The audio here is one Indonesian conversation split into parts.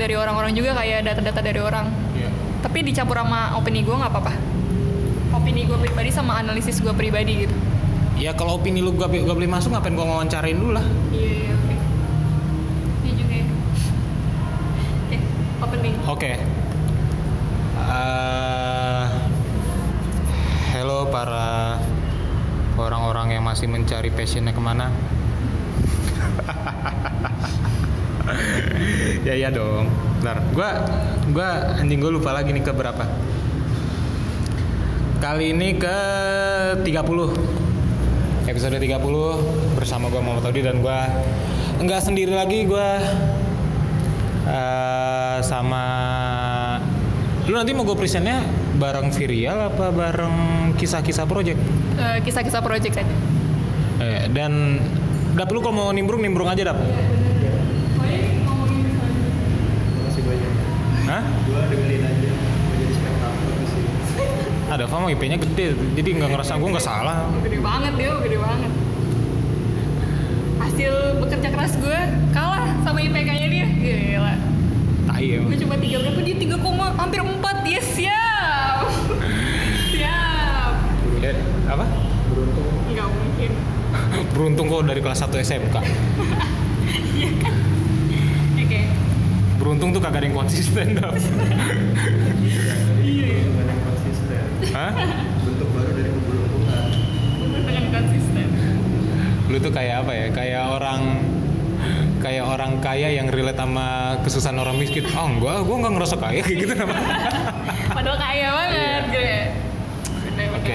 dari orang-orang juga kayak data-data dari orang Iya. tapi dicampur sama opini gue nggak apa-apa opini gue pribadi sama analisis gue pribadi gitu Ya kalau opini lu gak, gak boleh masuk ngapain gua ngawancarain dulu lah. iya iya oke ini juga ya oke opening Oke. Eh, hello para orang-orang yang masih mencari passionnya ke mana? ya ya dong. Bentar, gua gua anjing gua lupa lagi nih ke berapa. Kali ini ke 30 Episode 30 bersama gua Muhammad Todi dan gua nggak sendiri lagi gua eh, sama lu nanti mau gue presentnya bareng Virial apa bareng kisah-kisah project? Eh, kisah-kisah project aja. Eh, dan dap lu kalau mau nimbrung nimbrung aja dap. Masih banyak. Gua dengerin aja. Gua jadi spektator di sini. ada apa mau IP-nya gede jadi nggak ngerasa gue nggak salah. Gede banget dia gede banget. Hasil bekerja keras gue kalah sama IPK-nya dia. Gila. Tai gue emang cuma tiga berapa? Dia tiga koma hampir empat. Ya siap. Siap. Ya, apa? Beruntung. Nggak mungkin. Beruntung kok dari kelas 1 SMK oke beruntung tuh kagak ada yang konsisten dap iya iya yang konsisten. Hah? Bentuk baru dari keberuntungan. bener dengan konsisten lu tuh kayak apa ya kayak orang kayak orang kaya yang relate sama kesusahan orang miskin oh enggak gue nggak ngerasa kaya kayak gitu nama padahal kaya banget gue bener Oke.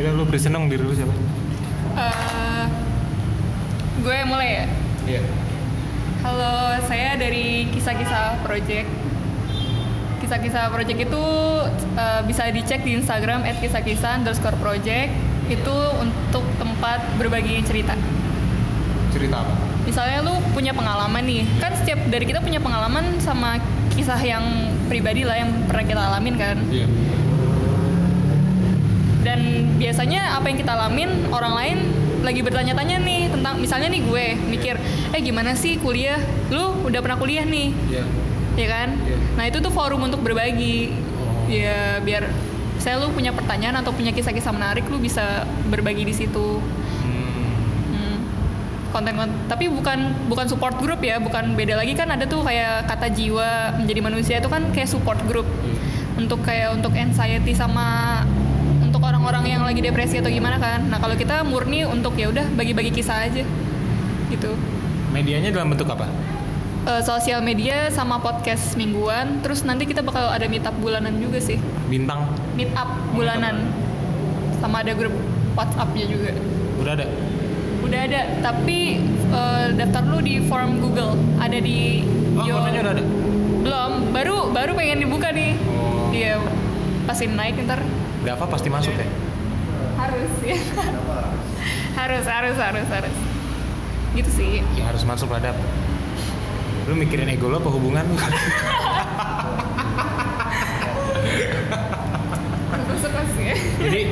Gila lu beri seneng diri lu siapa? Eh, gue mulai ya Iya. Halo, saya dari kisah-kisah project. Kisah-kisah project itu eh, bisa dicek di Instagram @kisah-kisah underscore project. Itu untuk tempat berbagi cerita. Cerita apa? Misalnya lu punya pengalaman nih, kan setiap dari kita punya pengalaman sama kisah yang pribadi lah yang pernah kita alamin kan. Iya. Dan biasanya apa yang kita alamin orang lain lagi bertanya-tanya nih tentang misalnya nih gue mikir, eh gimana sih kuliah? Lu udah pernah kuliah nih? Iya. ya kan? Iya. Nah itu tuh forum untuk berbagi, Oh. ya biar saya lu punya pertanyaan atau punya kisah-kisah menarik lu bisa berbagi di situ. Hmm. Hmm. Konten, konten tapi bukan bukan support group ya, bukan beda lagi kan ada tuh kayak kata jiwa menjadi manusia itu kan kayak support group Iya. untuk kayak untuk anxiety sama orang-orang yang lagi depresi atau gimana kan. Nah kalau kita murni untuk ya udah bagi-bagi kisah aja gitu. Medianya dalam bentuk apa? Eh, sosial media sama podcast mingguan terus nanti kita bakal ada meet up bulanan juga sih Bintang. meet up bulanan sama ada grup WhatsApp-nya juga Udah ada. udah ada tapi eh, daftar lu di form Google ada di Oh, udah ada. belum baru baru pengen dibuka nih Oh. iya pasin naik ntar Dava pasti masuk ya. harus ya harus harus harus harus gitu sih Ya harus masuk lah Dap. Lu mikirin ego lu apa hubungan lu? Jadi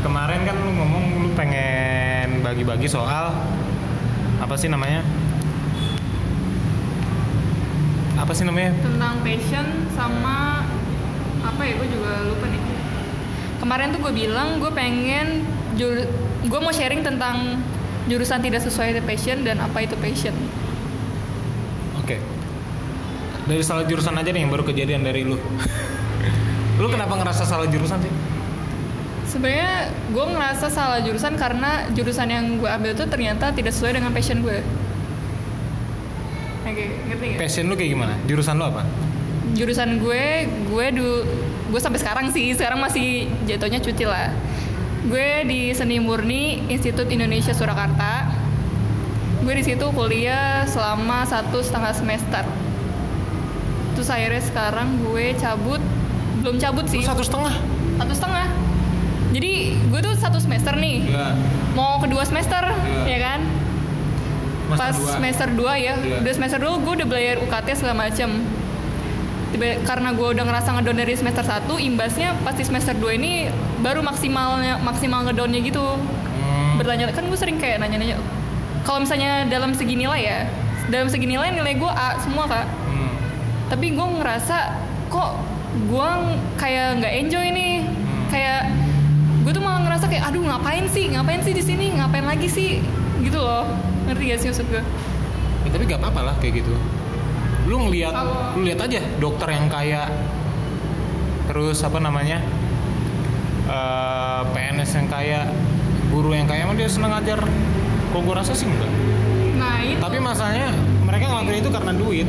kemarin kan lu ngomong lu pengen bagi-bagi soal apa sih namanya? Apa sih namanya? tentang passion sama apa ya gue juga lupa nih kemarin tuh gue bilang gue pengen jur gue mau sharing tentang jurusan tidak sesuai passion dan apa itu passion Oke. Dari salah jurusan aja nih yang baru kejadian dari lu. lu kenapa ngerasa salah jurusan sih? sebenarnya gue ngerasa salah jurusan karena jurusan yang gue ambil tuh ternyata tidak sesuai dengan passion gue oke ngerti gak? Passion lu kayak gimana? Jurusan lu apa? jurusan gue gue du gue sampai sekarang sih sekarang masih jatuhnya cuti lah gue di seni murni Institut Indonesia Surakarta gue di situ kuliah selama satu setengah semester terus akhirnya sekarang gue cabut belum cabut sih satu setengah? satu setengah jadi gue tuh satu semester nih Iya. mau kedua semester Iya. ya kan Master pas dua. semester 2 ya Iya. udah semester 2 gue udah belajar UKT segala macem Tiba- karena gue udah ngerasa ngedown dari semester 1 imbasnya pas di semester 2 ini baru maksimalnya maksimal ngedownnya gitu Hmm. bertanya kan gue sering kayak nanya-nanya kalau misalnya dalam segi nilai ya dalam segi nilai nilai gue A semua kak Hmm. tapi gue ngerasa kok gue kayak nggak enjoy nih Hmm. kayak gue tuh malah ngerasa kayak aduh ngapain sih ngapain sih di sini ngapain lagi sih gitu loh ngerti gak sih maksud gue Ya, tapi gak apa-apa lah kayak gitu. Lu ngeliat, lu lihat aja dokter yang kaya, terus apa namanya, eh, PNS yang kaya, guru yang kaya, emang dia seneng ngajar. Kok gue rasa sih enggak. nah itu Tapi masalahnya mereka ngelakuin itu karena duit.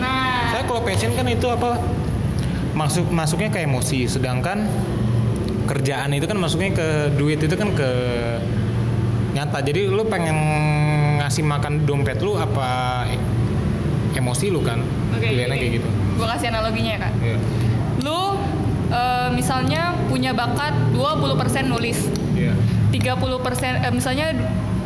nah Saya kalau passion kan itu apa? Masuk masuknya ke emosi, sedangkan kerjaan itu kan masuknya ke duit itu kan ke nyata. Jadi lu pengen ngasih makan dompet lu apa emosi lu kan? oke Pilihannya kayak gitu. gue kasih analoginya ya kak Iya. lu eh, misalnya punya bakat 20% nulis Iya. 30% eh, misalnya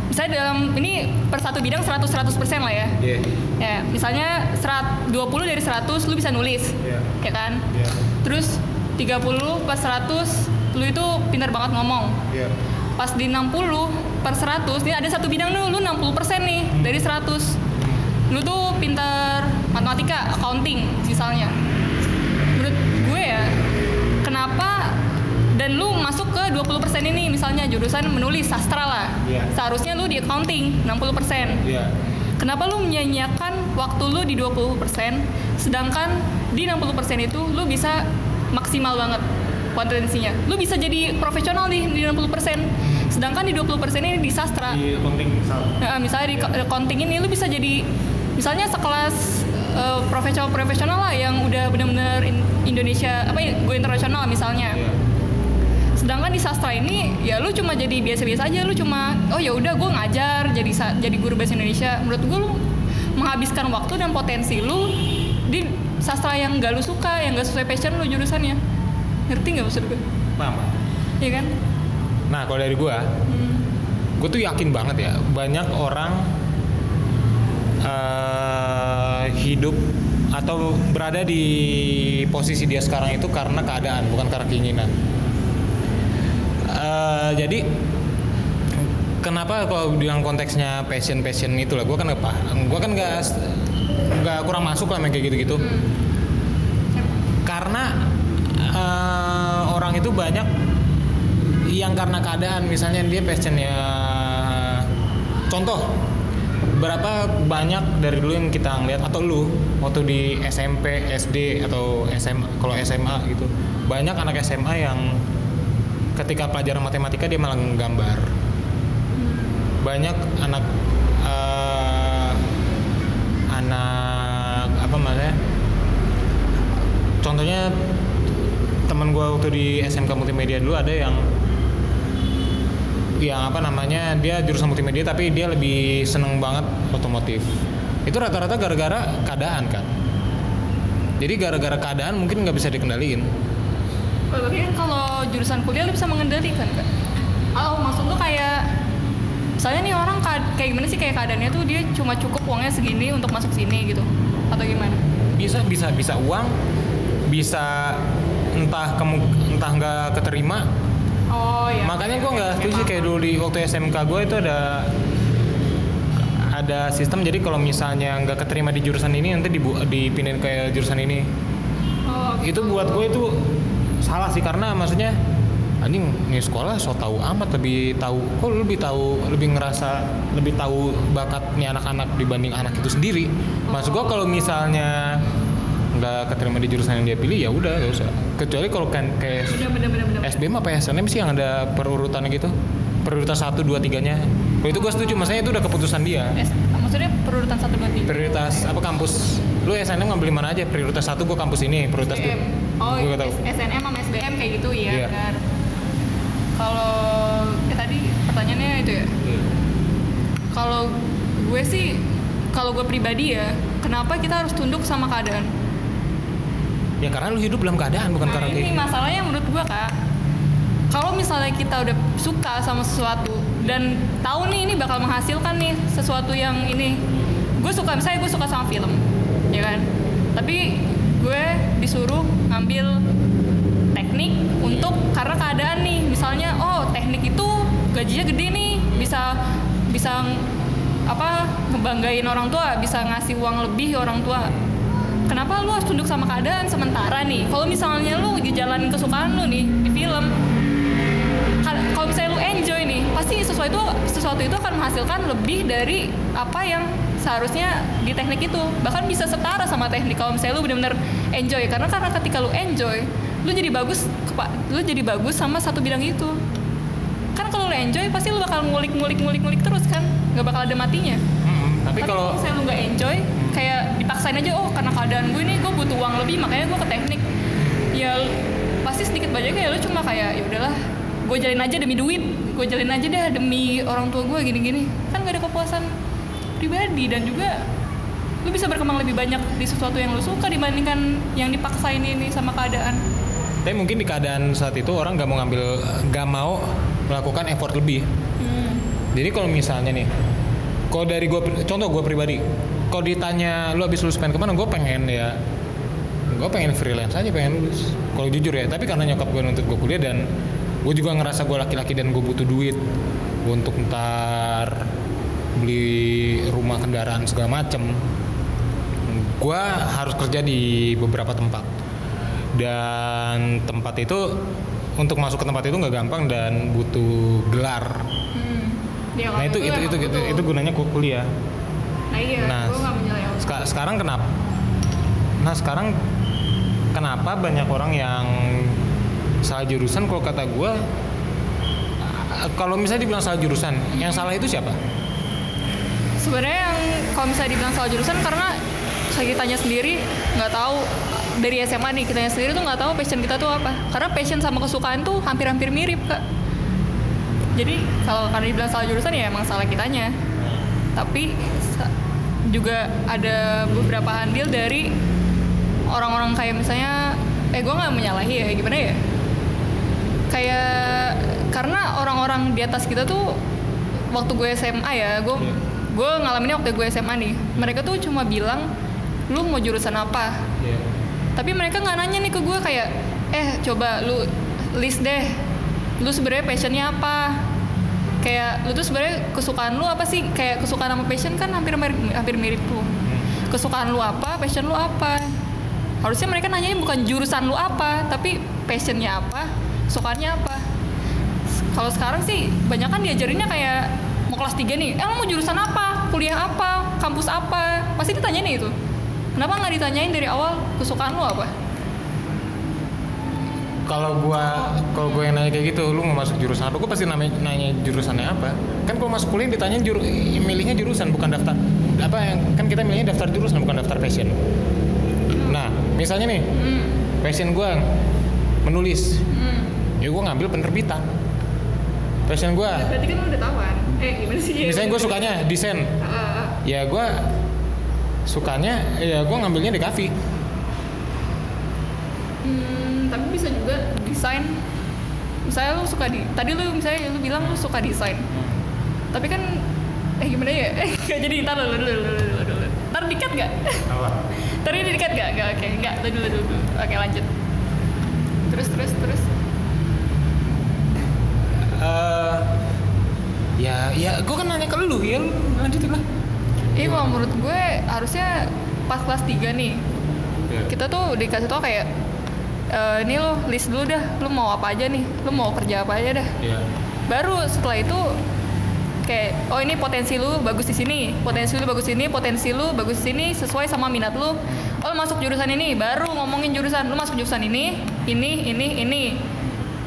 misalnya dalam ini per satu bidang 100 100% lah ya Iya. ya misalnya serat 20 dari 100 lu bisa nulis Iya. ya kan Iya. terus 30 pas 100 lu itu pintar banget ngomong Iya. pas di 60 per 100 ini ada satu bidang nih lu 60% nih dari 100 lu tuh pintar matematika accounting misalnya menurut gue ya kenapa dan lu masuk ke 20% ini misalnya jurusan menulis sastra lah Iya. seharusnya lu di accounting 60% Iya. Kenapa lu menyanyiakan waktu lu di 20% sedangkan di 60% itu lu bisa maksimal banget potensinya. Lu bisa jadi profesional di di 60%. Sedangkan di 20% ini di sastra. Di penting misal. Nah, misalnya di ko- accounting ini lu bisa jadi misalnya sekelas eh, profesional-profesional lah yang udah bener-bener in- Indonesia apa ya, go internasional misalnya. Iya. Sedangkan di sastra ini ya lu cuma jadi biasa-biasa aja, lu cuma oh ya udah gue ngajar jadi jadi guru bahasa Indonesia. Menurut gue lu menghabiskan waktu dan potensi lu di sastra yang gak lu suka, yang gak sesuai passion lu jurusannya. Ngerti nggak maksud gue? Paham. Iya kan? Nah, kalau dari gua, Hmm. gue tuh yakin banget ya banyak orang eh, hidup atau berada di posisi dia sekarang itu karena keadaan bukan karena keinginan. Eh, jadi kenapa kalau bilang konteksnya passion passion itu lah gue kan apa gue kan nggak nggak kurang masuk lah kayak gitu gitu karena eh, orang itu banyak yang karena keadaan misalnya dia passionnya contoh berapa banyak dari dulu yang kita ngeliat atau lu waktu di SMP SD atau SMA kalau SMA gitu banyak anak SMA yang ketika pelajaran matematika dia malah nggambar banyak anak eh, anak apa namanya contohnya teman gue waktu di SMK multimedia dulu ada yang yang apa namanya dia jurusan multimedia tapi dia lebih seneng banget otomotif. Itu rata-rata gara-gara keadaan kan? Jadi gara-gara keadaan mungkin nggak bisa dikendaliin. Oh, Tapi kan kalau jurusan kuliah lu bisa mengendalikan kan? Oh maksud lu kayak misalnya nih orang ka- kayak gimana sih? Kayak keadaannya tuh dia cuma cukup uangnya segini untuk masuk sini gitu. Atau gimana? bisa bisa bisa uang bisa entah kemu entah nggak keterima Oh iya. makanya gue nggak setuju sih kayak dulu di waktu SMK gue itu ada ada sistem. Jadi kalau misalnya nggak keterima di jurusan ini nanti dibu dipindahin ke jurusan ini. Oh, itu buat gue itu salah sih karena maksudnya anjing nih sekolah so tahu amat lebih tahu kok lu lebih tahu lebih ngerasa lebih tahu bakatnya anak-anak dibanding anak itu sendiri. Maksud gue kalau misalnya nggak keterima di jurusan yang dia pilih ya udah gak usah kecuali kalau kan kayak bener bener bener bener. SBM apa SNM sih yang ada perurutannya gitu prioritas satu dua tiganya kalau itu gue setuju maksudnya itu udah keputusan dia S, maksudnya perurutan satu dua tiga. prioritas apa kampus lu SNM ngambil mana aja prioritas satu gue kampus ini prioritas dua. Oh, gue gak tahu SNM sama SBM kayak gitu iya Iya. benar. Kalau ya tadi pertanyaannya itu ya. Kalau gue sih kalau gue pribadi ya, kenapa kita harus tunduk sama keadaan? Ya karena lu hidup dalam keadaan bukan Nah, karena ini kayak masalahnya menurut gue kak. Kalau misalnya kita udah suka sama sesuatu dan tahu nih ini bakal menghasilkan nih sesuatu yang ini, gue suka misalnya gue suka sama film, ya kan? Tapi gue disuruh ngambil teknik untuk karena keadaan nih, misalnya oh teknik itu gajinya gede nih bisa bisa apa ngebanggain orang tua bisa ngasih uang lebih orang tua kenapa lu harus tunduk sama keadaan sementara nih? Kalau misalnya lu dijalanin kesukaan lu nih di film Ka- kalau misalnya lu enjoy nih pasti sesuatu itu sesuatu itu akan menghasilkan lebih dari apa yang seharusnya di teknik itu. Bahkan bisa setara sama teknik kalau misalnya lu benar-benar enjoy. Karena karena ketika lu enjoy lu jadi bagus lu jadi bagus sama satu bidang itu. Kan kalau lu enjoy pasti lu bakal ngulik ngulik ngulik ngulik terus kan? Nggak bakal ada matinya. Mm-mm. tapi kalau misalnya lu nggak enjoy kayak dipaksain aja oh karena keadaan gue nih gue butuh uang lebih makanya gue ke teknik. Ya pasti sedikit banyak kayak lu cuma kayak ya udahlah gue jalin aja demi duit gue jalin aja deh demi orang tua gue gini-gini. Kan gak ada kepuasan pribadi dan juga lu bisa berkembang lebih banyak di sesuatu yang lu suka dibandingkan yang dipaksain ini sama keadaan. Tapi mungkin di keadaan saat itu orang gak mau ngambil gak mau melakukan effort lebih. Hmm. jadi kalau misalnya nih kalau dari gue contoh gue pribadi kalau ditanya lu habis lulus pengen ke mana? Gue pengen ya gue pengen freelance aja pengen lulus. Kalau jujur ya tapi karena nyokap gue nuntut gue kuliah dan gue juga ngerasa gue laki-laki dan gue butuh duit untuk ntar beli rumah kendaraan segala macem gue harus kerja di beberapa tempat. Dan tempat itu untuk masuk ke tempat itu nggak gampang dan butuh gelar. Hmm. Ya, nah itu itu itu, itu, itu gunanya ku- kuliah nah iya Nah, gue gak Seka- sekarang kenapa? Nah sekarang kenapa banyak orang yang salah jurusan? Kalau kata gue kalau misalnya dibilang salah jurusan yang salah itu siapa? Sebenarnya yang kalau misalnya dibilang salah jurusan karena saya kitanya sendiri nggak tahu. Dari SMA nih kitanya sendiri tuh nggak tahu passion kita tuh apa. Karena passion sama kesukaan tuh hampir-hampir mirip kak. Jadi kalau karena dibilang salah jurusan ya emang salah kitanya. Tapi juga ada beberapa andil dari orang-orang kayak misalnya eh gue nggak menyalahi ya gimana ya? Kayak karena orang-orang di atas kita tuh waktu gue SMA ya gue Iya. gue ngalaminnya waktu gue SMA nih mereka tuh cuma bilang lu mau jurusan apa? Tapi mereka nggak nanya nih ke gue kayak eh coba lu list deh lu sebenarnya passionnya apa kayak lu tuh sebenarnya kesukaan lu apa sih? Kayak kesukaan sama passion kan hampir mirip hampir mirip tuh. Kesukaan lu apa? Passion lu apa? Harusnya mereka nanyain bukan jurusan lu apa tapi passionnya apa? Kesukaannya apa? Kalau sekarang sih banyak kan diajarinnya kayak mau kelas 3 nih eh lu mau jurusan apa? Kuliah apa? Kampus apa? Pasti ditanyain itu. Kenapa nggak ditanyain dari awal kesukaan lu apa kalau gua kalau gue yang nanya kayak gitu lu mau masuk jurusan apa? Gue pasti nanya, nanya jurusannya apa. Kan kalau masuk kuliah ditanya juru, milihnya jurusan bukan daftar apa yang kan kita milihnya daftar jurusan bukan daftar passion. Nah misalnya nih hmm. passion gua menulis. Hmm. ya gue ngambil penerbitan. Passion gua berarti kan lu udah tahuan eh gimana sih? Misalnya gue sukanya desain. Ah. ya gue sukanya ya gue ngambilnya di kafe Hmm, tapi bisa juga desain. Misalnya lu suka di tadi lu misalnya lu bilang lu suka desain. Tapi kan eh gimana ya? Eh gak jadi ntar dulu dulu dulu dulu dulu ntar dikat gak apa? Ntar ini dikat gak gak oke nggak. Dulu dulu dulu. Oke lanjut. Terus terus terus. Eh, ya ya gue kan nanya ke lu. Ya lu lanjutin lah. Iya kalau menurut gue harusnya pas kelas 3 nih. Kita tuh dikasih tau kayak eh, ini lo list dulu dah. Lu mau apa aja nih? Lu mau kerja apa aja dah. Iya. baru setelah itu kayak oh ini potensi lu bagus di sini potensi lu bagus di sini potensi lu bagus di sini sesuai sama minat lu. Oh lu masuk jurusan ini baru ngomongin jurusan. Lu masuk jurusan ini ini ini ini.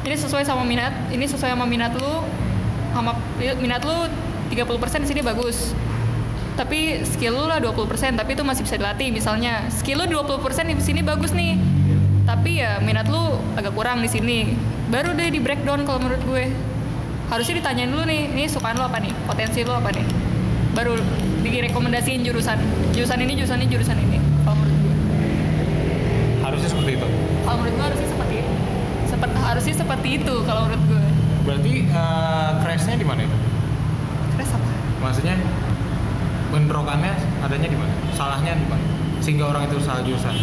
Ini sesuai sama minat ini sesuai sama minat lu sama minat lu 30% di sini bagus. Tapi skill lu lah 20% tapi itu masih bisa dilatih. Misalnya skill lu 20% di sini bagus nih tapi ya minat lu agak kurang di sini. Baru deh di breakdown kalau menurut gue. Harusnya ditanyain dulu nih ini sukaan lu apa nih? Potensi lu apa nih? Baru direkomendasiin jurusan. Jurusan ini jurusan ini jurusan ini. Kalau menurut gue. Harusnya seperti itu? Kalau menurut gue harusnya seperti itu. Seperti harusnya seperti itu kalau menurut gue. Berarti eh, crashnya di mana itu? Terus apa? Maksudnya bentrokannya adanya di mana? Salahnya di mana? Sehingga orang itu salah jurusan.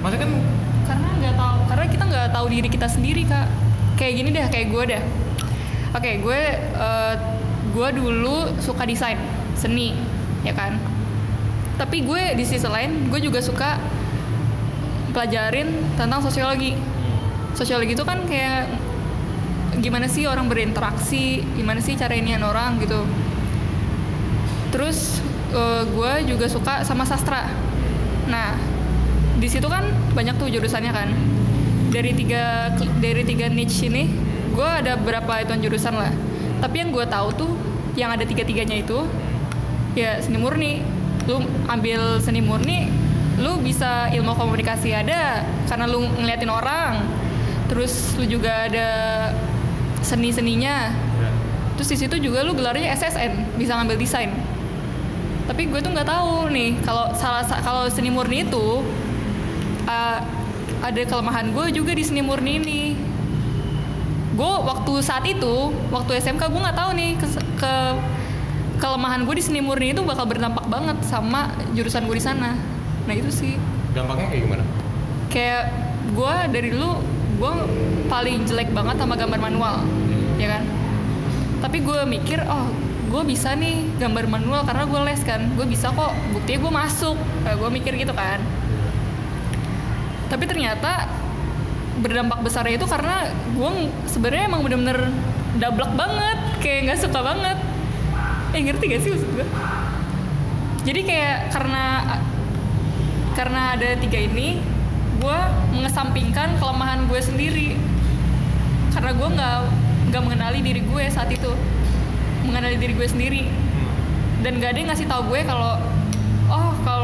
Maksudnya kan karena nggak tahu karena kita nggak tahu diri kita sendiri kak. Kayak gini dah kayak gue dah oke gue eh, gue dulu suka desain seni ya kan? Tapi gue di sisi lain gue juga suka pelajarin tentang sosiologi. Sosiologi itu kan kayak gimana sih orang berinteraksi gimana sih cara inian orang gitu. Terus eh, gue juga suka sama sastra. Nah di situ kan banyak tuh jurusannya kan. Dari tiga dari tiga niche ini gue ada berapa itu jurusan lah. Tapi yang gue tahu tuh yang ada tiga tiganya itu ya seni murni. Lu ambil seni murni lu bisa ilmu komunikasi ada karena lu ngeliatin orang. Terus lu juga ada seni seninya terus di situ juga lu gelarnya SSN bisa ngambil desain. Tapi gue tuh nggak tahu nih kalau salah sa- kalau seni murni itu uh, ada kelemahan gue juga di seni murni ini. Gue waktu saat itu waktu SMK gue nggak tahu nih ke, ke kelemahan gue di seni murni itu bakal berdampak banget sama jurusan gue di sana. Nah itu sih. Dampaknya kayak gimana? Kayak gue dari dulu gue paling jelek banget sama gambar manual ya kan? Tapi gue mikir oh gue bisa nih gambar manual karena gue les kan. Gue bisa kok. Buktinya gue masuk. Nah, gue mikir gitu kan tapi ternyata berdampak besarnya itu karena gue sebenarnya emang bener-bener dablek banget kayak nggak suka banget. Eh ngerti gak sih maksud gue jadi kayak karena karena ada tiga ini gue mengesampingkan kelemahan gue sendiri. Karena gue nggak nggak mengenali diri gue saat itu. Mengenali diri gue sendiri. Dan gak ada yang ngasih tahu gue kalau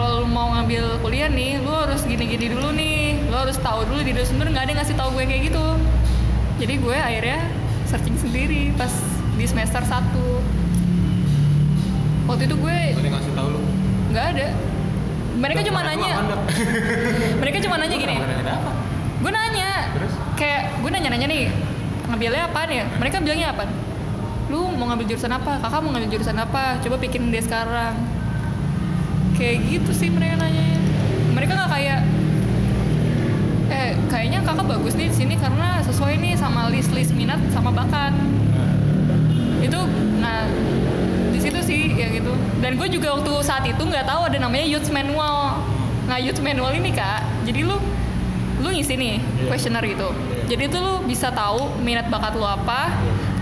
kalau lu mau ngambil kuliah nih lu harus gini-gini dulu nih. Lu harus tahu dulu diri lu sendiri nggak ada yang ngasih tahu gue kayak gitu. Jadi gue akhirnya searching sendiri pas di semester 1 waktu itu gue ada ngasih tahu lu? Nggak ada. Mereka cuma nanya. mereka cuma nanya gini. nanya apa? gue nanya. Terus? kayak gue nanya-nanya nih ngambilnya apaan ya mereka bilangnya apa? Lu mau ngambil jurusan apa? Kakak mau ngambil jurusan apa? Coba pikirin deh sekarang kayak gitu sih mereka nanya mereka nggak kayak eh kayaknya kakak bagus nih di sini karena sesuai nih sama list list minat sama bakat. Itu nah di situ sih ya gitu. Dan gue juga waktu saat itu nggak tahu ada namanya youth manual. Nah youth manual ini kak jadi lu lu ngisi nih Iya. questionnaire gitu. Iya. jadi itu lu bisa tahu minat bakat lu apa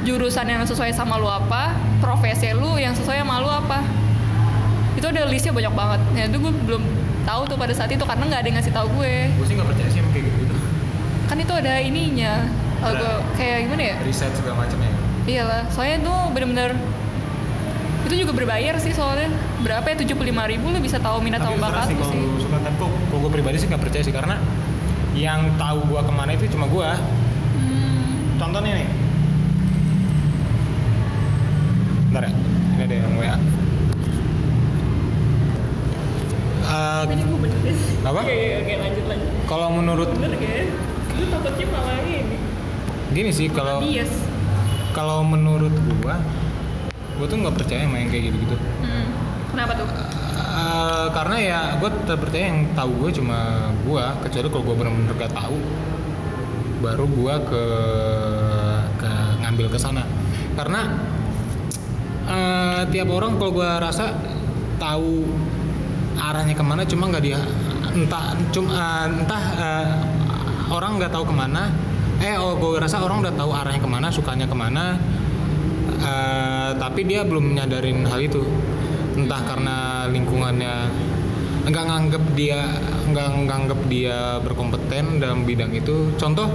jurusan yang sesuai sama lu apa profesi lu yang sesuai sama lu apa itu ada listnya banyak banget. Ya itu gue belum tahu tuh pada saat itu karena nggak ada yang ngasih tahu gue. Gue sih nggak percaya sih kayak gitu. Kan itu ada ininya kalau gue kayak gimana ya? riset segala macamnya Iyalah, soalnya tuh bener-bener itu juga berbayar sih soalnya. Berapa ya? tujuh puluh ribu lu bisa tahu minat terserah bakat sih sih. suka kok kalau gue pribadi sih nggak percaya sih karena yang tahu gua ke mana itu cuma gua. Hmm, contohnya nih. Bentar ya ini ada yang WA Gue apa? Oke, oke lanjut lanjut. Kalau menurut Bener gak? Lu takutnya malah ini. gini sih kalau kalau menurut gua gua tuh nggak percaya sama yang kayak gitu-gitu Hmm. Kenapa tuh? Eh, karena ya gue tetap percaya yang tahu gue cuma gue kecuali kalau gue benar-benar gak tahu baru gue ke ke ngambil ke sana karena eh, tiap orang kalau gue rasa tahu arahnya ke mana cuma nggak dia entah cuma entah eh, orang nggak tahu ke mana. Eh oh gue rasa orang udah tahu arahnya ke mana sukanya ke mana. Eh, tapi dia belum menyadarin hal itu. Entah karena lingkungannya nggak nganggep dia nggak nganggep dia berkompeten dalam bidang itu. Contoh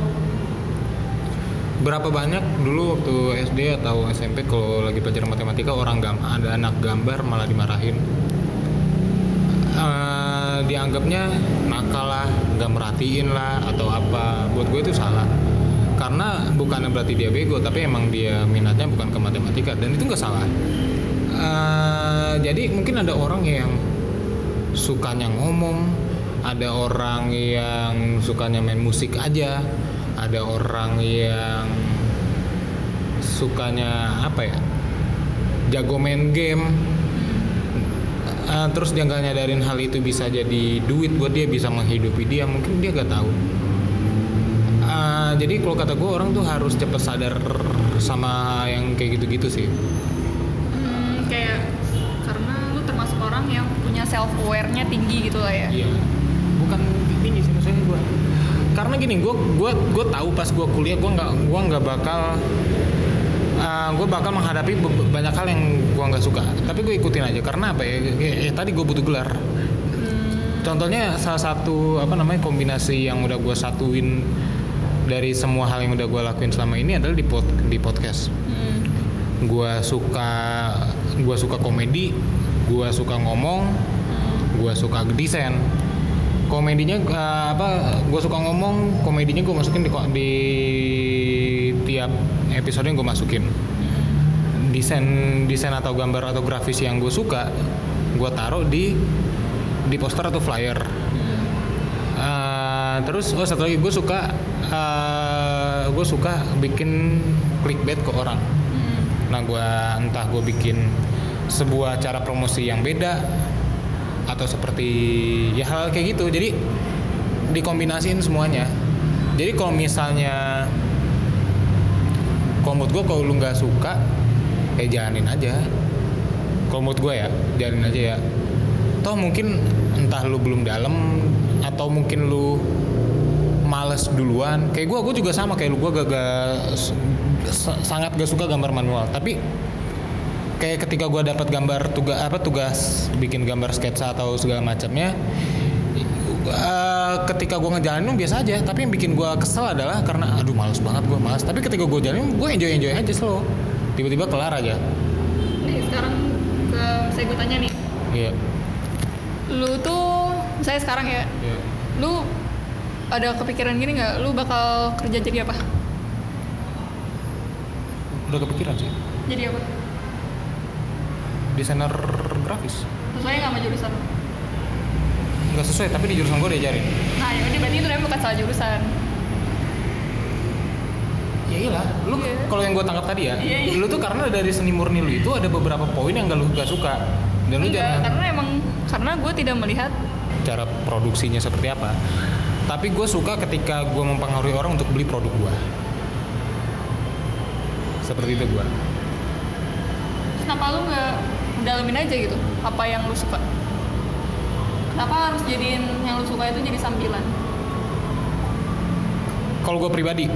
berapa banyak dulu waktu SD atau SMP kalau lagi pelajaran matematika orang gam ada anak gambar malah dimarahin Eh, dianggapnya nakal lah nggak merhatiin lah atau apa. Buat gue itu salah. Karena bukan berarti dia bego tapi emang dia minatnya bukan ke matematika dan itu nggak salah. Eh, jadi mungkin ada orang yang sukanya ngomong ada orang yang sukanya main musik aja ada orang yang sukanya apa ya jago main game Uh, terus dia nggak nyadarin hal itu bisa jadi duit buat dia bisa menghidupi dia mungkin dia nggak tahu Uh, jadi kalau kata gue orang tuh harus cepet sadar sama yang kayak gitu-gitu sih Hmm, kayak karena lu termasuk orang yang punya self aware-nya tinggi gitu lah ya. Iya. Bukan tinggi sih maksudnya gue. Karena gini, gue gue gue tahu pas gue kuliah gue nggak gue nggak bakal gue bakal menghadapi banyak hal yang gue nggak suka. Tapi gue ikutin aja karena apa ya? Ya, ya tadi gue butuh gelar. Contohnya salah satu apa namanya kombinasi yang udah gue satuin dari semua hal yang udah gue lakuin selama ini adalah di pod, di podcast. Hmm. Gue suka gue suka komedi, gue suka ngomong, gue suka desain komedinya eh, apa gue suka ngomong komedinya gue masukin di, di tiap episode yang gue masukin desain desain atau gambar atau grafis yang gue suka gue taruh di di poster atau flyer Eh, terus oh satu lagi gue suka gue suka bikin clickbait ke orang Hmm. Nah, gue entah gue bikin sebuah cara promosi yang beda atau seperti ya hal kayak gitu. Jadi dikombinasiin semuanya. Jadi kalau misalnya kalau gue kalau lu nggak suka, ya jalanin aja. Kalau gue ya, jalanin aja ya. Toh mungkin entah lu belum dalam atau mungkin lu males duluan. Kayak gue, gue juga sama kayak lu. Gue gak, gak- sangat gak suka gambar manual. Tapi kayak ketika gue dapat gambar tugas apa tugas bikin gambar sketsa atau segala macamnya eh, ketika gue ngejalanin biasa aja. Tapi yang bikin gue kesel adalah karena aduh males banget gue males. Tapi ketika gue jalanin gue enjoy enjoy aja slow. Tiba-tiba kelar aja. Nih sekarang ke saya gue tanya nih, iya. Lu tuh saya sekarang ya, iya. lu ada kepikiran gini nggak? Lu bakal kerja jadi apa? udah kepikiran sih. Jadi apa? desainer grafis. Sesuai nggak sama jurusan? Nggak sesuai tapi di jurusan gue diajarin Nah, ya berarti itu namanya bukan salah jurusan. ya iyalah lu Iya. kalau yang gue tangkap tadi ya Iya, iya. lu tuh karena dari seni murni lu itu ada beberapa poin yang gak lu gak suka dan lu Enggak, jangan karena emang karena gue tidak melihat cara produksinya seperti apa tapi gue suka ketika gue mempengaruhi orang untuk beli produk gue seperti itu gue kenapa lu nggak dalamin aja gitu apa yang lu suka kenapa harus jadiin yang lu suka itu jadi sambilan. Kalau gue pribadi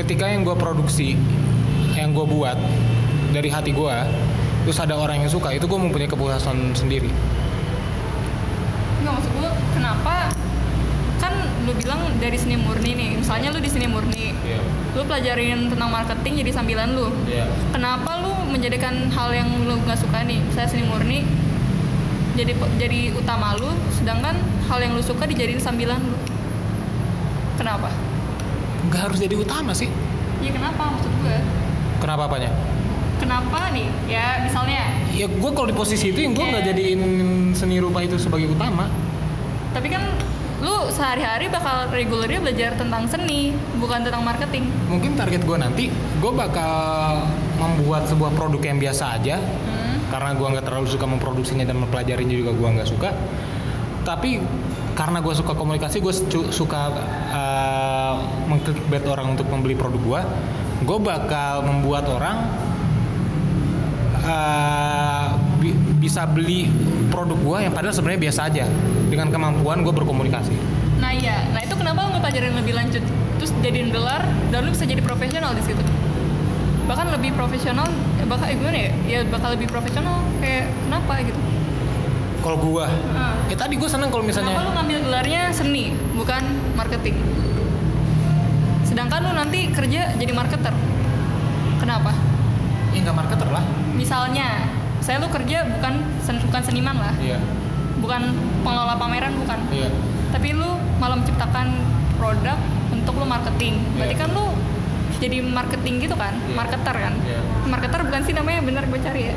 ketika yang gue produksi yang gue buat dari hati gue terus ada orang yang suka itu gue mempunyai kepuasan sendiri. Nggak maksud gue kenapa? Kan lu bilang dari seni murni nih misalnya lu di seni murni Iya. lu pelajarin tentang marketing jadi sambilan lu. Iya. kenapa lu menjadikan hal yang lu nggak suka nih? Saya seni murni jadi jadi utama lu sedangkan hal yang lu suka dijadiin sambilan lu. Kenapa? Nggak harus jadi utama sih. Ya kenapa? Maksud gue kenapa apanya? Kenapa nih? Ya misalnya. Ya gue kalau di posisi itu yang gue nggak Iya. jadiin seni rupa itu sebagai utama. Tapi kan lu sehari-hari bakal regulernya belajar tentang seni bukan tentang marketing. Mungkin target gue nanti gue bakal membuat sebuah produk yang biasa aja. Hmm. Karena gue nggak terlalu suka memproduksinya dan mempelajarinya juga gue nggak suka. Tapi karena gue suka komunikasi gue suka uh, mengclickbait orang untuk membeli produk gue gue bakal membuat orang uh, bi- bisa beli produk gue yang padahal sebenarnya biasa aja. Dengan kemampuan gue berkomunikasi. Nah iya. Nah itu kenapa nggak pelajarin lebih lanjut? Terus jadiin gelar dan lu bisa jadi profesional di situ bahkan lebih profesional eh, bakal eh, gimana ya? Ya bakal lebih profesional kayak kenapa gitu. Kalau gue Ah. ya tadi gue seneng kalau kenapa lu misalnya ngambil gelarnya seni bukan marketing? Sedangkan lu nanti kerja jadi marketer. Kenapa? Ya nggak marketer lah. Misalnya saya lu kerja bukan sen- bukan seniman lah. Iya. Bukan pengelola pameran bukan. Iya. Tapi lu malah menciptakan produk untuk lu marketing. Berarti Iya. kan lu jadi marketing gitu kan? Iya. marketer kan? Iya. marketer bukan sih namanya bener gue cari ya?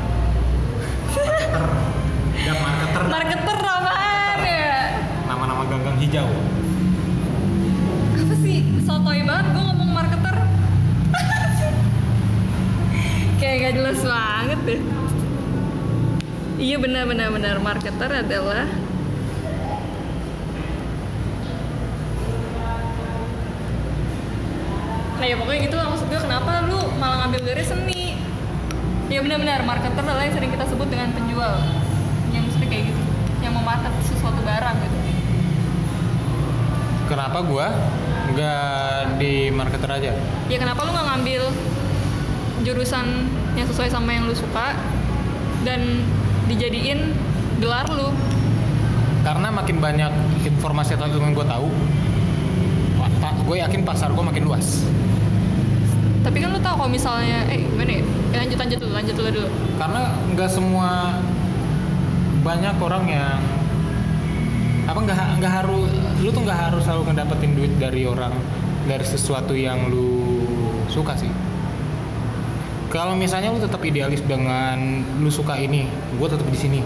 Ya marketer. Marketer apaan ya? Nama-nama ganggang hijau. Apa sih? Sotoy banget gue ngomong marketer. Kayak gak jelas banget deh. Iya benar benar benar marketer adalah ya pokoknya gitu lah. Maksud gue kenapa lu malah ngambil dari seni? Ya benar-benar. Marketer adalah yang sering kita sebut dengan penjual. Yang mesti kayak gitu. Yang memarket sesuatu barang gitu. Kenapa gua nggak di marketer aja? ya kenapa lu nggak ngambil jurusan yang sesuai sama yang lu suka dan dijadiin gelar lu? Karena makin banyak informasi atau yang gue tahu, gue yakin pasar gue makin luas. Tapi kan lu tahu kalau misalnya eh gimana ya? Eh, lanjut lanjut dulu lanjut dulu dulu. Karena nggak semua banyak orang yang apa nggak nggak harus lu tuh nggak harus selalu ngedapetin duit dari orang dari sesuatu yang lu suka sih. Kalau misalnya lu tetap idealis dengan lu suka ini gue tetap di sini.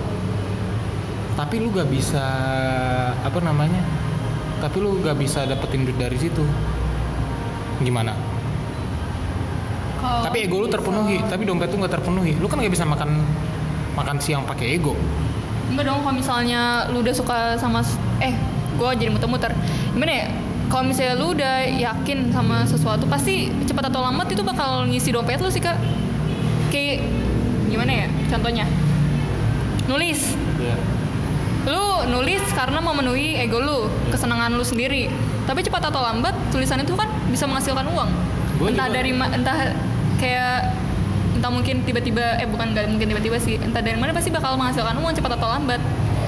Tapi lu gak bisa apa namanya tapi lu gak bisa dapetin duit dari situ. Gimana Tapi ego lu terpenuhi tapi dompet lu nggak terpenuhi lu kan nggak bisa makan makan siang pakai ego Enggak dong kalau misalnya lu udah suka sama eh gua jadi muter-muter. Gimana ya? Kalau misalnya lu udah yakin sama sesuatu pasti cepat atau lambat itu bakal ngisi dompet lu sih, Kak. Kayak gimana ya? Contohnya. Nulis. Iya. Lu nulis karena memenuhi ego lu, kesenangan lu sendiri. Tapi cepat atau lambat tulisan itu kan bisa menghasilkan uang. Gua entah juga- dari entah kayak entah mungkin tiba-tiba eh bukan nggak mungkin tiba-tiba sih entah dari mana pasti bakal menghasilkan uang cepat atau lambat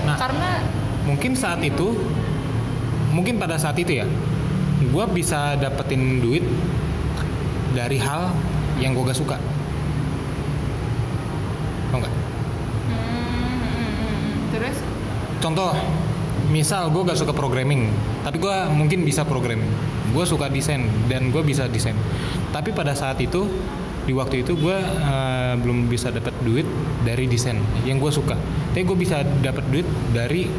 Nah. karena mungkin saat itu mungkin pada saat itu ya gue bisa dapetin duit dari hal yang gue gak suka Tau nggak? hmm, terus contoh misal gue gak suka programming tapi gue mungkin bisa programming gue suka desain dan gue bisa desain tapi pada saat itu di waktu itu gue eh, belum bisa dapat duit dari desain yang gue suka. Tapi gue bisa dapat duit dari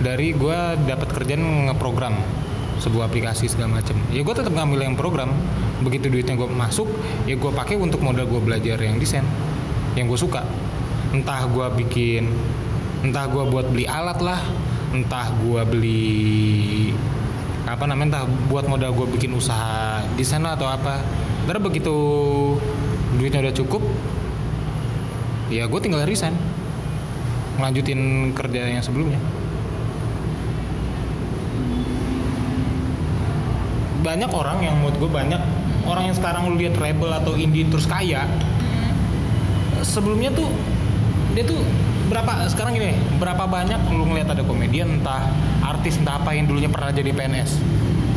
dari gue dapat kerjaan ngeprogram sebuah aplikasi segala macem. Ya gue tetap ngambil yang program. Begitu duitnya gue masuk ya gue pakai untuk modal gue belajar yang desain yang gue suka. Entah gue bikin entah gue buat beli alat lah entah gue beli apa namanya entah buat modal gue bikin usaha desain atau apa Ntar begitu duitnya udah cukup ya gue tinggal resign. Ngelanjutin kerja yang sebelumnya. Banyak orang yang menurut gue banyak orang yang sekarang lu lihat rebel atau indie terus kaya sebelumnya tuh dia tuh berapa sekarang gini berapa banyak lu ngeliat ada komedian entah artis entah apa yang dulunya pernah jadi PNS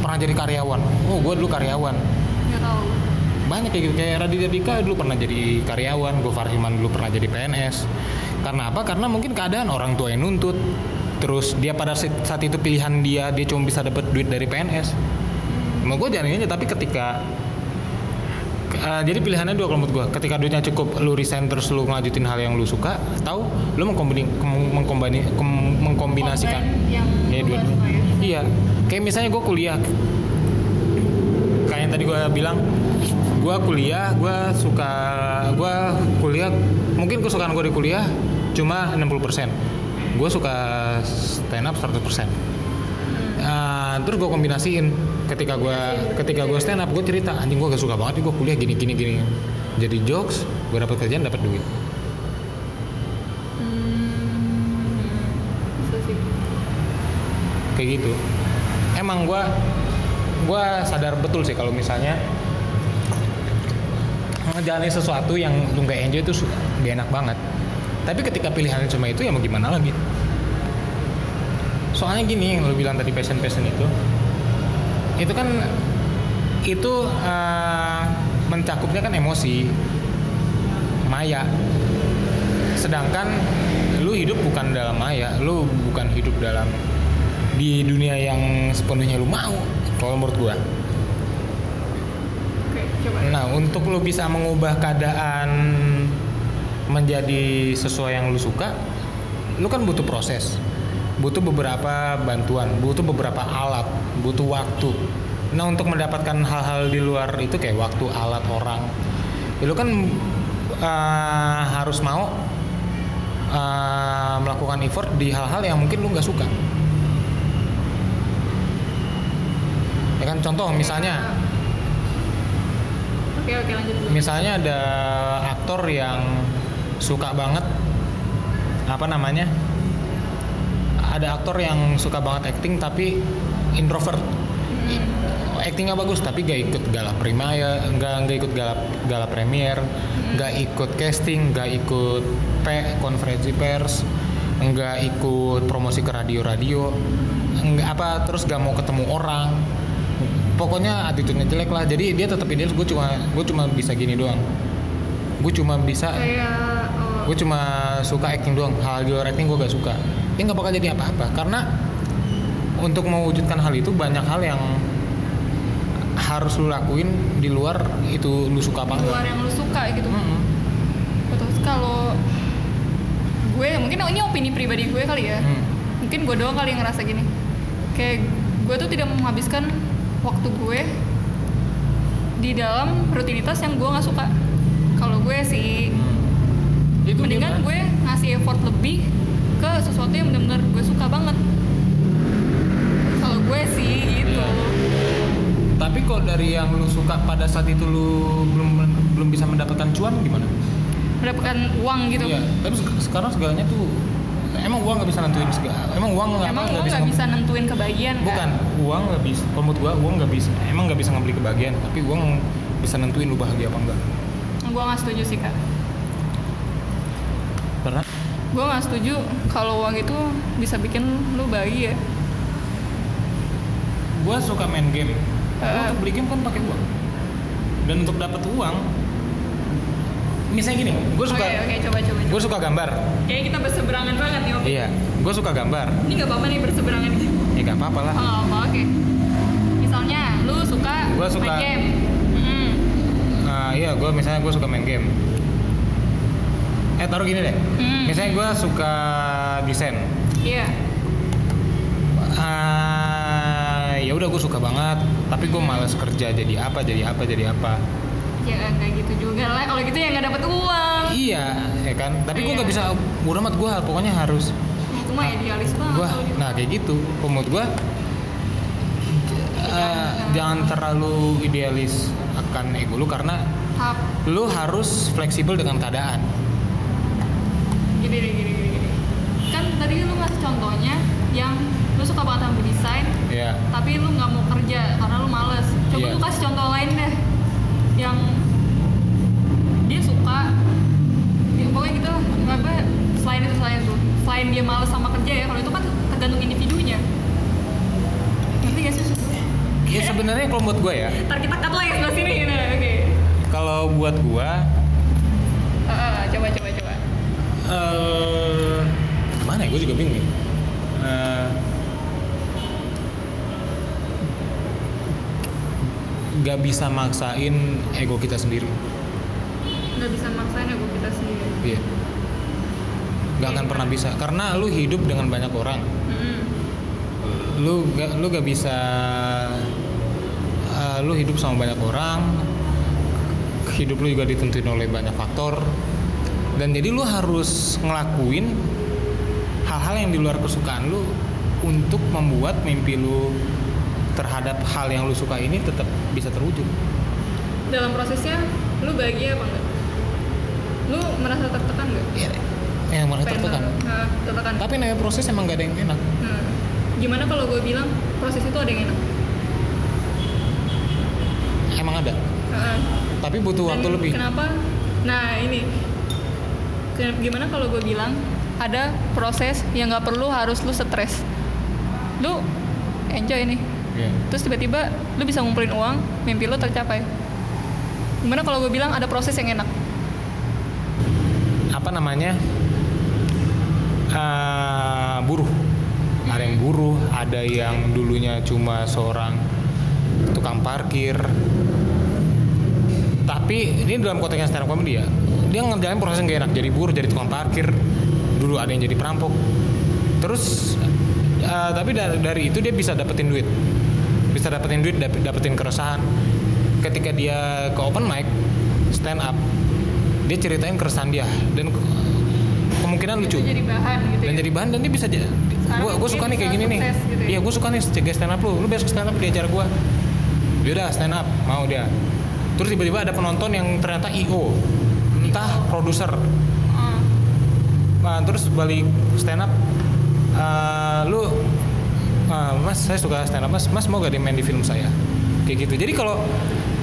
pernah jadi karyawan. Oh gue dulu karyawan banyak kayak gitu. Kayak Raditya Dika dulu pernah jadi karyawan Gofar Hilman dulu pernah jadi PNS karena apa? Karena mungkin keadaan orang tua yang nuntut. Terus dia pada saat itu pilihan dia dia cuma bisa dapat duit dari PNS mau gue jalanin aja tapi ketika Uh, jadi pilihannya dua kalau menurut gue ketika duitnya cukup lu resign terus lu ngajutin hal yang lu suka tahu lu mengkombini, mengkombini, mengkombinasikan. Yang Iya, lu dua. ya. Iya, kayak misalnya gue kuliah, kayak yang tadi gue bilang, gue kuliah, gue suka, gue kuliah, mungkin kesukaan gue di kuliah cuma 60%. Gue suka stand up 100%. Ah, terus gue kombinasiin. Ketika gue ketika gue stand up gue cerita anjing gue gak suka banget gue kuliah gini gini gini. Jadi jokes gue dapat kerjaan dapat duit. Hmm, kayak gitu. Emang gue gue sadar betul sih kalau misalnya ngejalanin sesuatu yang lu nggak enjoy itu gak enak banget. Tapi ketika pilihannya cuma itu ya mau gimana lagi? Soalnya gini yang lu bilang tadi passion passion itu. Itu kan itu eh, mencakupnya kan emosi. Maya. Sedangkan lu hidup bukan dalam maya lu bukan hidup dalam di dunia yang sepenuhnya lu mau kalau menurut gua coba. nah untuk lu bisa mengubah keadaan menjadi sesuai yang lu suka lu kan butuh proses. Butuh beberapa bantuan butuh beberapa alat butuh waktu. Nah untuk mendapatkan hal-hal di luar itu kayak waktu alat orang ya lu kan eh, harus mau eh, melakukan effort di hal-hal yang mungkin lu nggak suka. Ya kan? Contoh misalnya Oke oke lanjut dulu. misalnya ada aktor yang suka banget apa namanya ada aktor yang suka banget acting tapi introvert Hmm. actingnya bagus tapi gak ikut gala primaya nggak nggak ikut gala gala premier nggak ikut casting nggak ikut p konferensi pers nggak ikut promosi ke radio radio nggak apa terus gak mau ketemu orang pokoknya attitude-nya jelek lah jadi dia tetap idealis gue cuma gue cuma bisa gini doang gue cuma bisa Kayak oh, gue cuma suka acting doang hal di luar acting gue gak suka ini nggak bakal jadi apa-apa karena untuk mewujudkan hal itu banyak hal yang harus lu lakuin di luar itu lu suka apa di luar yang lu suka gitu. Mm-mm. Terus kalau gue mungkin ini opini pribadi gue kali ya. Hmm. Mungkin gue doang kali yang ngerasa gini. Kayak gue tuh tidak menghabiskan waktu gue di dalam rutinitas yang gue nggak suka. Kalau gue sih itu mendingan gimana? gue ngasih effort lebih ke sesuatu yang benar-benar gue suka banget. Kalau gue sih gitu. tapi kok dari yang lu suka pada saat itu lu belum belum bisa mendapatkan cuan gimana Mendapatkan uang gitu. Iya, tapi sek- sekarang segalanya tuh emang uang nggak bisa nentuin segala emang uang apa Emang nggak lo nggak nge- bisa nentuin kebahagiaan kan? bukan uang nggak bisa kalau gua uang nggak bisa emang nggak bisa ngebeli kebahagiaan tapi uang bisa nentuin lu bahagia apa enggak Gue nggak setuju sih kak. karena Gue nggak setuju kalau uang itu bisa bikin lu bahagia. gua suka main game Gua Heeh. untuk beli game kan pakai uang dan untuk dapat uang misalnya gini gue suka Oke oke coba coba. coba. gue suka gambar Kayaknya kita berseberangan banget nih. Opi. iya gue suka gambar Ini nggak apa-apa nih berseberangan. ya gak apa-apa lah Oh nggak oke. Misalnya lu suka, Gua suka- main game. Mm. Nah, iya gue misalnya gue suka main game eh taruh gini deh Hmm. misalnya gue suka desain Iya. Ah, ya udah gue suka banget tapi gue males kerja jadi apa jadi apa jadi apa Ya nggak gitu juga lah. Kalau gitu ya nggak dapet uang. iya ya kan tapi gue Iya. gak bisa udah amat gue pokoknya harus Itu mah idealis banget. kalau gitu. nah kayak gitu menurut gue eh, jangan terlalu idealis akan ego lu karena Tahap lu harus fleksibel dengan keadaan gini gini gini gini. Kan tadi lu ngasih contohnya yang lu suka banget sama desain, ya tapi lu nggak mau kerja karena lu males. Coba Iya. lu kasih contoh lain deh yang dia suka, ya, pokoknya gitu. Apa selain itu selain itu, selain dia males sama kerja ya, kalau itu kan tergantung individunya. Ngerti gak sih? ya sebenarnya kalau buat gue ya Ntar kita cut lagi sebelah sini. Nah, oke. kalau buat gue Ah, ah, coba coba coba. eh mana ya gue juga bingung Eh, nggak bisa maksain ego kita sendiri Nggak bisa maksain ego kita sendiri. iya nggak akan pernah bisa karena lu hidup dengan banyak orang Mm-mm. lu gak lu gak bisa eh, lu hidup sama banyak orang hidup lu juga ditentuin oleh banyak faktor dan jadi lu harus ngelakuin hal-hal yang di luar kesukaan lu untuk membuat mimpi lu terhadap hal yang lu suka ini tetap bisa terwujud dalam prosesnya lu bahagia apa enggak? Lu merasa tertekan nggak? ya yang mana Pengen tertekan. Nah, tertekan. tapi namanya proses emang gak ada yang enak Nah, gimana kalau gue bilang proses itu ada yang enak? emang ada Nah, tapi butuh dan waktu lebih Kenapa? Nah ini, gimana kalau gue bilang ada proses yang nggak perlu harus lu stres. Lu enjoy nih. Iya. Terus tiba-tiba lu bisa ngumpulin uang, mimpi lu tercapai. Gimana kalau gue bilang ada proses yang enak? apa namanya? Eh, buruh. Ada yang buruh ada yang dulunya cuma seorang tukang parkir. Tapi ini dalam konteksnya stand up comedy ya dia ngerjain proses yang gak enak. Jadi buruh jadi tukang parkir. Dulu ada yang jadi perampok. Terus eh, tapi dari, dari itu dia bisa dapetin duit bisa dapetin duit dap- dapetin keresahan. Ketika dia ke open mic stand up dia ceritain keresahan dia. Dan ke- kemungkinan lucu. jadi bahan gitu. dan ya. jadi bahan dan dia bisa jadi gua dia suka nih kayak gini nih. gitu ya. iya gua suka nih cegah stand up lu. Lu besok stand up di acara gua. Dia udah stand up. Mau dia. Terus tiba-tiba ada penonton yang ternyata io entah produser. Hmm. Nah, terus balik stand up eh, lu "Ah, mas saya suka stand up mas mas mau gak main di film saya? Kayak gitu. Jadi kalau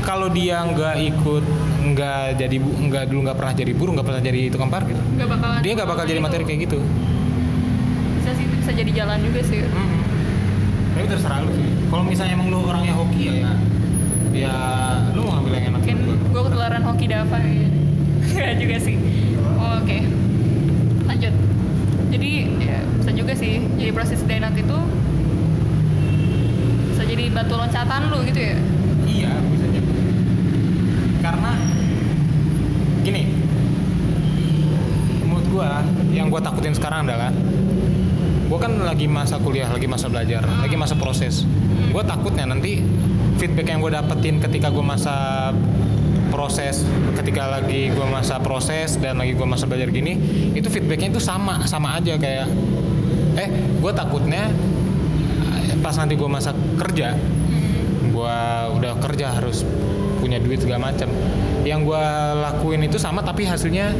kalau dia nggak ikut nggak jadi nggak dulu nggak pernah jadi buruh nggak pernah jadi tukang parkir bakalan dia nggak bakal jadi materi kayak gitu. Bisa sih itu bisa jadi jalan juga sih. Tapi terserah lu sih. Kalau misalnya emang lu orangnya hoki ya ya, ya lu mau ngambil yang enak mungkin gue ketularan hoki Dava ya. Nggak juga sih. Oh, oke. Lanjut. Jadi ya, bisa juga sih. Jadi proses denat itu jadi batu loncatan lu gitu ya Iya, bisa jadi. Karena gini, menurut gua yang gua takutin sekarang adalah gua kan lagi masa kuliah, lagi masa belajar, lagi masa proses. Gua takutnya nanti feedback yang gua dapetin ketika gua masa proses, ketika lagi gua masa proses dan lagi gua masa belajar gini, itu feedbacknya itu sama, sama aja kayak eh gua takutnya pas nanti gua masa kerja gua udah kerja harus punya duit segala macam. Yang gua lakuin itu sama tapi hasilnya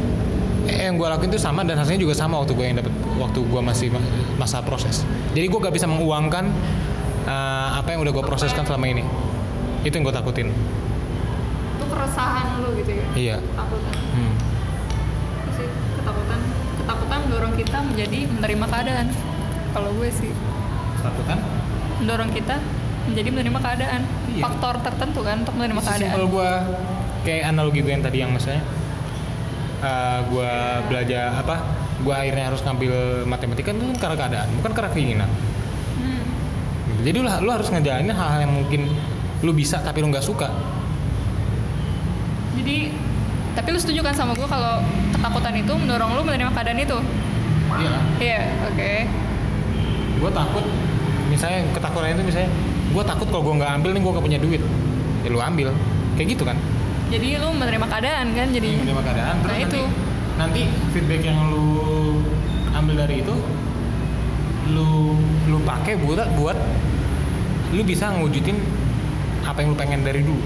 eh, yang gua lakuin itu sama dan hasilnya juga sama waktu gua yang dapet waktu gua masih ma- masa proses. Jadi gua gak bisa menguangkan eh, apa yang udah gua proseskan selama ini. Itu yang gua takutin. Itu keresahan lu gitu ya? Iya. Ketakutan. Hmm. Sih? Ketakutan. Ketakutan mendorong kita menjadi menerima keadaan. Kalau gue sih. Takutan mendorong kita menjadi menerima keadaan. Iya. faktor tertentu kan untuk menerima keadaan. Kalau gua kayak analogi gue yang tadi yang misalnya eh, gua belajar apa gua akhirnya harus ngambil matematika itu kan karena keadaan bukan karena keinginan. Hmm. jadi lu, lu harus ngejalanin hal-hal yang mungkin lu bisa tapi lu nggak suka. Jadi tapi lu setuju kan sama gue kalau ketakutan itu mendorong lu menerima keadaan itu? Iya. Iya oke. Gue takut misalnya ketakutan itu misalnya gue takut kalau gue nggak ambil nih gue gak punya duit. Ya lu ambil. Kayak gitu kan? Jadi lu menerima keadaan kan jadi menerima keadaan terus Nah, nanti, itu. nanti feedback yang lu ambil dari itu lu lu pakai buat buat lu bisa ngewujudin apa yang lu pengen dari dulu.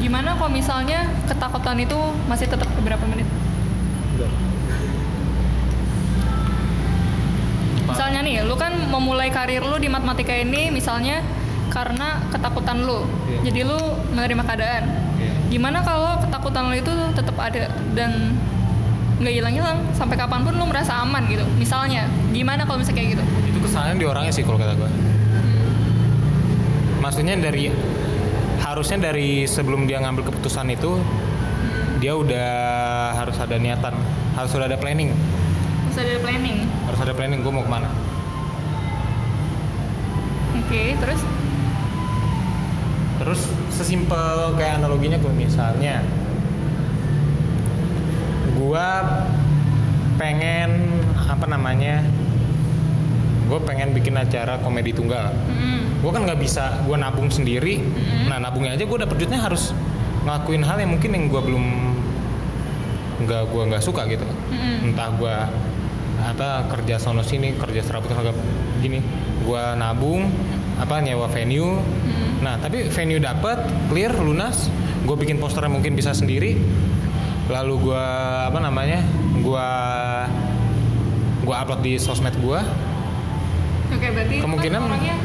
Gimana kalau misalnya ketakutan itu masih tetap beberapa menit misalnya nih lu kan memulai karir lu di matematika ini misalnya karena ketakutan lu. Iya. jadi lu menerima keadaan. Iya. gimana kalau ketakutan lu itu tetap ada dan nggak hilang-hilang? Sampai kapan pun lu merasa aman gitu. Misalnya gimana kalau misalnya kayak gitu? Itu kesalahan di orangnya sih kalau kata gue maksudnya dari harusnya dari sebelum dia ngambil keputusan itu dia udah harus ada niatan harus udah ada planning bisa ada planning harus ada planning gue mau ke mana oke terus terus sesimpel kayak analoginya gue misalnya gue pengen apa namanya gue pengen bikin acara komedi tunggal Mm-mm. gue kan nggak bisa gue nabung sendiri Mm-mm. nah nabungnya aja gue dapet duitnya harus ngelakuin hal yang mungkin yang gue belum nggak gue nggak suka gitu Mm-mm. entah gue apa kerja sono sini kerja serabut agak gini gue nabung apa nyewa venue Mm-mm. nah tapi venue dapet clear lunas gue bikin posternya mungkin bisa sendiri lalu gue apa namanya gue gue upload di sosmed gue Oke berarti Kemungkinan- itu kan orangnya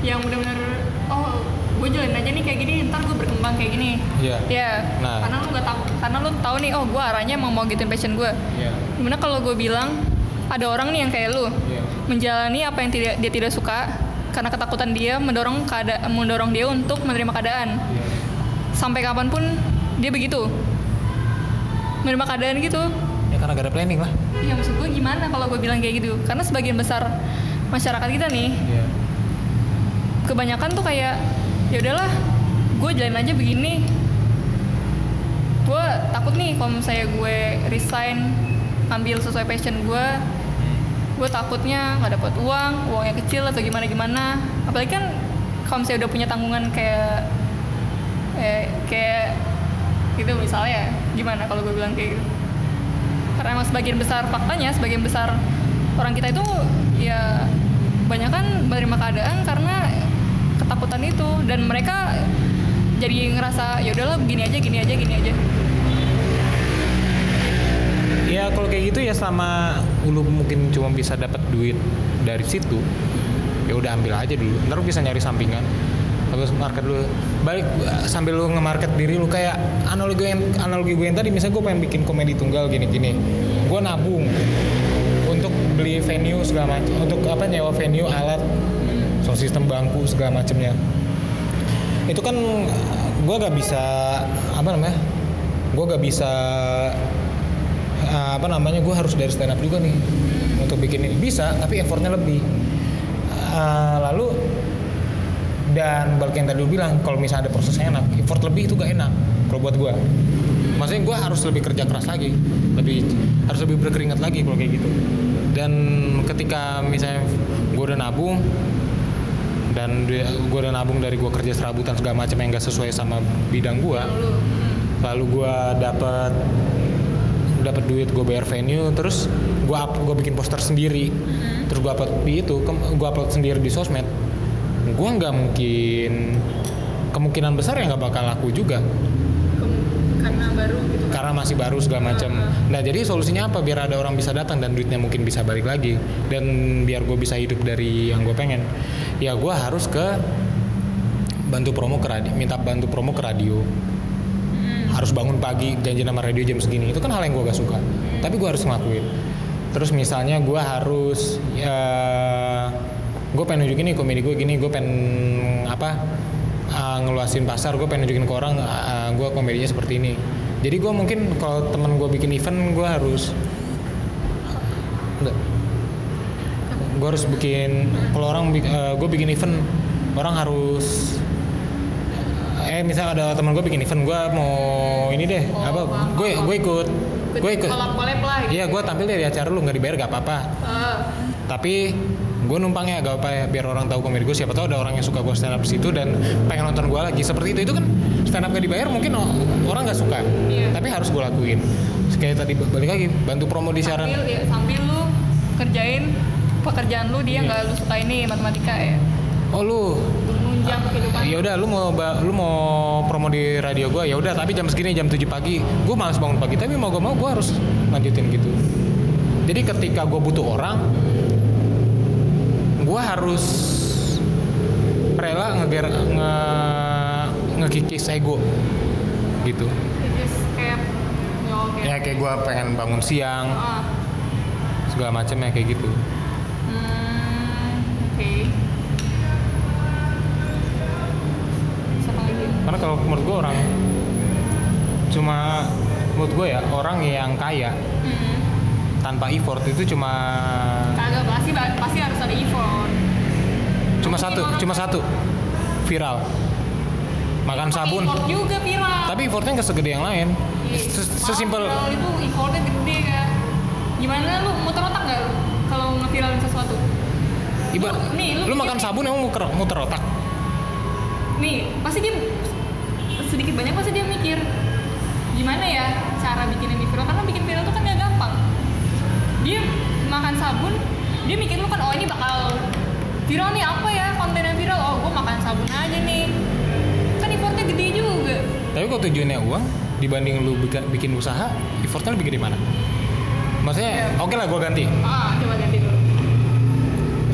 yang benar-benar oh gue jalan aja nih kayak gini ntar gue berkembang kayak gini. Iya. Ya. Nah. Karena lu nggak tahu karena lu tahu nih oh gue arahnya mau mau gituin passion gue. Iya. Gimana kalau gue bilang ada orang nih yang kayak lu Iya. menjalani apa yang tidak dia tidak suka karena ketakutan dia mendorong keadaan mendorong dia untuk menerima keadaan Iya. sampai kapan pun dia begitu menerima keadaan gitu ya karena gak ada planning lah ya maksud gue gimana kalau gue bilang kayak gitu karena sebagian besar masyarakat kita nih Iya. kebanyakan tuh kayak ya udahlah gue jalan aja begini gue takut nih kalau misalnya gue resign ambil sesuai passion gue gue takutnya nggak dapat uang uangnya kecil atau gimana gimana. Apalagi kan kalau misalnya udah punya tanggungan kayak eh, kayak gitu misalnya gimana kalau gue bilang kayak gitu? Karena emang sebagian besar faktanya sebagian besar orang kita itu ya banyak kan menerima keadaan karena ketakutan itu. Dan mereka jadi ngerasa ya udahlah gini aja gini aja gini aja ya kalau kayak gitu ya selama lu mungkin cuma bisa dapat duit dari situ ya udah ambil aja dulu. Ntar lu bisa nyari sampingan. Terus market dulu balik sambil lu nge-market diri lu kayak analogi yang analogi gue yang tadi misalnya gue pengen bikin komedi tunggal gini-gini. Gue nabung untuk beli venue segala macam untuk apa nyewa venue alat so sistem bangku segala macamnya itu kan gue gak bisa apa namanya gue gak bisa uh, apa namanya gue harus dari stand up juga nih untuk bikin ini. Bisa tapi effortnya lebih. Uh, lalu dan balik yang tadi lu bilang kalau misalnya ada prosesnya enak effort lebih itu gak enak kalau buat gue maksudnya gue harus lebih kerja keras lagi lebih harus lebih berkeringat lagi kalau kayak gitu. Dan ketika misalnya gue udah nabung dan gue udah nabung dari gue kerja serabutan segala macam yang gak sesuai sama bidang gue dulu hmm. lalu gue dapet dapat duit gue bayar venue terus gue up gue bikin poster sendiri. Terus gue upload di itu gue upload sendiri di sosmed. Gue nggak mungkin kemungkinan besar ya nggak bakal laku juga. Karena baru gitu kan? Karena masih baru segala macam. Nah jadi solusinya apa? Biar ada orang bisa datang dan duitnya mungkin bisa balik lagi. Dan biar gue bisa hidup dari yang gue pengen. Ya gue harus ke bantu promo ke radio minta bantu promo ke radio harus bangun pagi janji nama radio jam segini. Itu kan hal yang gue gak suka. Tapi gue harus ngelakuin. Terus misalnya gue harus ya gue pengen nunjukin nih komedi gue gini gue pengen apa uh, ngeluasin pasar gue pengen nunjukin ke orang uh, gue komedinya seperti ini. Jadi gue mungkin kalau temen gue bikin event gue harus gue harus bikin kalau orang uh, gue bikin event orang harus eh misalnya ada teman gue bikin event gue mau ini deh Oh, apa gue gue ikut gue ikut. kolab gitu. Iya gue tampil deh di acara lu nggak dibayar gak apa-apa. Eh, tapi gue numpangnya gak apa ya biar orang tahu komedi gue siapa tahu ada orang yang suka gue stand up situ dan pengen nonton gue lagi. Seperti itu itu kan stand up gak dibayar mungkin orang nggak suka. Iya. tapi harus gue lakuin. Kayak tadi balik lagi bantu promo di siaran sambil ya sambil lu kerjain pekerjaan lu dia Iya. nggak lu suka ini matematika ya? Oh lu menunjang kehidupan ya udah lu mau lu mau promo di radio gue ya udah. Tapi jam segini jam 7 pagi gue malas bangun pagi. Tapi mau gak mau gue harus lanjutin gitu. Jadi ketika gue butuh orang gue harus rela ngeger nge ngekikis ego gitu. Kayak ya ya kayak gue pengen bangun siang Ah, segala macam ya kayak gitu karena kalau menurut gue orang cuma menurut gue ya orang yang kaya hmm. tanpa effort itu cuma kagak pasti pasti harus ada effort. Cuma satu cuma satu. Viral. Makan sabun. effort juga viral. Tapi effortnya nggak segede yang lain. Ses- sesimpel Viral itu effortnya gede kan. Gimana lu muter otak nggak lu kalau ngeviralin sesuatu? Iba Nih, lu lu makan sabun emang muter, muter otak? Nih pasti dia sedikit banyak pasti dia mikir gimana ya cara bikin ini viral? Karena bikin viral itu kan gak gampang. Dia makan sabun dia mikir lu kan oh ini bakal viral nih apa ya konten yang viral? Oh gue makan sabun aja nih. Kan effortnya gede juga. Tapi kalau tujuannya uang dibanding lu bikin, usaha effortnya lebih gede mana? Maksudnya oke lah gue ganti. Ah coba ganti dulu.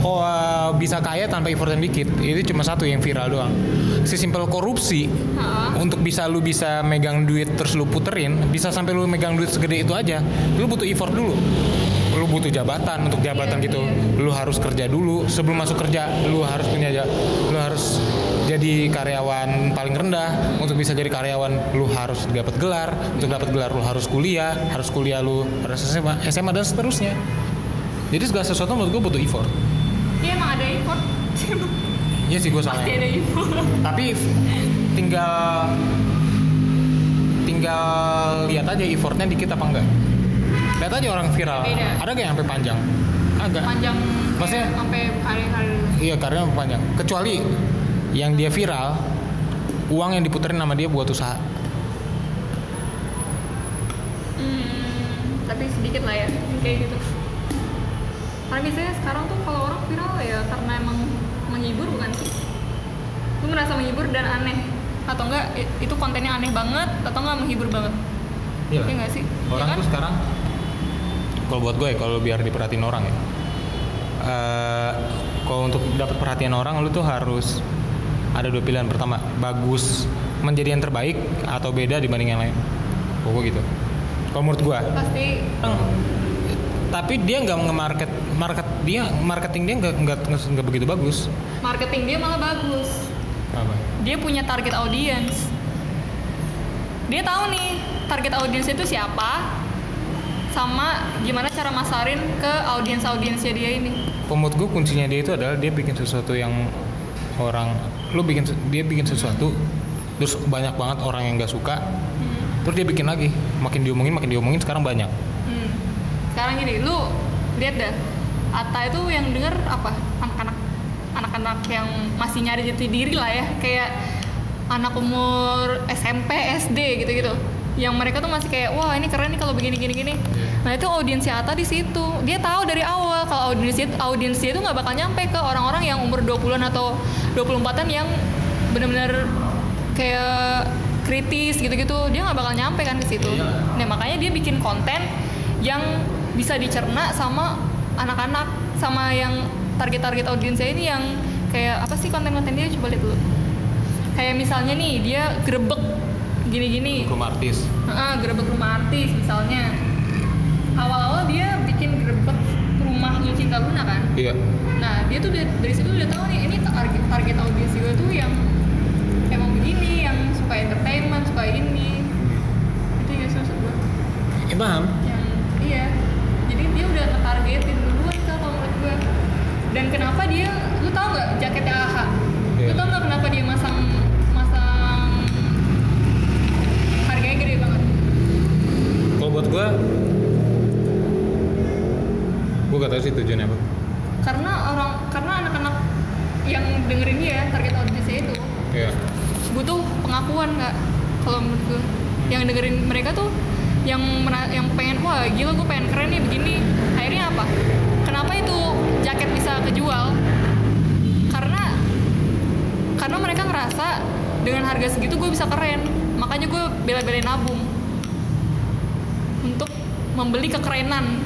Oh uh, bisa kaya tanpa effort yang dikit itu cuma satu yang viral doang sesimpel korupsi Ah, untuk bisa lu bisa megang duit terus lu puterin bisa sampai lu megang duit segede itu aja lu butuh effort dulu. Lu butuh jabatan untuk jabatan Iya, gitu iya. lu harus kerja dulu. Sebelum masuk kerja lu harus punya ja- lu harus jadi karyawan paling rendah. Untuk bisa jadi karyawan lu harus dapat gelar. Untuk dapat gelar lu harus kuliah. Harus kuliah lu harus SMA, SMA dan seterusnya. Jadi segala sesuatu menurut gue butuh effort. Iya emang ada effort Iya sih gue salah. Pasti ada effort tapi tinggal tinggal lihat aja effortnya dikit apa enggak. Lihat aja orang viral. Beda. ada gak yang sampai panjang? Agak. Panjang Maksudnya- sampai hari-hari. Iya karirnya panjang. Kecuali yang dia viral uang yang diputerin sama dia buat usaha. Hmm, tapi sedikit lah ya kayak gitu. Karena biasanya sekarang tuh kalau orang viral ya karena emang? Lu merasa menghibur dan aneh. atau enggak itu kontennya aneh banget atau enggak menghibur banget Iya. Iya nggak sih? Orang Iya kan? tuh sekarang kalau buat gue ya, kalau biar diperhatiin orang ya. eh kalau untuk dapat perhatian orang lu tuh harus ada dua pilihan. Pertama, bagus menjadi yang terbaik atau beda dibanding yang lain. Gue gitu. Kalau menurut gue. pasti Tapi dia nggak nge-market market dia marketing dia nggak nggak begitu bagus. marketing dia malah bagus Apa? dia punya target audience dia tahu nih target audience itu siapa sama gimana cara masarin ke audiens audiensnya dia ini Menurut gue kuncinya dia itu adalah dia bikin sesuatu yang orang lu bikin dia bikin sesuatu terus banyak banget orang yang nggak suka terus dia bikin lagi makin diomongin makin diomongin sekarang banyak Hmm. Sekarang gini, lu lihat dah. Atta itu yang denger apa? Anak-anak anak-anak yang masih nyari jati diri lah ya, kayak anak umur SMP, SD gitu-gitu. Yang mereka tuh masih kayak, wah ini keren nih kalau begini gini gini. Nah itu audiensnya Atta di situ. Dia tahu dari awal kalau audiensnya audiensnya itu nggak bakal nyampe ke orang-orang yang umur 20-an atau 24-an yang benar-benar kayak kritis gitu-gitu dia nggak bakal nyampe kan ke situ. Iya. Nah makanya dia bikin konten yang bisa dicerna sama anak-anak sama yang target-target audiensnya ini yang kayak apa sih konten-konten dia coba lihat dulu. Kayak misalnya nih dia grebek gini-gini, hukum artis Heeh, grebek rumah artis misalnya. Awal-awal dia bikin grebek rumahnya Cinta Luna kan. iya Nah, dia tuh dari, dari situ udah tahu nih ini target target audiens gue tuh yang emang begini, yang suka entertainment, suka ini. Itu ya maksud gue. ya paham Yang iya. Jadi dia udah ngetargetin duluan tuh kalau menurut gue. Dan kenapa dia, lu tau nggak jaketnya AHA? Lu Iya. tau nggak kenapa dia masang masang harganya gede banget? kalau buat gue gue gak tau sih tujuannya apa Karena orang, karena anak-anak yang dengerin dia target audiensnya itu iya butuh pengakuan nggak kalau menurut gue yang dengerin mereka tuh yang yang pengen wah gila gue pengen keren nih begini akhirnya apa jaket bisa kejual. Karena karena mereka ngerasa dengan harga segitu gue bisa keren. Makanya gue bela-belain nabung untuk membeli kekerenan.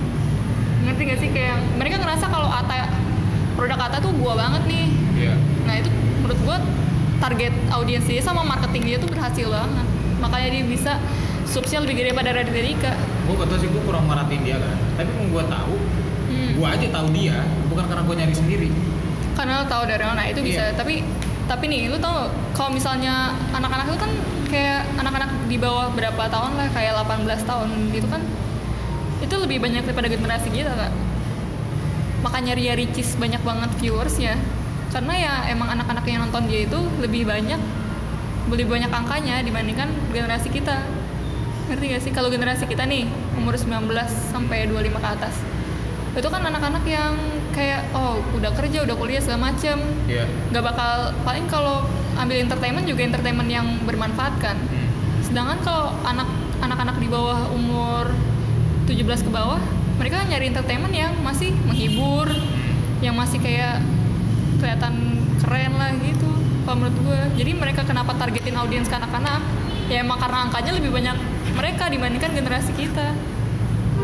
Ngerti gak sih? Kayak mereka ngerasa kalau Ata produk Ata tuh gua banget nih. Iya. Nah itu menurut gue target audiens dia sama marketing dia tuh berhasil banget. Makanya dia bisa subsnya lebih gede pada Raditya Dika. gue gak tau sih gue kurang merhatiin dia kan. Tapi gue tahu Hmm. gue aja tahu dia bukan karena gue nyari sendiri. Karena lo tahu dari mana itu bisa. Iya. Tapi tapi nih lu tau kalau misalnya anak-anak itu kan kayak anak-anak di bawah berapa tahun lah kayak 18 tahun gitu kan itu lebih banyak daripada generasi kita kak. Makanya Ria Ricis banyak banget viewersnya. Karena ya emang anak-anak yang nonton dia itu lebih banyak lebih banyak angkanya dibandingkan generasi kita. Ngerti gak sih? Kalau generasi kita nih umur 19 sampai 25 ke atas itu kan anak-anak yang kayak oh udah kerja udah kuliah segala macem. Iya. Nggak bakal paling kalau ambil entertainment juga entertainment yang bermanfaat kan. Hmm. sedangkan kalau anak anak-anak di bawah umur 17 ke bawah mereka nyari entertainment yang masih menghibur yang masih kayak kelihatan keren lah gitu kalau menurut gue jadi mereka kenapa targetin audiens ke anak-anak? Ya emang karena angkanya lebih banyak mereka dibandingkan generasi kita.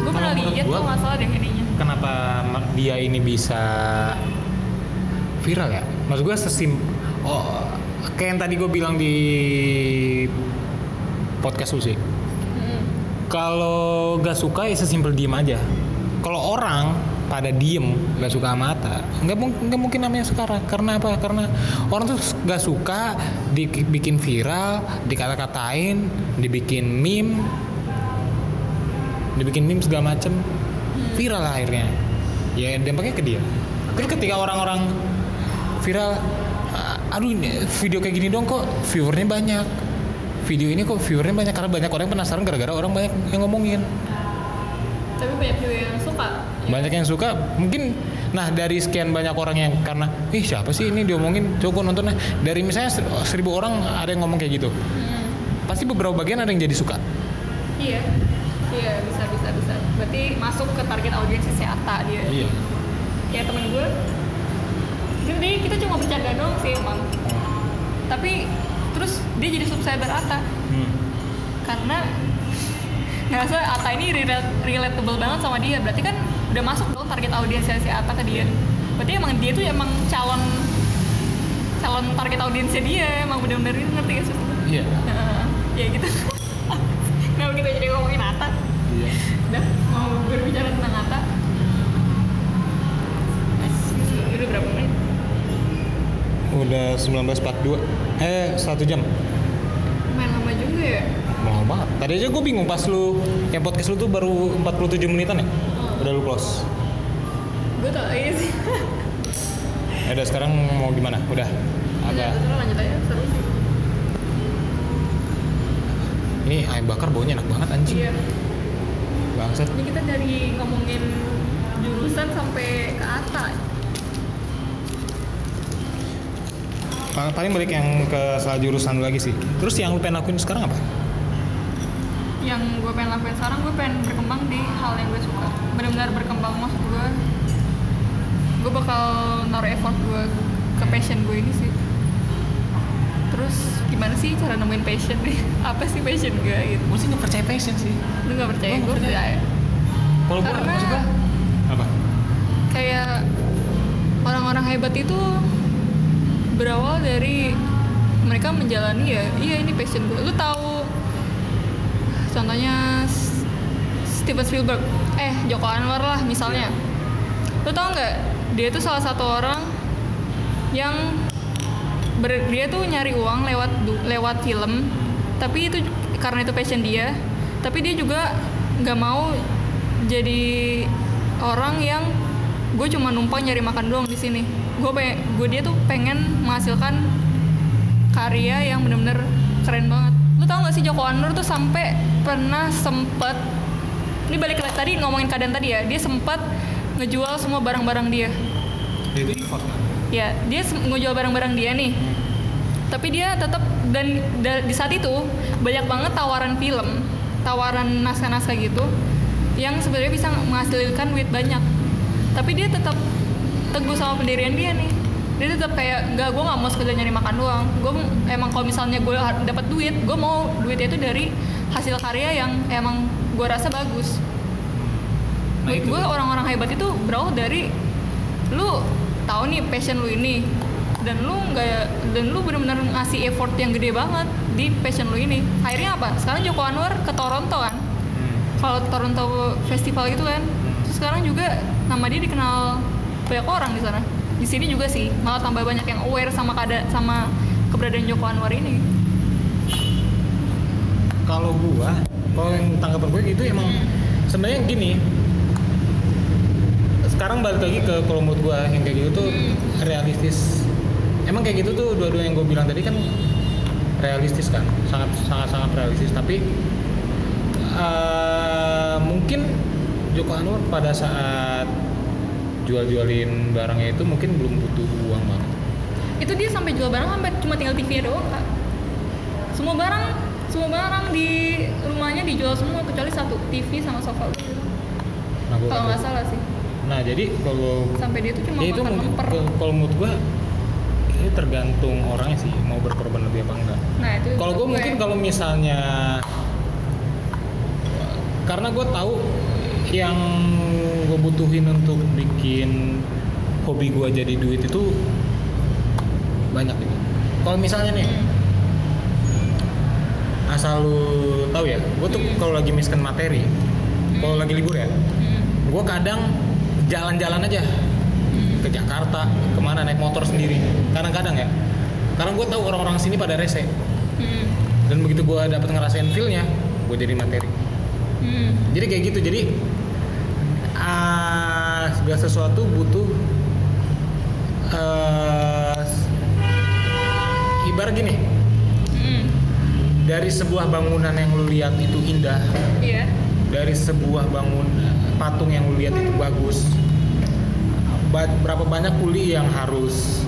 Gue pernah lihat gua- kok nggak salah deh ininya kenapa dia ini bisa viral ya? Maksud gue sesim oh kayak yang tadi gue bilang di podcast lu sih. Hmm. Kalau gak suka ya sesimpel diem aja. Kalau orang pada diem gak suka sama Atta nggak mungkin namanya sekarang karena apa karena orang tuh gak suka dibikin viral dikata-katain dibikin meme dibikin meme segala macem viral akhirnya. Ya dampaknya ke dia. Terus ketika orang-orang viral "Ah, aduh ini video kayak gini dong kok viewernya banyak. Video ini kok viewernya banyak. Karena banyak orang yang penasaran gara-gara orang banyak yang ngomongin. Tapi banyak juga yang suka. Banyak yang suka. Mungkin nah dari sekian banyak orang yang karena ih siapa sih ini diomongin? Coba nontonnya dari misalnya ser- seribu orang ada yang ngomong kayak gitu. Hmm. pasti beberapa bagian ada yang jadi suka. Iya, iya bisa. Berarti masuk ke target audiens si Atta dia. iya Kayak temen gue. Jadi kita cuma bercanda doang sih emang. Tapi terus dia jadi subscriber Ata Hmm. karena ngerasa Ata ini rela- relatable banget sama dia berarti kan udah masuk dong target audiensnya si Ata ke dia berarti emang dia tuh emang calon calon target audiensnya dia emang bener-bener itu ngerti gak sih Iya. Nah, ya gitu kenapa kita jadi ngomongin Ata Iya. Berbicara tentang Ata udah berapa menit Udah 19.42. Eh, satu jam. main lama juga ya Mau banget. Tadi aja gue bingung pas lu yang podcast lu tuh baru 47 menitan ya? Udah lu close. gue tau aja sih Ya udah sekarang mau gimana? Udah. Agak. lanjut aja seru sih Ini ayam bakar baunya enak banget anjing. iya Bangsat. ini kita dari ngomongin jurusan sampai ke Ata Pa- Paling balik yang ke soal jurusan lagi sih. Terus yang lu pengen lakuin sekarang apa? yang gue pengen lakuin sekarang gue pengen berkembang di hal yang gue suka benar-benar berkembang maksud gue gue bakal naruh effort gue ke passion gue ini sih terus gimana sih cara nemuin passion nih? Apa sih passion gue gitu? Gue sih nggak percaya passion sih. lu nggak percaya? Gue percaya. Kalau gue gua apa? kayak orang-orang hebat itu berawal dari mereka menjalani ya iya ini passion gue lu tahu contohnya Steven Spielberg eh Joko Anwar lah misalnya. Lu tau nggak? Dia tuh salah satu orang yang ber- dia tuh nyari uang lewat lewat film. Tapi itu karena itu passion dia. Tapi dia juga nggak mau jadi orang yang gue cuma numpang nyari makan doang di sini. Gue gue dia tuh pengen menghasilkan karya yang bener-bener keren banget. Lu tau gak sih Joko Anwar tuh sampai pernah sempet ini balik ke tadi ngomongin keadaan tadi ya dia sempat ngejual semua barang-barang dia. Itu effort kan? Ya dia ngejual barang-barang dia nih. Tapi dia tetap dan da- di saat itu banyak banget tawaran film tawaran naskah-naskah gitu yang sebenarnya bisa menghasilkan duit banyak. Tapi dia tetap teguh sama pendirian dia nih. Dia tetap kayak nggak gue nggak mau sekedar nyari makan doang. Gue emang kalau misalnya gue dapat duit gue mau duitnya itu dari hasil karya yang emang gue rasa bagus. Nah, gue orang-orang hebat itu berawal dari lu tahu nih passion lu ini. Dan lu nggak dan lu benar-benar ngasih effort yang gede banget di passion lu ini. Akhirnya apa? Sekarang Joko Anwar ke Toronto kan? Hmm. kalau Toronto Festival gitu kan? Terus sekarang juga nama dia dikenal banyak orang di sana. Di sini juga sih malah tambah banyak yang aware sama kada sama keberadaan Joko Anwar ini. Kalau gua, kalau yang tanggapan gue itu emang sebenarnya gini. Sekarang balik lagi ke kalau menurut gua yang kayak gitu tuh realistis. Emang kayak gitu tuh dua-dua yang gue bilang tadi kan realistis kan, sangat sangat sangat realistis. Tapi eh, mungkin Joko Anwar pada saat jual-jualin barangnya itu mungkin belum butuh uang banget. itu dia sampai jual barang sampai cuma tinggal TV-nya doang kak semua barang semua barang di rumahnya dijual semua kecuali satu TV sama sofa Nah, kalau nggak salah sih Nah jadi kalau sampai dia cuma ya itu mungkin memper ke- kalau menurut gua ini tergantung orangnya sih mau berkorban lebih apa enggak. nah itu Kalau gue mungkin kalau misalnya karena gue tahu yang gue butuhin untuk bikin hobi gue jadi duit itu banyak gitu. Kalau misalnya nih asal lu tahu ya, gue tuh Hmm. kalau lagi miskin materi, kalau lagi libur ya, Hmm, gue kadang jalan-jalan aja. Ke Jakarta ke mana naik motor sendiri. Kadang-kadang ya. Karena gue tahu orang-orang sini pada rese. Hmm, dan begitu gue dapet ngerasain feelnya gue jadi materi. Hmm. jadi kayak gitu. Jadi ah segala sesuatu butuh eh ibarat gini. Hmm, dari sebuah bangunan yang lu lihat itu indah. Iya. Dari sebuah bangun patung yang lu lihat itu bagus. ba- berapa banyak kuli yang harus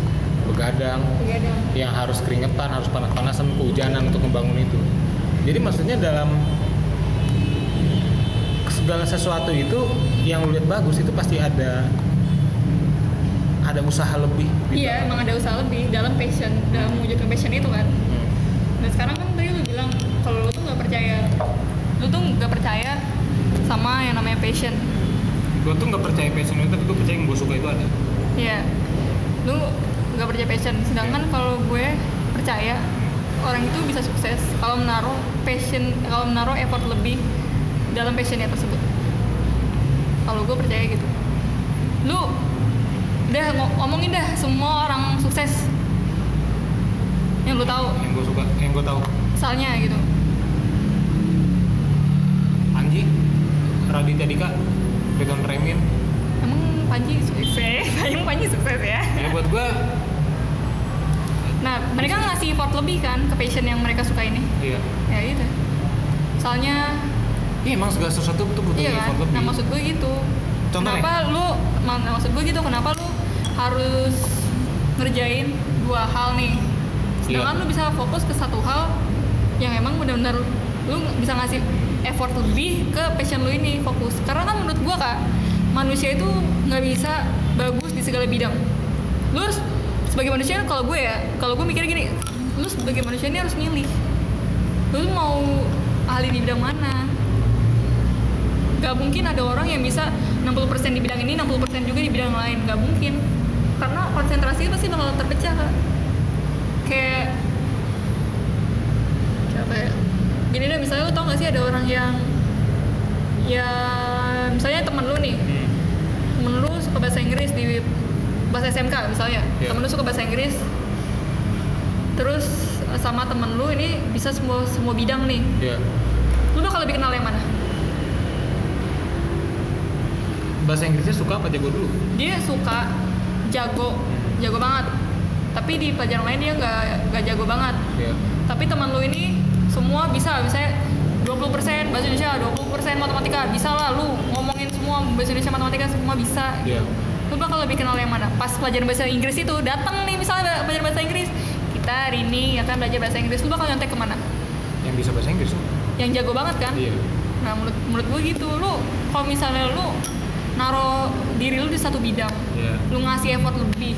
begadang begadang. yang harus keringetan harus panas-panasan kehujanan untuk membangun itu. Jadi maksudnya dalam segala sesuatu itu yang lu lihat bagus itu pasti ada ada usaha lebih di iya emang ada usaha lebih dalam passion dalam mewujudkan passion itu kan. Hmm. dan sekarang kan tadi lu bilang kalau lu tuh nggak percaya lu tuh nggak percaya sama yang namanya passion gue tuh nggak percaya passion itu tapi gue percaya yang gue suka itu ada Iya, lu nggak percaya passion. Sedangkan kalau gue percaya orang itu bisa sukses kalau menaruh passion, kalau menaruh effort lebih dalam passionnya tersebut. Kalau gue percaya gitu. Lu udah ngo- ngomongin dah semua orang sukses yang lu tahu, yang gue suka yang gue tahu misalnya gitu. Anji Raditya Dika Ridwan Remin Emang Panji sukses, emang Panji sukses ya. ya buat gue Nah, mereka ngasih effort lebih kan ke passion yang mereka suka ini. iya Ya gitu. Soalnya iya emang segala sesuatu tuh butuh Iya kan? effort lebih Nah maksud gue gitu. Contohnya? Kenapa lu? ma- Maksud gue gitu. Kenapa lu harus ngerjain dua hal nih? Sedangkan Iya. lu bisa fokus ke satu hal yang emang benar-benar lu bisa ngasih effort lebih ke passion lu ini fokus. Karena kan menurut gue kak manusia itu nggak bisa bagus di segala bidang. Lu harus sebagai manusia kalau gue ya, kalau gue mikirnya gini, lu sebagai manusia ini harus milih. Lu mau ahli di bidang mana? Gak mungkin ada orang yang bisa 60% di bidang ini, 60% juga di bidang lain. Gak mungkin. Karena konsentrasi pasti bakal terpecah, Kak. Kayak siapa ya? Gini deh, misalnya lu tau gak sih ada orang yang ya misalnya temen lu nih. Hmm. temen lu suka bahasa Inggris di bahasa SMK misalnya. Iya. temen lu suka bahasa Inggris. Terus sama temen lu ini bisa semua semua bidang nih. Iya. lu bakal lebih kenal yang mana? Bahasa Inggrisnya suka apa jago dulu? Dia suka jago jago banget. Tapi di pelajaran lain dia nggak nggak jago banget. Iya. tapi teman lu ini semua bisa misalnya 20% bahasa Indonesia 20% matematika bisa lah lu ngomongin semua bahasa Indonesia matematika semua bisa. Iya. lu bakal lebih kenal yang mana? Pas pelajaran bahasa Inggris itu datang nih misalnya pelajaran bahasa Inggris. Kita hari ini akan belajar bahasa Inggris. Lu bakal nyontek ke mana? Yang bisa bahasa Inggris yang jago banget kan? Iya. Nah menurut menurut gue gitu. Lu kalau misalnya lu naro diri lu di satu bidang iya. lu ngasih effort lebih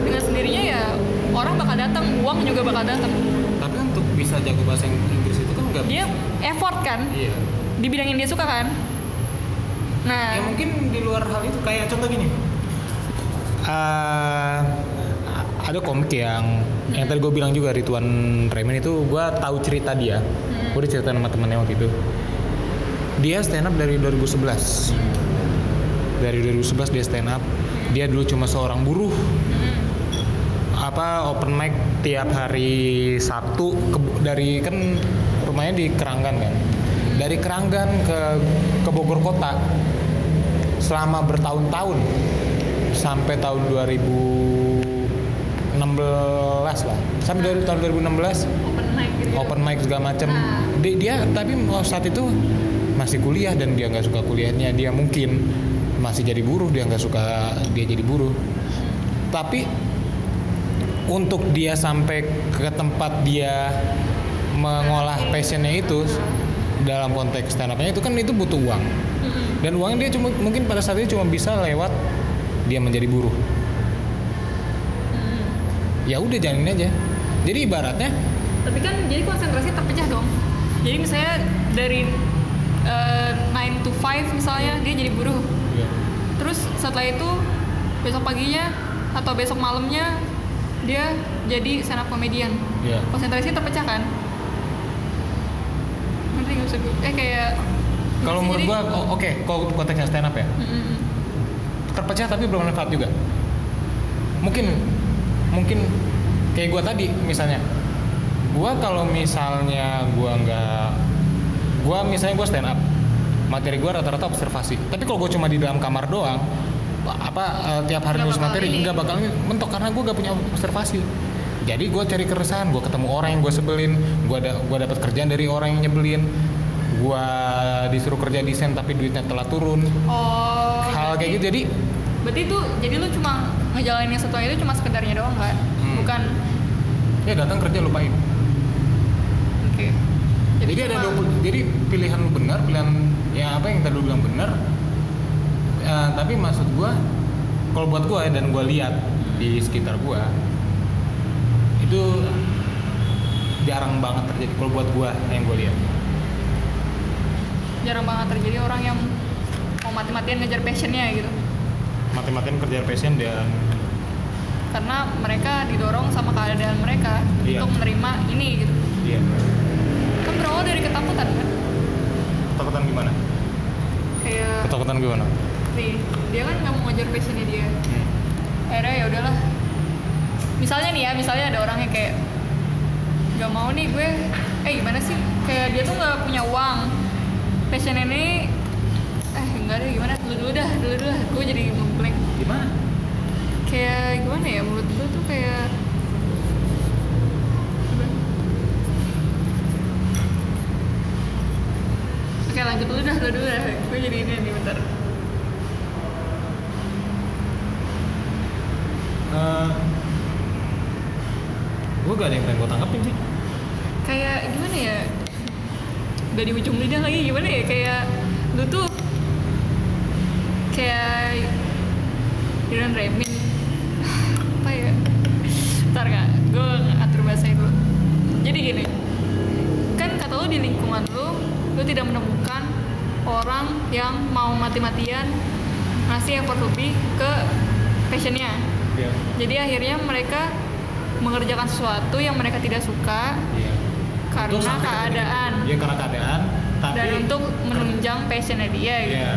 dengan sendirinya ya orang bakal datang uang juga bakal datang bisa jago bahasa Inggris itu kan nggak dia effort kan? Iya. Di bidang yang dia suka kan? Nah. Ya mungkin di luar hal itu kayak contoh gini. Eh, ada komik yang yang tadi gue bilang juga Ridwan Remin itu gue tahu cerita dia. Hmm. gue cerita sama temennya waktu itu. Dia stand up dari 2011 dari 2011 dia stand up. Dia dulu cuma seorang buruh apa open mic tiap hari Sabtu ke- dari kan rumahnya di Keranggan kan? Dari Keranggan ke ke Bogor kota selama bertahun-tahun sampai tahun 2016 lah. Sampai dari tahun 2016 open mic gitu open mic segala macam Ah. dia, dia tapi saat itu masih kuliah dan dia nggak suka kuliahnya. Dia mungkin masih jadi buruh dia nggak suka dia jadi buruh. Tapi untuk dia sampai ke tempat dia mengolah passionnya itu dalam konteks stand up-nya itu kan itu butuh uang. Mm-mm. dan uangnya dia cuma mungkin pada saat itu cuma bisa lewat dia menjadi buruh. Mm-mm. ya udah jalanin aja. Jadi ibaratnya tapi kan jadi konsentrasi terpecah dong. Jadi misalnya dari eh, 9 to 5 misalnya dia jadi buruh. Terus setelah itu besok paginya atau besok malamnya dia jadi stand up comedian. Ya konsentrasi terpecah kan? Ngerti nggak usah eh kayak kalau menurut gua oh, oke kalau konteksnya stand up ya. Mm-mm. terpecah tapi bermanfaat juga. Mungkin mungkin kayak gua tadi misalnya. Gua kalau misalnya gua nggak gua misalnya gua stand up materi gua rata-rata observasi. Tapi kalau gua cuma di dalam kamar doang apa eh, tiap hari nulis materi nggak bakal mentok karena gua gak punya observasi. Jadi gua cari keresahan gua ketemu orang yang gua sebelin gua ada gua dapat kerjaan dari orang yang nyebelin gua disuruh kerja desain tapi duitnya telah turun. Oh hal berarti- kayak gitu jadi berarti itu jadi lu cuma ngejalanin yang satu itu cuma sekedarnya doang kan Hmm. bukan? Ya datang kerja lupain. Oke. Jadi, ada cuma- 20 jadi pilihan lu benar pilihan ya apa yang tadi lu bilang benar Eh, tapi maksud gua kalau buat gua ya, dan gua lihat di sekitar gua itu jarang banget terjadi kalau buat gua yang gue lihat. Jarang banget terjadi orang yang mau mati-matian ngejar passionnya gitu. Mati-matian kerja passion dan karena mereka didorong sama keadaan mereka Iya. untuk menerima ini gitu. Iya. Kan berawal dari ketakutan kan? Ketakutan gimana? Kayak ketakutan gimana dia kan nggak mau ngejar passionnya dia. Akhirnya ya udahlah. Misalnya nih ya misalnya ada orang yang kayak nggak mau nih gue. Eh gimana sih? Kayak dia tuh nggak punya uang. Passion ini eh enggak deh gimana? Dulu dulu dah dulu dulu gue jadi ngeblank. Gimana? Kayak gimana ya? Menurut gue tuh kayak Oke lanjut dulu dah, dulu dah. Gue jadi ini nih bentar. Gue gak ada yang pengen gue tangkapin sih Kayak gimana ya? Udah di ujung lidah lagi gimana ya? Kayak lu tuh kayak Diran Remin apa ya? Bentar kak, gue atur bahasa dulu. Jadi gini, kan kata lu di lingkungan lu, lu tidak menemukan orang yang mau mati-matian ngasih effort lebih ke passionnya. Iya Jadi akhirnya mereka mengerjakan sesuatu yang mereka tidak suka iya karena Untuk sampai ke titik keadaan iya karena keadaan tapi dan untuk menunjang passionnya dia gitu. iya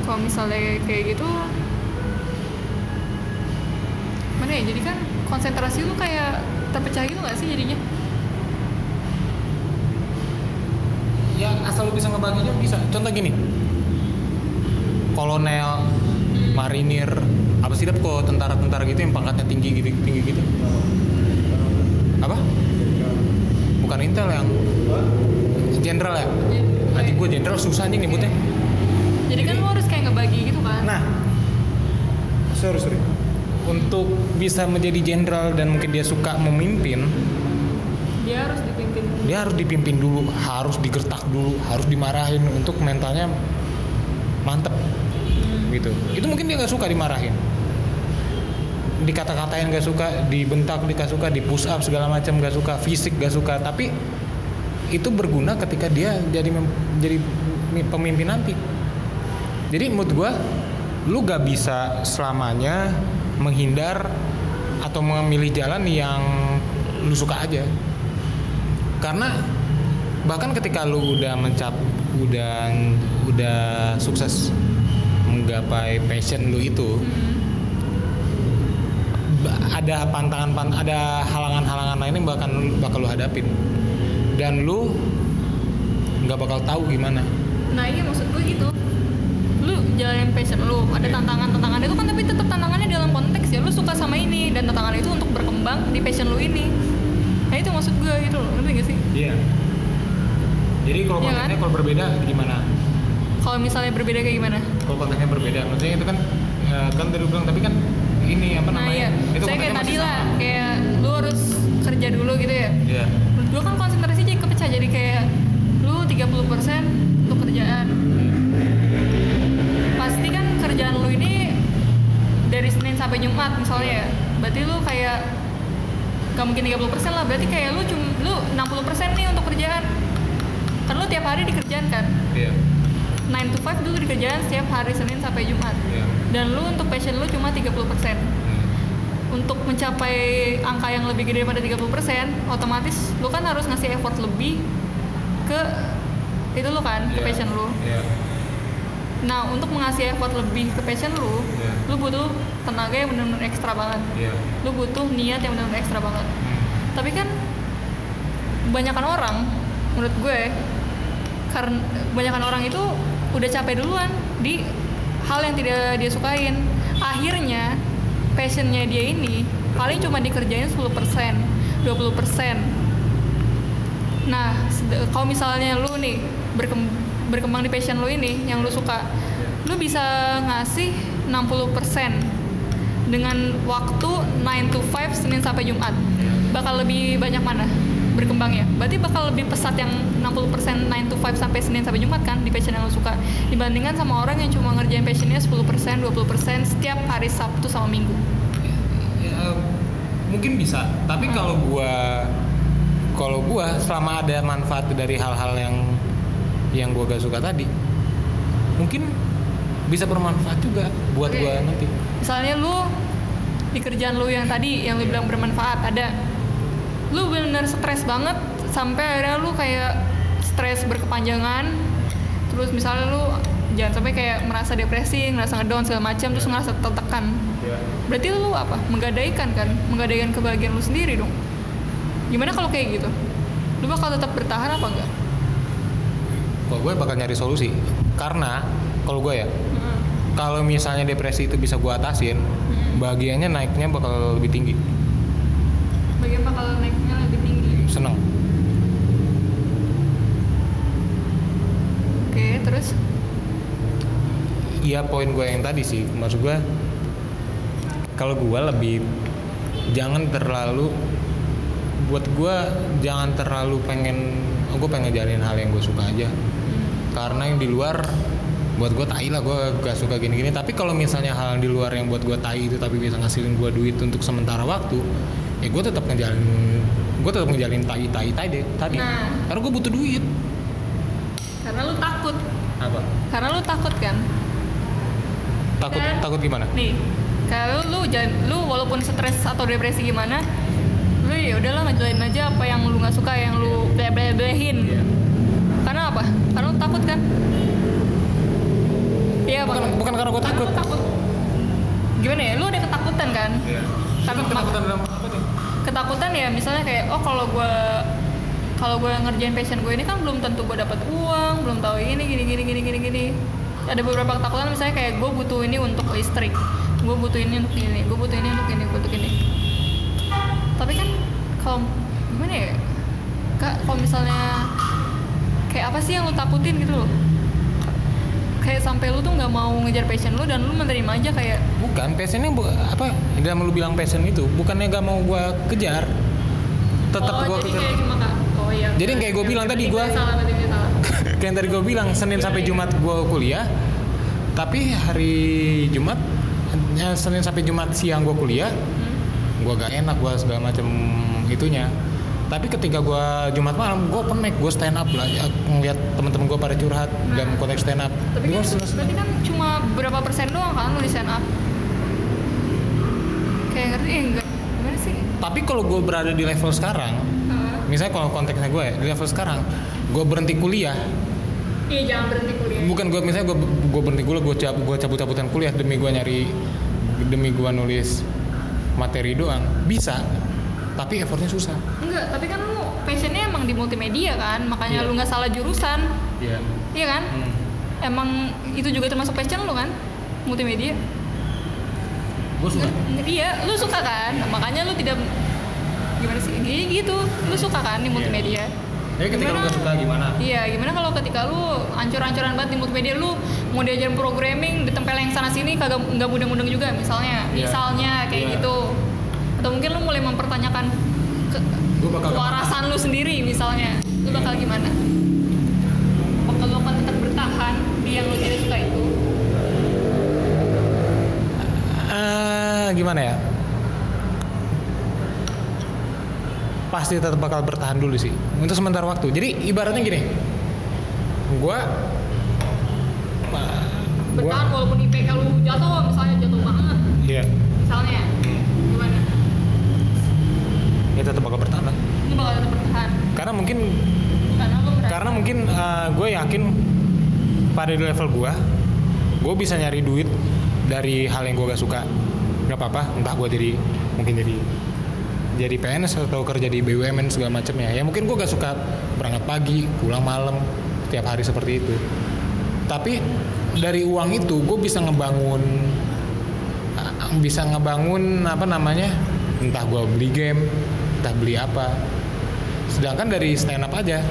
Kalau misalnya kayak gitu, mana ya? Jadi kan konsentrasi lu kayak terpecah gitu gak sih jadinya? ya asal lu bisa ngebaginya bisa contoh gini kolonel marinir. Apa sih Dap, kok tentara-tentara gitu yang pangkatnya tinggi gitu tinggi gitu? Apa? Bukan intel yang jenderal ya? Nanti gue jenderal susah nih nyebutnya. Jadi kan lu harus kayak ngebagi gitu kan? nah. Sorry sorry. Untuk bisa menjadi jenderal dan mungkin dia suka memimpin Dia harus dipimpin. dia harus dipimpin dulu harus digertak dulu harus dimarahin untuk mentalnya mantep gitu. Itu mungkin dia nggak suka dimarahin. Dikata-katain nggak suka dibentak nggak suka di push up segala macam nggak suka fisik nggak suka. Tapi itu berguna ketika dia jadi jadi mi- pemimpin nanti. Jadi menurut gua lu gak bisa selamanya menghindar atau memilih jalan yang lu suka aja. Karena bahkan ketika lu udah mencap udah udah sukses menggapai passion lu itu ba- ada pantangan pan ada halangan-halangan lain yang bakal bakal lu hadapin dan lu nggak bakal tahu gimana Nah iya maksud gue gitu. Lu jalanin passion lu, ada tantangan-tantangan itu kan tapi tetap tantangannya dalam konteks ya lu suka sama ini dan tantangan itu untuk berkembang di passion lu ini. Nah itu maksud gue gitu loh, ngerti gak sih? iya jadi kalau Iya kan? konteksnya kalau berbeda gimana Kalau misalnya berbeda kayak gimana? Kalau konteksnya berbeda maksudnya itu kan eh, kan tadi lu bilang tapi kan ini apa Nah namanya iya, itu saya kayak tadi lah, kayak lu harus kerja dulu gitu ya. iya Menurut gue kan konsentrasi jadi kepecah jadi kayak lu 30% untuk kerjaan. Pasti kan kerjaan lu ini dari Senin sampai Jumat misalnya ya. Berarti lu kayak gak mungkin 30% lah, berarti kayak lu cuma lu 60% nih untuk kerjaan. Kan lu tiap hari dikerjaan kan. iya 9 to 5 dulu dikerjaan setiap hari Senin sampai Jumat. iya Dan lu untuk passion lu cuma 30%. Hmm. untuk mencapai angka yang lebih gede daripada 30% otomatis lu kan harus ngasih effort lebih ke itu lu kan ke Iya. passion lu iya nah untuk mengasih effort lebih ke passion lu Iya. lu butuh tenaga yang benar-benar ekstra banget iya lu butuh niat yang benar-benar ekstra banget Hmm. tapi kan kebanyakan orang menurut gue karena kebanyakan orang itu udah capek duluan di hal yang tidak dia sukain. Akhirnya passionnya dia ini paling cuma dikerjain 10% 20% nah kalau misalnya lu nih berkem- berkembang di passion lu ini yang lu suka lu bisa ngasih 60% dengan waktu 9 to 5 Senin sampai Jumat. Bakal lebih banyak mana berkembangnya berarti bakal lebih pesat yang 60% 9 to 5 sampai Senin sampai Jumat kan di passion yang lo suka. Dibandingkan sama orang yang cuma ngerjain passionnya 10% 20% setiap hari Sabtu sama Minggu. Ya, mungkin bisa. Tapi Hmm. kalau gua kalau gua selama ada manfaat dari hal-hal yang yang gua gak suka tadi mungkin bisa bermanfaat juga buat Oke. gua nanti. Misalnya lu di kerjaan lu yang tadi yang lu bilang bermanfaat ada lu bener stres banget sampai akhirnya lu kayak stres berkepanjangan. Terus misalnya lu jangan sampai kayak merasa depresi ngerasa ngedown segala macam terus ngerasa tertekan. Berarti lu apa? Menggadaikan kan? Menggadaikan kebahagiaan lu sendiri dong. Gimana kalau kayak gitu? Lu bakal tetap bertahan apa enggak? Kalau gue bakal nyari solusi. Karena kalau gue ya kalau misalnya depresi itu bisa gua atasin bahagianya naiknya bakal lebih tinggi. Bagian bakal tinggi seneng. Oke terus? Iya poin gue yang tadi sih. Maksud gue kalau gue lebih jangan terlalu buat gue jangan terlalu pengen oh, gue pengen jalanin hal yang gue suka aja. Karena yang di luar buat gue tai lah gue gak suka gini-gini. Tapi kalau misalnya hal yang di luar yang buat gue tai itu tapi bisa ngasilin gue duit untuk sementara waktu ya gue tetap ngejalanin gue tetap ngejalanin tai tai tai deh tadi Nah. karena gue butuh duit. Karena lu takut. Apa? Karena lu takut kan? Takut Kan? takut gimana? nih kalau lu jangan lu walaupun stres atau depresi gimana lu ya udahlah ngejalanin aja apa yang lu nggak suka yang lu bleh-bleh-blehin Iya. karena apa? Karena lu takut kan? Iya bukan bukan karena gue takut. Takut. Gimana ya? Lu ada ketakutan kan? Karena ketakutan dalam ketakutan ya misalnya kayak oh kalau gue kalau gue ngerjain passion gue ini kan belum tentu gue dapat uang belum tahu ini gini gini gini gini gini. Ada beberapa ketakutan misalnya kayak gue butuh ini untuk listrik gue butuh ini untuk ini gue butuh ini untuk ini untuk ini. Tapi kan kalau gimana ya? Kak kalau misalnya kayak apa sih yang lu takutin gitu loh? Kayak sampai lu tuh nggak mau ngejar passion lu dan lu menerima aja kayak Bukan, passionnya bu, apa? Dalam lu bilang passion itu, bukannya gak mau gua kejar. Tetap oh jadi kejar. kayak cuma oh iya Jadi kayak gua bilang tadi, gue gue Kayak yang tadi gua bilang, Senin sampai Jumat gua kuliah. Tapi hari Jumat, ya, Senin sampai Jumat siang gua kuliah, Hmm? gua gak enak gua segala macam itunya. Tapi ketika gua Jumat malam, gua penek, gua stand up belajar ngeliat teman-teman gua pada curhat Nah. dalam konteks stand up. Tapi kan berarti kan cuma berapa persen doang kan lu di stand up? Ngerti eh enggak gimana sih? Tapi kalau gua berada di level sekarang, Heeh. misalnya kalau konteksnya gue ya di level sekarang gue berhenti kuliah Iya jangan berhenti kuliah. bukan gue misalnya gue gue berhenti kuliah gue cabut gue cabut cabutan kuliah demi gue nyari demi gue nulis materi doang bisa tapi effortnya susah Enggak, tapi kan lu passionnya emang di multimedia kan, makanya Iya. lu nggak salah jurusan, iya iya kan? Emang itu juga termasuk passion lu kan, multimedia. Gue suka Iya, lu suka kan, makanya lu tidak gimana sih? Iya gitu, lu suka kan di multimedia. tapi ketika lu Gimana? gak suka gimana Iya, gimana kalau ketika lu ancur-ancuran banget di multimedia lu mau diajarin programming ditempel yang sana sini kagak nggak mudeng-mudeng juga misalnya, Iya. misalnya kayak Iya. gitu. Atau mungkin lu mulai mempertanyakan ke kewarasan lu sendiri misalnya, lu bakal gimana? Apakah lu akan tetap bertahan di yang lu tidak suka itu? Eh, gimana ya? Pasti tetap bakal bertahan dulu sih untuk sementara waktu. Jadi ibaratnya gini. Gue Bertahan walaupun IPK lu jatuh misalnya jatuh banget, iya. Misalnya gimana? ya tetap bakal bertahan lah. Lu bakal tetap bertahan. Karena mungkin karena lu karena mungkin gue yakin pada level gue gue bisa nyari duit dari hal yang gue gak suka nggak apa-apa entah gue jadi mungkin jadi jadi PNS atau kerja di BUMN segala macamnya ya. Mungkin gue gak suka berangkat pagi pulang malam setiap hari seperti itu. Tapi dari uang itu gue bisa ngebangun bisa ngebangun apa namanya entah gue beli game entah beli apa. Sedangkan dari stand up aja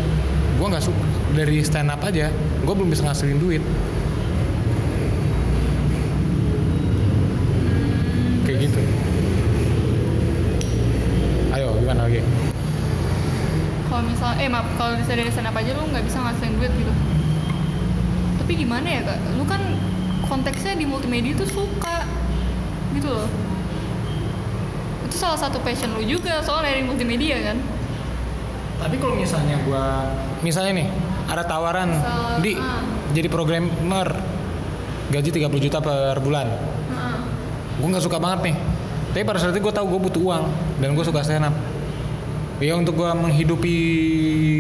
gue nggak suka dari stand up aja gue belum bisa ngasilin duit eh maaf kalau bisa dari stand up aja lu nggak bisa ngasihin duit gitu tapi gimana ya kak lu kan konteksnya di multimedia tuh suka gitu loh itu salah satu passion lu juga soalnya dari multimedia kan Tapi kalau misalnya gua misalnya nih ada tawaran So, di ah. jadi programmer gaji 30 juta per bulan. Heeh. Gue nggak suka banget nih. Tapi pada saat itu gue tahu gue butuh uang dan gue suka stand up. Ya untuk gue menghidupi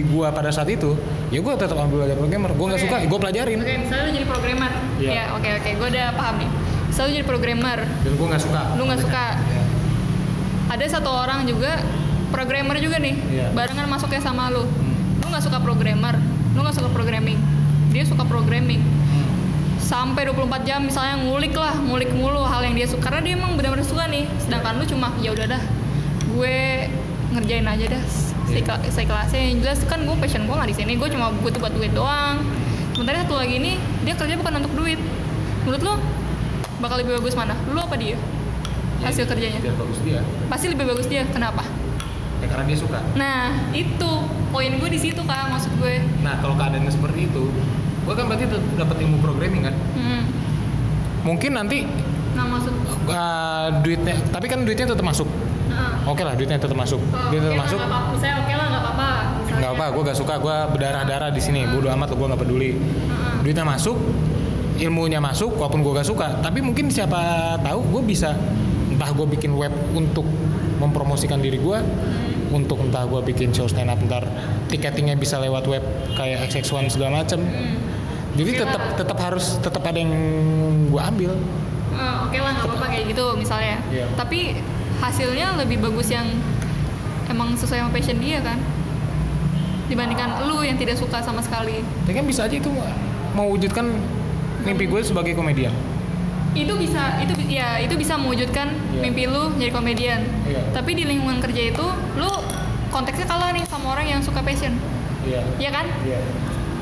gue pada saat itu, ya gue tetap ambil belajar programmer. Gue nggak Oke. suka, gue pelajarin. Oke, misalnya lu jadi programmer. Iya. Ya, oke oke, gue udah paham nih. Misalnya lu jadi programmer, Dan gue nggak suka. lu nggak suka. Iya. Ada satu orang juga programmer juga nih, Iya. barengan masuknya sama lu. Hmm. Lu nggak suka programmer, lu nggak suka programming. Dia suka programming. Hmm. Sampai 24 jam misalnya ngulik lah, ngulik mulu hal yang dia suka karena dia emang benar-benar suka nih. Sedangkan lu cuma ya udah dah, gue ngerjain aja dah Iya. saya kelasnya yang jelas kan gue passion gue nggak di sini gue cuma butuh buat duit doang sementara satu lagi ini dia kerja bukan untuk duit menurut lo bakal lebih bagus mana lu apa dia hasil kerjanya Biar bagus dia. pasti lebih bagus dia kenapa Ya karena dia suka. nah itu poin gue di situ kak maksud gue Nah kalau keadaannya seperti itu, gue kan berarti dapat ilmu programming kan. hmm. Mungkin nanti nah maksud uh, duitnya, tapi kan duitnya tetap masuk. Oke lah, duitnya tetap masuk. oh, Duit oke tetap lah, masuk. apa-apa. misalnya oke lah nggak apa-apa. Nggak apa, gue gak suka, gue berdarah-darah di sini. Bodo amat, gue nggak peduli. Duitnya masuk, ilmunya masuk, walaupun gue gak suka. Tapi mungkin siapa tahu gue bisa entah gue bikin web untuk mempromosikan diri gue, untuk entah gue bikin show stand up ntar tiketingnya bisa lewat web kayak XX1 segala macem. Hmm. Jadi Oke tetap lah. tetap harus tetap ada yang gue ambil. Eh, oke lah nggak apa-apa kayak gitu misalnya Iya. tapi hasilnya lebih bagus yang emang sesuai sama passion dia kan dibandingkan lu yang tidak suka sama sekali Tapi kan bisa aja itu mewujudkan mimpi gue sebagai komedian. itu bisa itu ya itu bisa mewujudkan Iya. mimpi lu jadi komedian Iya. tapi di lingkungan kerja itu lu konteksnya kalah nih sama orang yang suka passion Iya. ya kan Iya.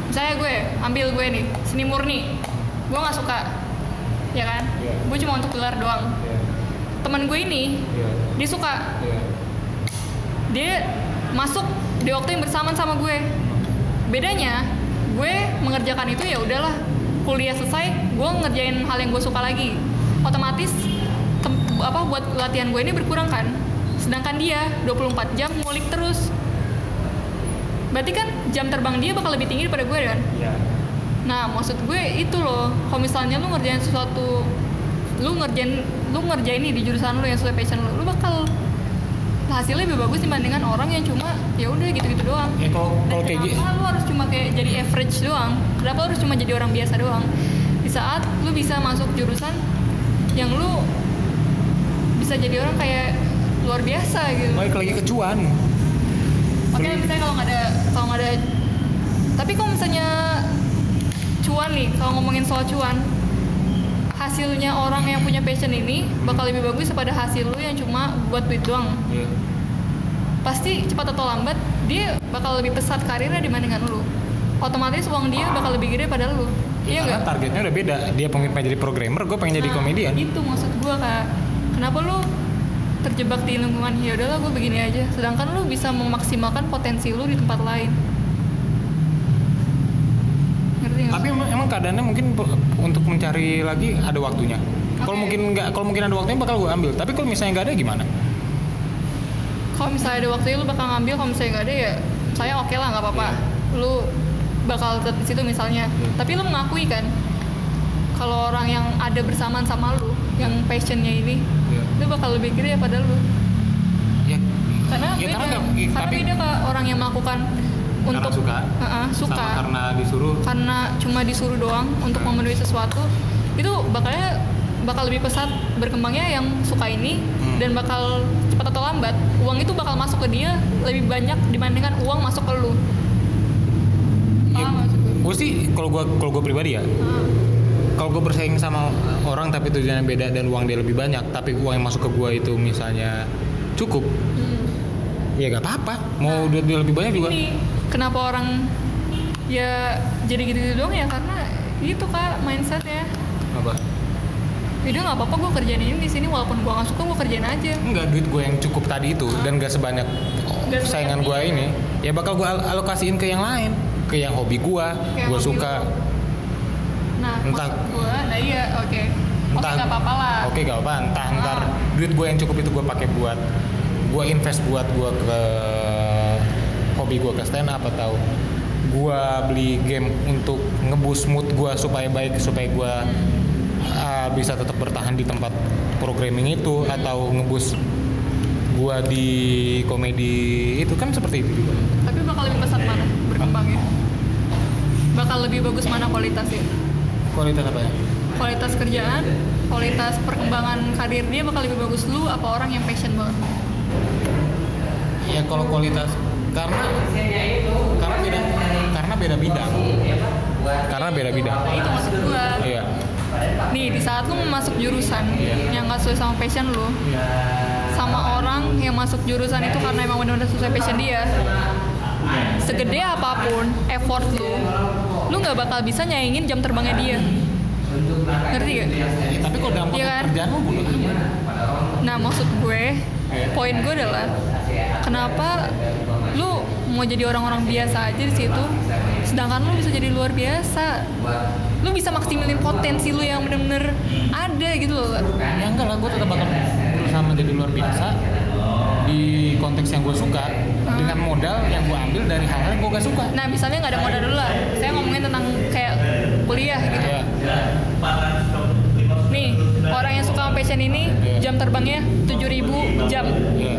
misalnya gue ambil gue nih seni murni gue nggak suka ya kan Iya. gue cuma untuk gelar doang Iya. Teman gue ini Iya. dia suka. Iya. dia masuk di waktu yang bersamaan sama gue. Bedanya gue mengerjakan itu ya udahlah. Kuliah selesai gue ngerjain hal yang gue suka lagi. Otomatis tem- apa buat latihan gue ini berkurang kan? Sedangkan dia 24 jam ngulik terus. Berarti kan jam terbang dia bakal lebih tinggi daripada gue kan? Iya. nah maksud gue itu loh. Kalau misalnya lu ngerjain sesuatu lu ngerjain lu ngerjain nih di jurusan lu yang sesuai passion lu lu bakal hasilnya lebih bagus dibandingkan orang yang cuma ya udah gitu-gitu doang Ya kalau dan kalau kayak gitu. kenapa lu harus cuma kayak jadi average doang kenapa lu harus cuma jadi orang biasa doang di saat lu bisa masuk jurusan yang lu bisa jadi orang kayak luar biasa gitu Balik lagi ke cuan. Oke, misalnya kalau nggak ada kalau nggak ada tapi kalau misalnya cuan nih, kalau ngomongin soal cuan, hasilnya orang yang punya passion ini bakal lebih bagus daripada hasil lu yang cuma buat duit doang. Iya. Pasti cepat atau lambat dia bakal lebih pesat karirnya dibandingkan lu. Otomatis uang dia bakal lebih gede pada lu. Iya nggak? targetnya udah beda. Dia pengen pengen jadi programmer, gue pengen jadi Nah, komedian. Itu maksud gua kak. Kenapa lu terjebak di lingkungan ya udahlah gue begini aja. Sedangkan lu bisa memaksimalkan potensi lu di tempat lain. Nggak? Tapi emang, emang keadaannya mungkin untuk mencari lagi ada waktunya. Kalau Oke. mungkin nggak, kalau mungkin ada waktunya bakal gue ambil. Tapi kalau misalnya nggak ada gimana? kalau misalnya ada waktunya lu bakal ngambil, kalau misalnya nggak ada ya saya oke lah nggak apa-apa. Lu bakal tetap di situ misalnya. Iya. Tapi lu mengakui kan kalau orang yang ada bersamaan sama lu, yang passionnya ini, Iya. lu bakal lebih gede pada lu. Ya, karena ya beda karena ya, karena tapi beda ke orang yang melakukan Karena untuk suka. Heeh, suka sama karena disuruh. karena cuma disuruh doang untuk Hmm. memenuhi sesuatu itu bakalnya bakal lebih pesat berkembangnya yang suka ini Hmm. dan bakal cepat atau lambat uang itu bakal masuk ke dia lebih banyak dibandingkan uang masuk ke lu Ya, maksud gue? sih kalau gue kalau gue pribadi ya, Heeh. kalau gue bersaing sama orang tapi tujuannya beda dan uang dia lebih banyak, tapi uang yang masuk ke gue itu misalnya cukup, Hmm. ya gak apa-apa. Mau duit dia lebih banyak juga. Kenapa orang ya jadi gitu-gitu doang ya karena itu kak mindsetnya Apa? Udah nggak apa-apa gue kerjain ini di sini walaupun gue nggak suka gue kerjain aja. Enggak duit gue yang cukup tadi itu dan gak sebanyak sebanyak saingan gue ini. ya bakal gue al- alokasiin ke yang lain, ke yang hobi gue, gue suka. lo. Nah, Entah- gue, nah iya oke. Oke, nggak apa-apa lah. oke gak apa entah ntar Ah. duit gue yang cukup itu gue pakai buat gue invest buat gue ke hobi gue ke stand up atau gue beli game untuk ngeboost mood gue supaya baik supaya gue ah, bisa tetap bertahan di tempat programming itu atau ngeboost gue di komedi itu kan seperti itu juga Tapi bakal lebih pesat mana berkembangnya? Bakal lebih bagus mana kualitasnya? kualitas apa ya Kualitas kerjaan, kualitas perkembangan karir dia bakal lebih bagus lu apa orang yang passion banget? ya kalau kualitas karena karena beda karena beda bidang karena beda bidang Nah, itu maksud gua. iya Nih, di saat lu masuk jurusan Iya. yang gak sesuai sama passion lu, sama orang yang masuk jurusan itu karena emang benar-benar sesuai passion dia. Segede apa pun effort lu, lu nggak bakal bisa nyaingin jam terbangnya dia. Ngerti gak? Ya, tapi kalau dalam Iya konteks kan? kerjaan lu. Nah, maksud gue, poin gue adalah kenapa lu mau jadi orang-orang biasa aja di situ, sedangkan lu bisa jadi luar biasa. Lu bisa maksimalin potensi lu yang bener-bener ada gitu loh. ya enggak lah gue tetap bakal berusaha menjadi luar biasa di konteks yang gue suka dengan modal yang gue ambil dari hal-hal yang gue gak suka Nah, misalnya nggak ada modal dulu lah. Saya ngomongin tentang kayak kuliah gitu. ya Nih, orang yang suka sama passion ini Iya. jam terbangnya 7000 jam. ya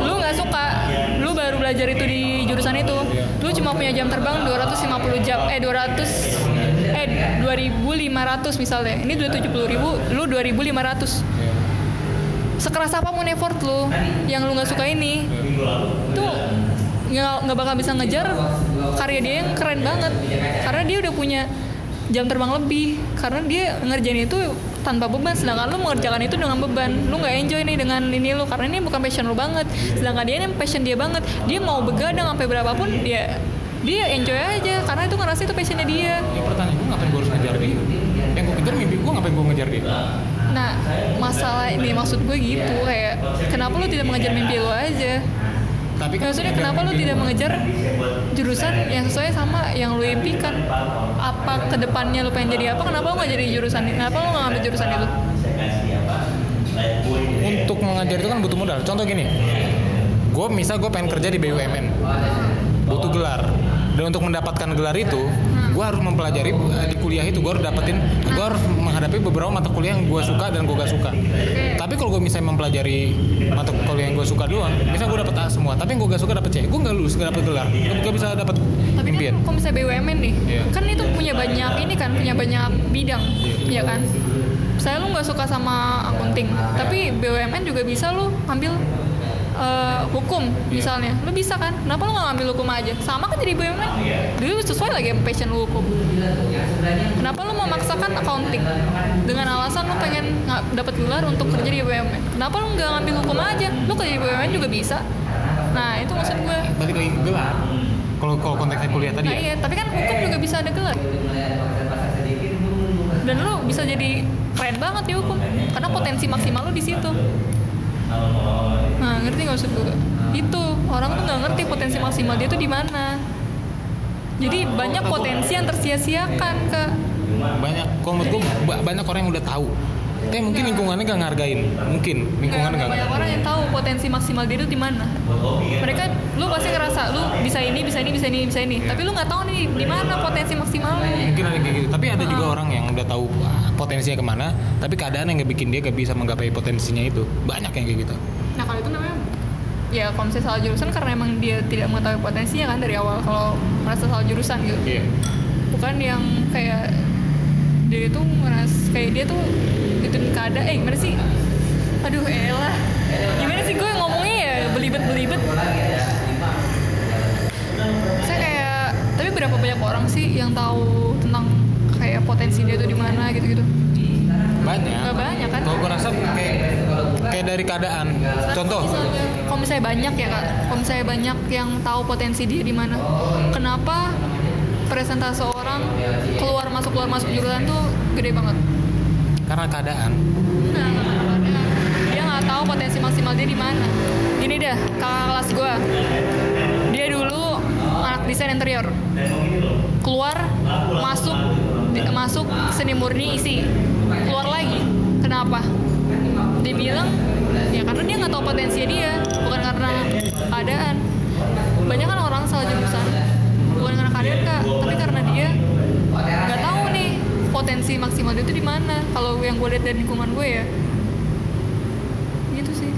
Lu nggak suka, belajar itu di jurusan itu. Lu cuma punya jam terbang 250 jam, eh 200 eh 2500 misalnya. Ini 270.000, lu 2500. ya Sekeras apa pun effort lu yang lu nggak suka ini, tuh nggak bakal bisa ngejar karya dia yang keren banget karena dia udah punya jam terbang lebih karena dia ngerjain itu tanpa beban. Sedangkan lu mengerjakan itu dengan beban. Lu nggak enjoy nih dengan ini lu karena ini bukan passion lu banget. Sedangkan dia ini passion dia banget. Dia mau begadang sampai berapapun dia dia enjoy aja. Karena itu ngerasa itu passionnya dia. Ya pertanyaan gue ngapain gue harus ngejar dia? Yang gue kejar mimpi gue ngapain gue ngejar dia? Nah masalah ini maksud gue gitu kayak kenapa lu tidak mengejar mimpi lu aja tapi kan Maksudnya kenapa lu tidak mengejar jurusan yang sesuai sama yang lu impikan? Apa ke depannya lu pengen jadi apa? Kenapa lu nggak jadi jurusan ini? Kenapa lu nggak ngambil jurusan itu? untuk mengajar itu kan butuh modal contoh gini gue misal gue pengen kerja di BUMN butuh gelar dan untuk mendapatkan gelar itu gue harus mempelajari eh, di kuliah itu gue harus dapetin gue harus menghadapi beberapa mata kuliah yang gue suka dan gue gak suka tapi kalau gue misalnya mempelajari mata kuliah yang gue suka doang misal gue dapet A semua tapi yang gue gak suka dapet C gue gak lulus gak dapet gelar gue bisa dapet Tapi impian kan kalau misalnya BUMN nih, Iya. kan itu punya banyak ini kan, punya banyak bidang, ya kan? Saya lu nggak suka sama akunting, tapi BUMN juga bisa lu ambil eh, hukum Iya. misalnya, lu bisa kan? Kenapa lu nggak ngambil hukum aja? Sama kan jadi BUMN, dulu sesuai lagi sama passion lu hukum. Kenapa lu memaksakan accounting dengan alasan lu pengen nggak dapat gelar untuk kerja di BUMN? Kenapa lu nggak ngambil hukum aja? Lu kerja di BUMN juga bisa. Nah itu maksud gue. balik lagi ke gelar kalau kalau konteksnya kuliah tadi Nah ya iya, tapi kan hukum juga bisa ada gelar. Dan lu bisa jadi keren banget di hukum, karena potensi maksimal lu di situ. Nah, ngerti nggak maksud gue? Itu orang tuh nggak ngerti potensi maksimal dia tuh di mana. Jadi banyak potensi yang tersia-siakan ke. banyak kalau menurut gue ba- banyak orang yang udah tahu tapi mungkin lingkungannya gak ngargain. Mungkin lingkungannya Nggak, gak banyak orang yang tahu potensi maksimal dia itu di mana. Mereka, lu pasti ngerasa lu bisa ini, bisa ini, bisa ini, bisa ini. Tapi lu nggak tahu nih di mana potensi maksimal lu. mungkin ada kayak gitu. Tapi ada juga orang yang udah tahu ah, potensinya ke mana tapi keadaan yang gak bikin dia gak bisa menggapai potensinya itu. Banyak yang kayak gitu. Nah kalau itu namanya ya kalau misalnya salah jurusan karena emang dia tidak mengetahui potensinya kan dari awal kalau merasa salah jurusan gitu. Iya. Bukan yang kayak dia itu ngeras kayak dia tuh itu keadaan. Eh gimana sih? Aduh elah. Gimana sih gue ngomongnya ya? Belibet belibet saya kayak tapi berapa banyak orang sih yang tahu tentang kayak potensi dia tuh di mana gitu gitu banyak. Nggak banyak, kan? kalau gue rasa kayak kayak dari keadaan. Contoh. Kalau misalnya banyak ya kak. Kalau misalnya banyak yang tahu potensi dia di mana. Kenapa presentase orang keluar masuk keluar masuk jurusan tuh gede banget karena keadaan. Dia nggak tahu potensi maksimal dia di mana. Gini dah kakak kelas gue dia dulu anak desain interior. Keluar masuk di- masuk seni murni isi. Keluar lagi. Kenapa? Dia bilang ya karena dia nggak tahu potensi dia bukan karena keadaan. Banyak kan orang salah jurusan. Bukan karena keadaan kak tapi karena dia nggak tahu potensi maksimal itu di mana? Kalau yang gue lihat dari lingkungan gue ya. Gitu sih.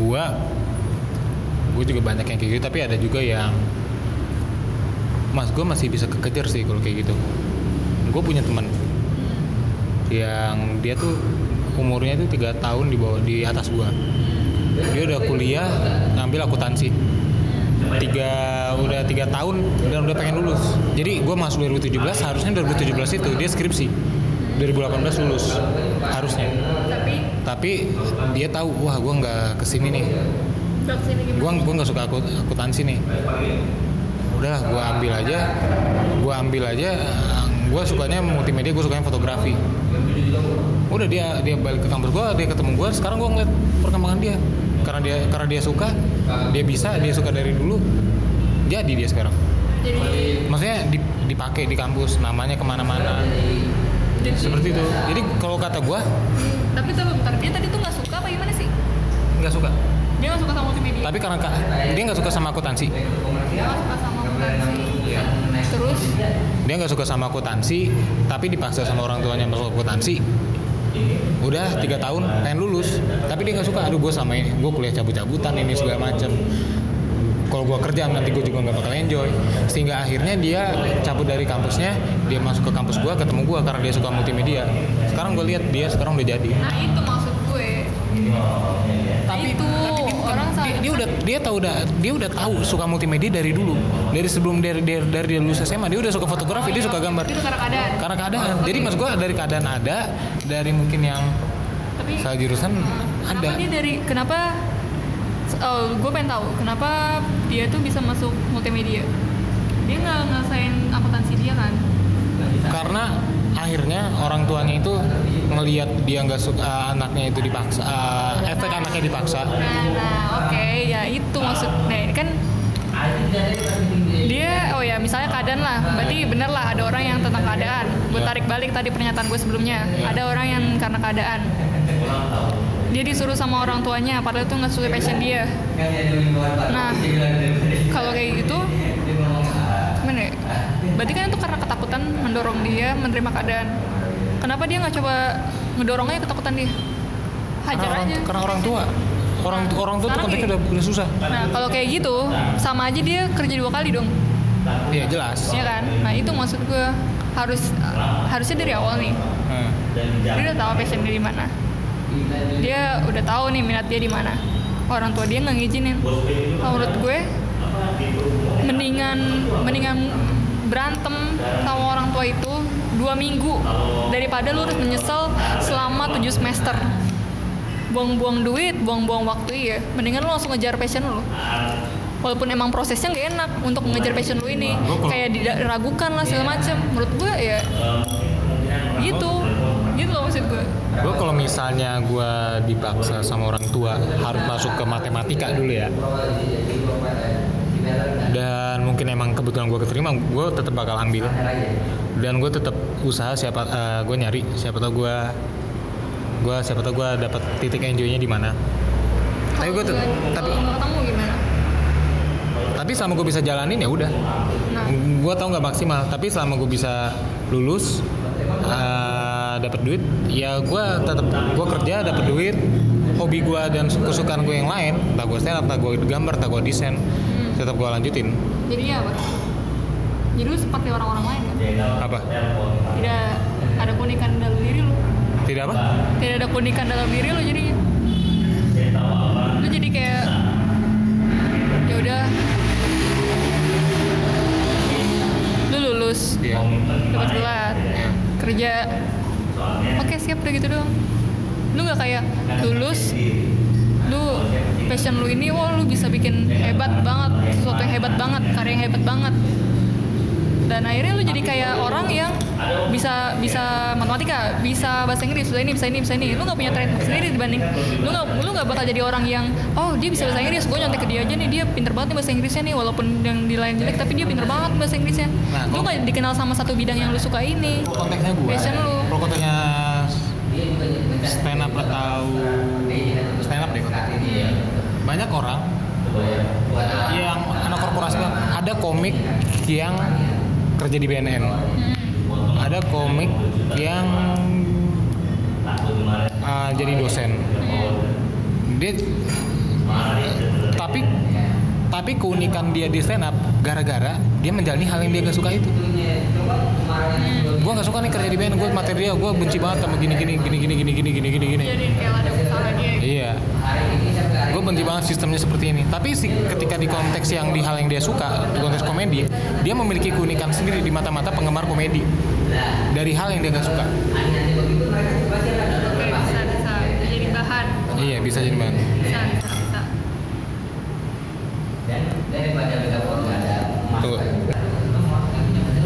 Gua gue juga banyak yang kayak gitu tapi ada juga yang mas gue masih bisa kekejar sih kalau kayak gitu. Gue punya teman yang dia tuh umurnya itu tiga tahun di bawah di atas gua. Dia udah kuliah ngambil akuntansi tiga udah tiga tahun dan udah pengen lulus. Jadi gue masuk 2017 harusnya 2017 itu dia skripsi. 2018 lulus harusnya. Tapi? Tapi dia tahu wah gue nggak ke sini nih. Gue gue nggak suka akut akuntansi nih. Udahlah gue ambil aja gue ambil aja. Gue sukanya multimedia gue sukanya fotografi udah dia dia balik ke kampus gue dia ketemu gue sekarang gue ngeliat perkembangan dia. Karena dia karena dia suka dia bisa dia suka dari dulu jadi dia sekarang. Jadi maksudnya dip- dipakai di kampus namanya ke mana-mana. Jadi- seperti itu. Jadi kalau kata gue tapi tuh bentar dia tadi tuh nggak suka apa gimana sih? Nggak suka. Dia nggak suka sama multimedia? Tapi karena ka- dia nggak suka sama akuntansi. Dia nggak suka sama akuntansi. Terus? Dia nggak suka sama akuntansi tapi dipaksa sama orang tuanya masuk akuntansi udah tiga tahun pengen lulus. Tapi dia nggak suka aduh gue sama ini gue kuliah cabut-cabutan ini segala macem. Kalau gue kerja nanti gue juga nggak bakal enjoy. Sehingga akhirnya dia cabut dari kampusnya dia masuk ke kampus gue ketemu gue karena dia suka multimedia. Sekarang gue lihat dia sekarang udah jadi. Nah itu maksud gue dia, udah dia tahu udah dia udah tahu suka multimedia dari dulu. Dari sebelum dari dari, dari dia lulus SMA dia udah suka fotografi dia suka gambar. Itu karena keadaan. Karena keadaan. Jadi maksud gue dari keadaan ada dari mungkin yang tapi salah jurusan ada. kenapa dia dari kenapa oh gue pengen tahu kenapa dia tuh bisa masuk multimedia? Dia nggak ngerasain akuntansi dia kan? Karena akhirnya orang tuanya itu ngelihat dia nggak suka anaknya itu dipaksa eh, efek anaknya dipaksa. Nah, oke ya itu maksud ini kan dia oh ya misalnya keadaan lah berarti bener lah ada orang yang tentang keadaan. Gue tarik balik tadi pernyataan gue sebelumnya ada orang yang karena keadaan. Dia disuruh sama orang tuanya padahal itu nggak sesuai passion dia. Nah kalau kayak gitu gimana ya? berarti kan itu karena ketakutan mendorong dia menerima keadaan. Kenapa dia nggak coba ngedorong aja ketakutan dia hajar karena orang, aja karena orang tua orang orang tua tuh konteksnya gini. udah, udah susah Nah, kalau kayak gitu, sama aja dia kerja dua kali dong, iya jelas ya kan? Nah, itu maksud gue harus harusnya dari awal nih. Hmm. Dia udah tahu passion dia di mana. Dia udah tahu nih minat dia di mana. Orang tua dia nggak ngizinin. Kalau menurut gue, mendingan mendingan berantem sama orang tua itu dua minggu daripada lu harus menyesal selama tujuh semester buang-buang duit, buang-buang waktu ya. Mendingan lu langsung ngejar passion lu. Walaupun emang prosesnya nggak enak untuk ngejar passion lu ini, kayak diragukan lah segala macem. Menurut gue ya gitu, gitu loh maksud gue. gue kalau misalnya gue dipaksa sama orang tua harus masuk ke matematika dulu ya dan mungkin emang kebetulan gue keterima gue tetap bakal ambil dan gue tetap usaha siapa gue nyari siapa tau gue gue siapa tau gue dapat titik enjoynya di mana tapi gue nggak- tapi ketemu gimana? tapi selama gue bisa jalanin ya udah Nah, gue tau nggak maksimal tapi selama gue bisa lulus uh, dapat duit ya gue tetap gue kerja dapat duit hobi gue dan kesukaan gue yang lain entah gue stand up entah gue gambar entah gue desain hmm. tetap gue lanjutin jadinya apa? Jadi lu seperti orang-orang lain kan? apa Tidak ada keunikan dalam diri lu. Tidak apa? Tidak ada keunikan dalam diri lu jadinya. Lu jadi kayak ya udah. Lu lulus. Iya. Dapat gelar kerja. Oke siap udah gitu doang. Lu nggak kayak lulus lu passion lu ini wah lu bisa bikin hebat banget sesuatu yang hebat banget karya yang hebat banget. Dan akhirnya lu jadi kayak orang yang bisa bisa matematika bisa bahasa Inggris bisa ini bisa ini bisa ini. Lu nggak punya trademark sendiri dibanding lu nggak lu nggak bakal jadi orang yang oh dia bisa bahasa Inggris gue nyontek ke dia aja nih dia pinter banget nih bahasa Inggrisnya nih walaupun yang di lain jelek tapi dia pinter banget bahasa Inggrisnya. Nah, lu nggak dikenal sama satu bidang yang lu suka ini. Konteksnya gue Passion lu. kalau konteksnya stand up atau stand up deh konteksnya. banyak orang yang anak korporasi ada komik yang kerja di BNN ada komik yang uh, jadi dosen dia tapi tapi keunikan dia di stand up gara-gara dia menjalani hal yang dia gak suka itu gue gak suka nih kerja di BNN gue material gue benci banget sama gini gini gini gini gini gini gini gini gini jadi kayak ada usaha dia gitu. Iya. Gue benci banget sistemnya seperti ini. Tapi sih ketika di konteks yang di hal yang dia suka, di konteks komedi, dia memiliki keunikan sendiri di mata-mata penggemar komedi. Dari hal yang dia gak suka. Oke, bisa bisa jadi bahan Iya, bisa jadi banget. bisa bisa bisa Tuh.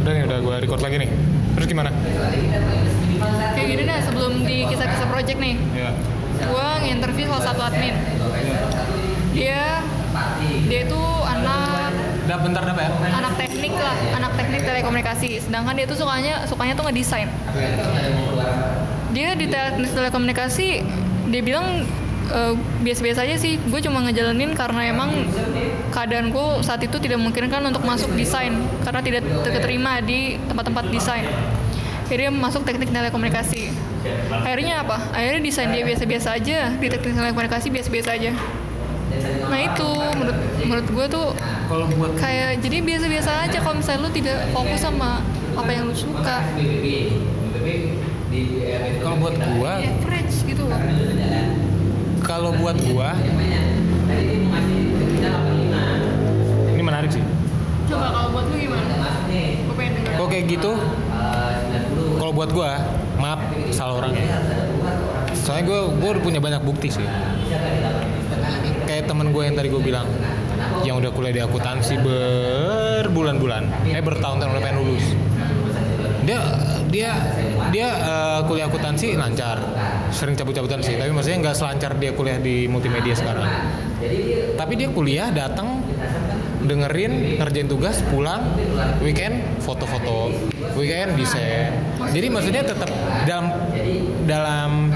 Udah nih, udah gue record lagi nih. Terus gimana? kayak gini deh sebelum di kisah-kisah project nih Ya. gue nginterview salah satu admin dia dia itu anak Udah bentar apa ya? anak teknik lah anak teknik telekomunikasi. Sedangkan dia tuh sukanya sukanya tuh ngedesain. Dia di teknik telekomunikasi dia bilang "Eh, biasa-biasa aja sih. Gue cuma ngejalanin karena emang keadaanku saat itu tidak memungkinkan untuk masuk desain. Karena tidak terterima di tempat-tempat desain. Akhirnya masuk teknik telekomunikasi. Akhirnya apa? Akhirnya desain dia biasa-biasa aja. Di teknik telekomunikasi biasa-biasa aja nah itu menurut menurut gue tuh Kalau buat kayak jadi biasa-biasa aja kalau misalnya lu tidak fokus sama apa yang lu suka kalau buat gua, gitu kalau buat gua ini menarik sih. coba kalau buat lu gimana gue kayak gitu? Kalau buat gua, maaf salah orang. Soalnya gua gua udah punya banyak bukti sih. Temen gue yang tadi gue bilang, yang udah kuliah di akuntansi berbulan-bulan, eh bertahun-tahun udah pengen lulus. Dia dia dia eh, kuliah akuntansi lancar, sering cabut-cabutan sih. Tapi maksudnya nggak selancar dia kuliah di multimedia sekarang. Tapi dia kuliah datang dengerin ngerjain tugas pulang weekend foto-foto weekend desain jadi maksudnya tetap dalam dalam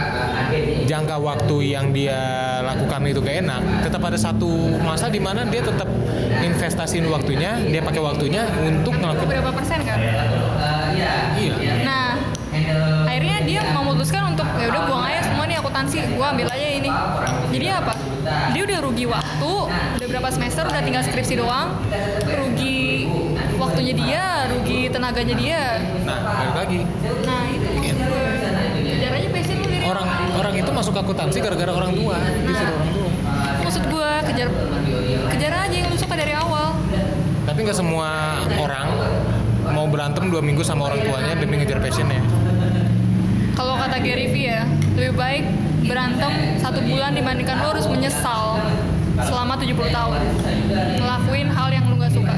jangka waktu yang dia lakukan itu gak enak tetap ada satu masa di mana dia tetap investasiin waktunya dia pakai waktunya untuk ngelakuin berapa persen kan iya. Nah akhirnya dia memutuskan untuk ya udah buang aja semua nih akuntansi gue ambil aja ini. Jadi apa? Dia udah rugi waktu udah berapa semester udah tinggal skripsi doang. Rugi waktunya dia rugi tenaganya dia. Nah balik lagi. Nah itu maksud gue kejar aja passion lu dari orang orang itu masuk akuntansi gara-gara orang tua disuruh orang tua. Maksud gue kejar kejar aja yang lu suka dari awal. Tapi nggak semua orang mau berantem dua minggu sama orang tuanya demi ngejar passionnya. Kalau kata Gary Vee ya lebih baik berantem satu bulan dibandingkan lu harus menyesal selama 70 tahun. Ngelakuin hal yang lu gak suka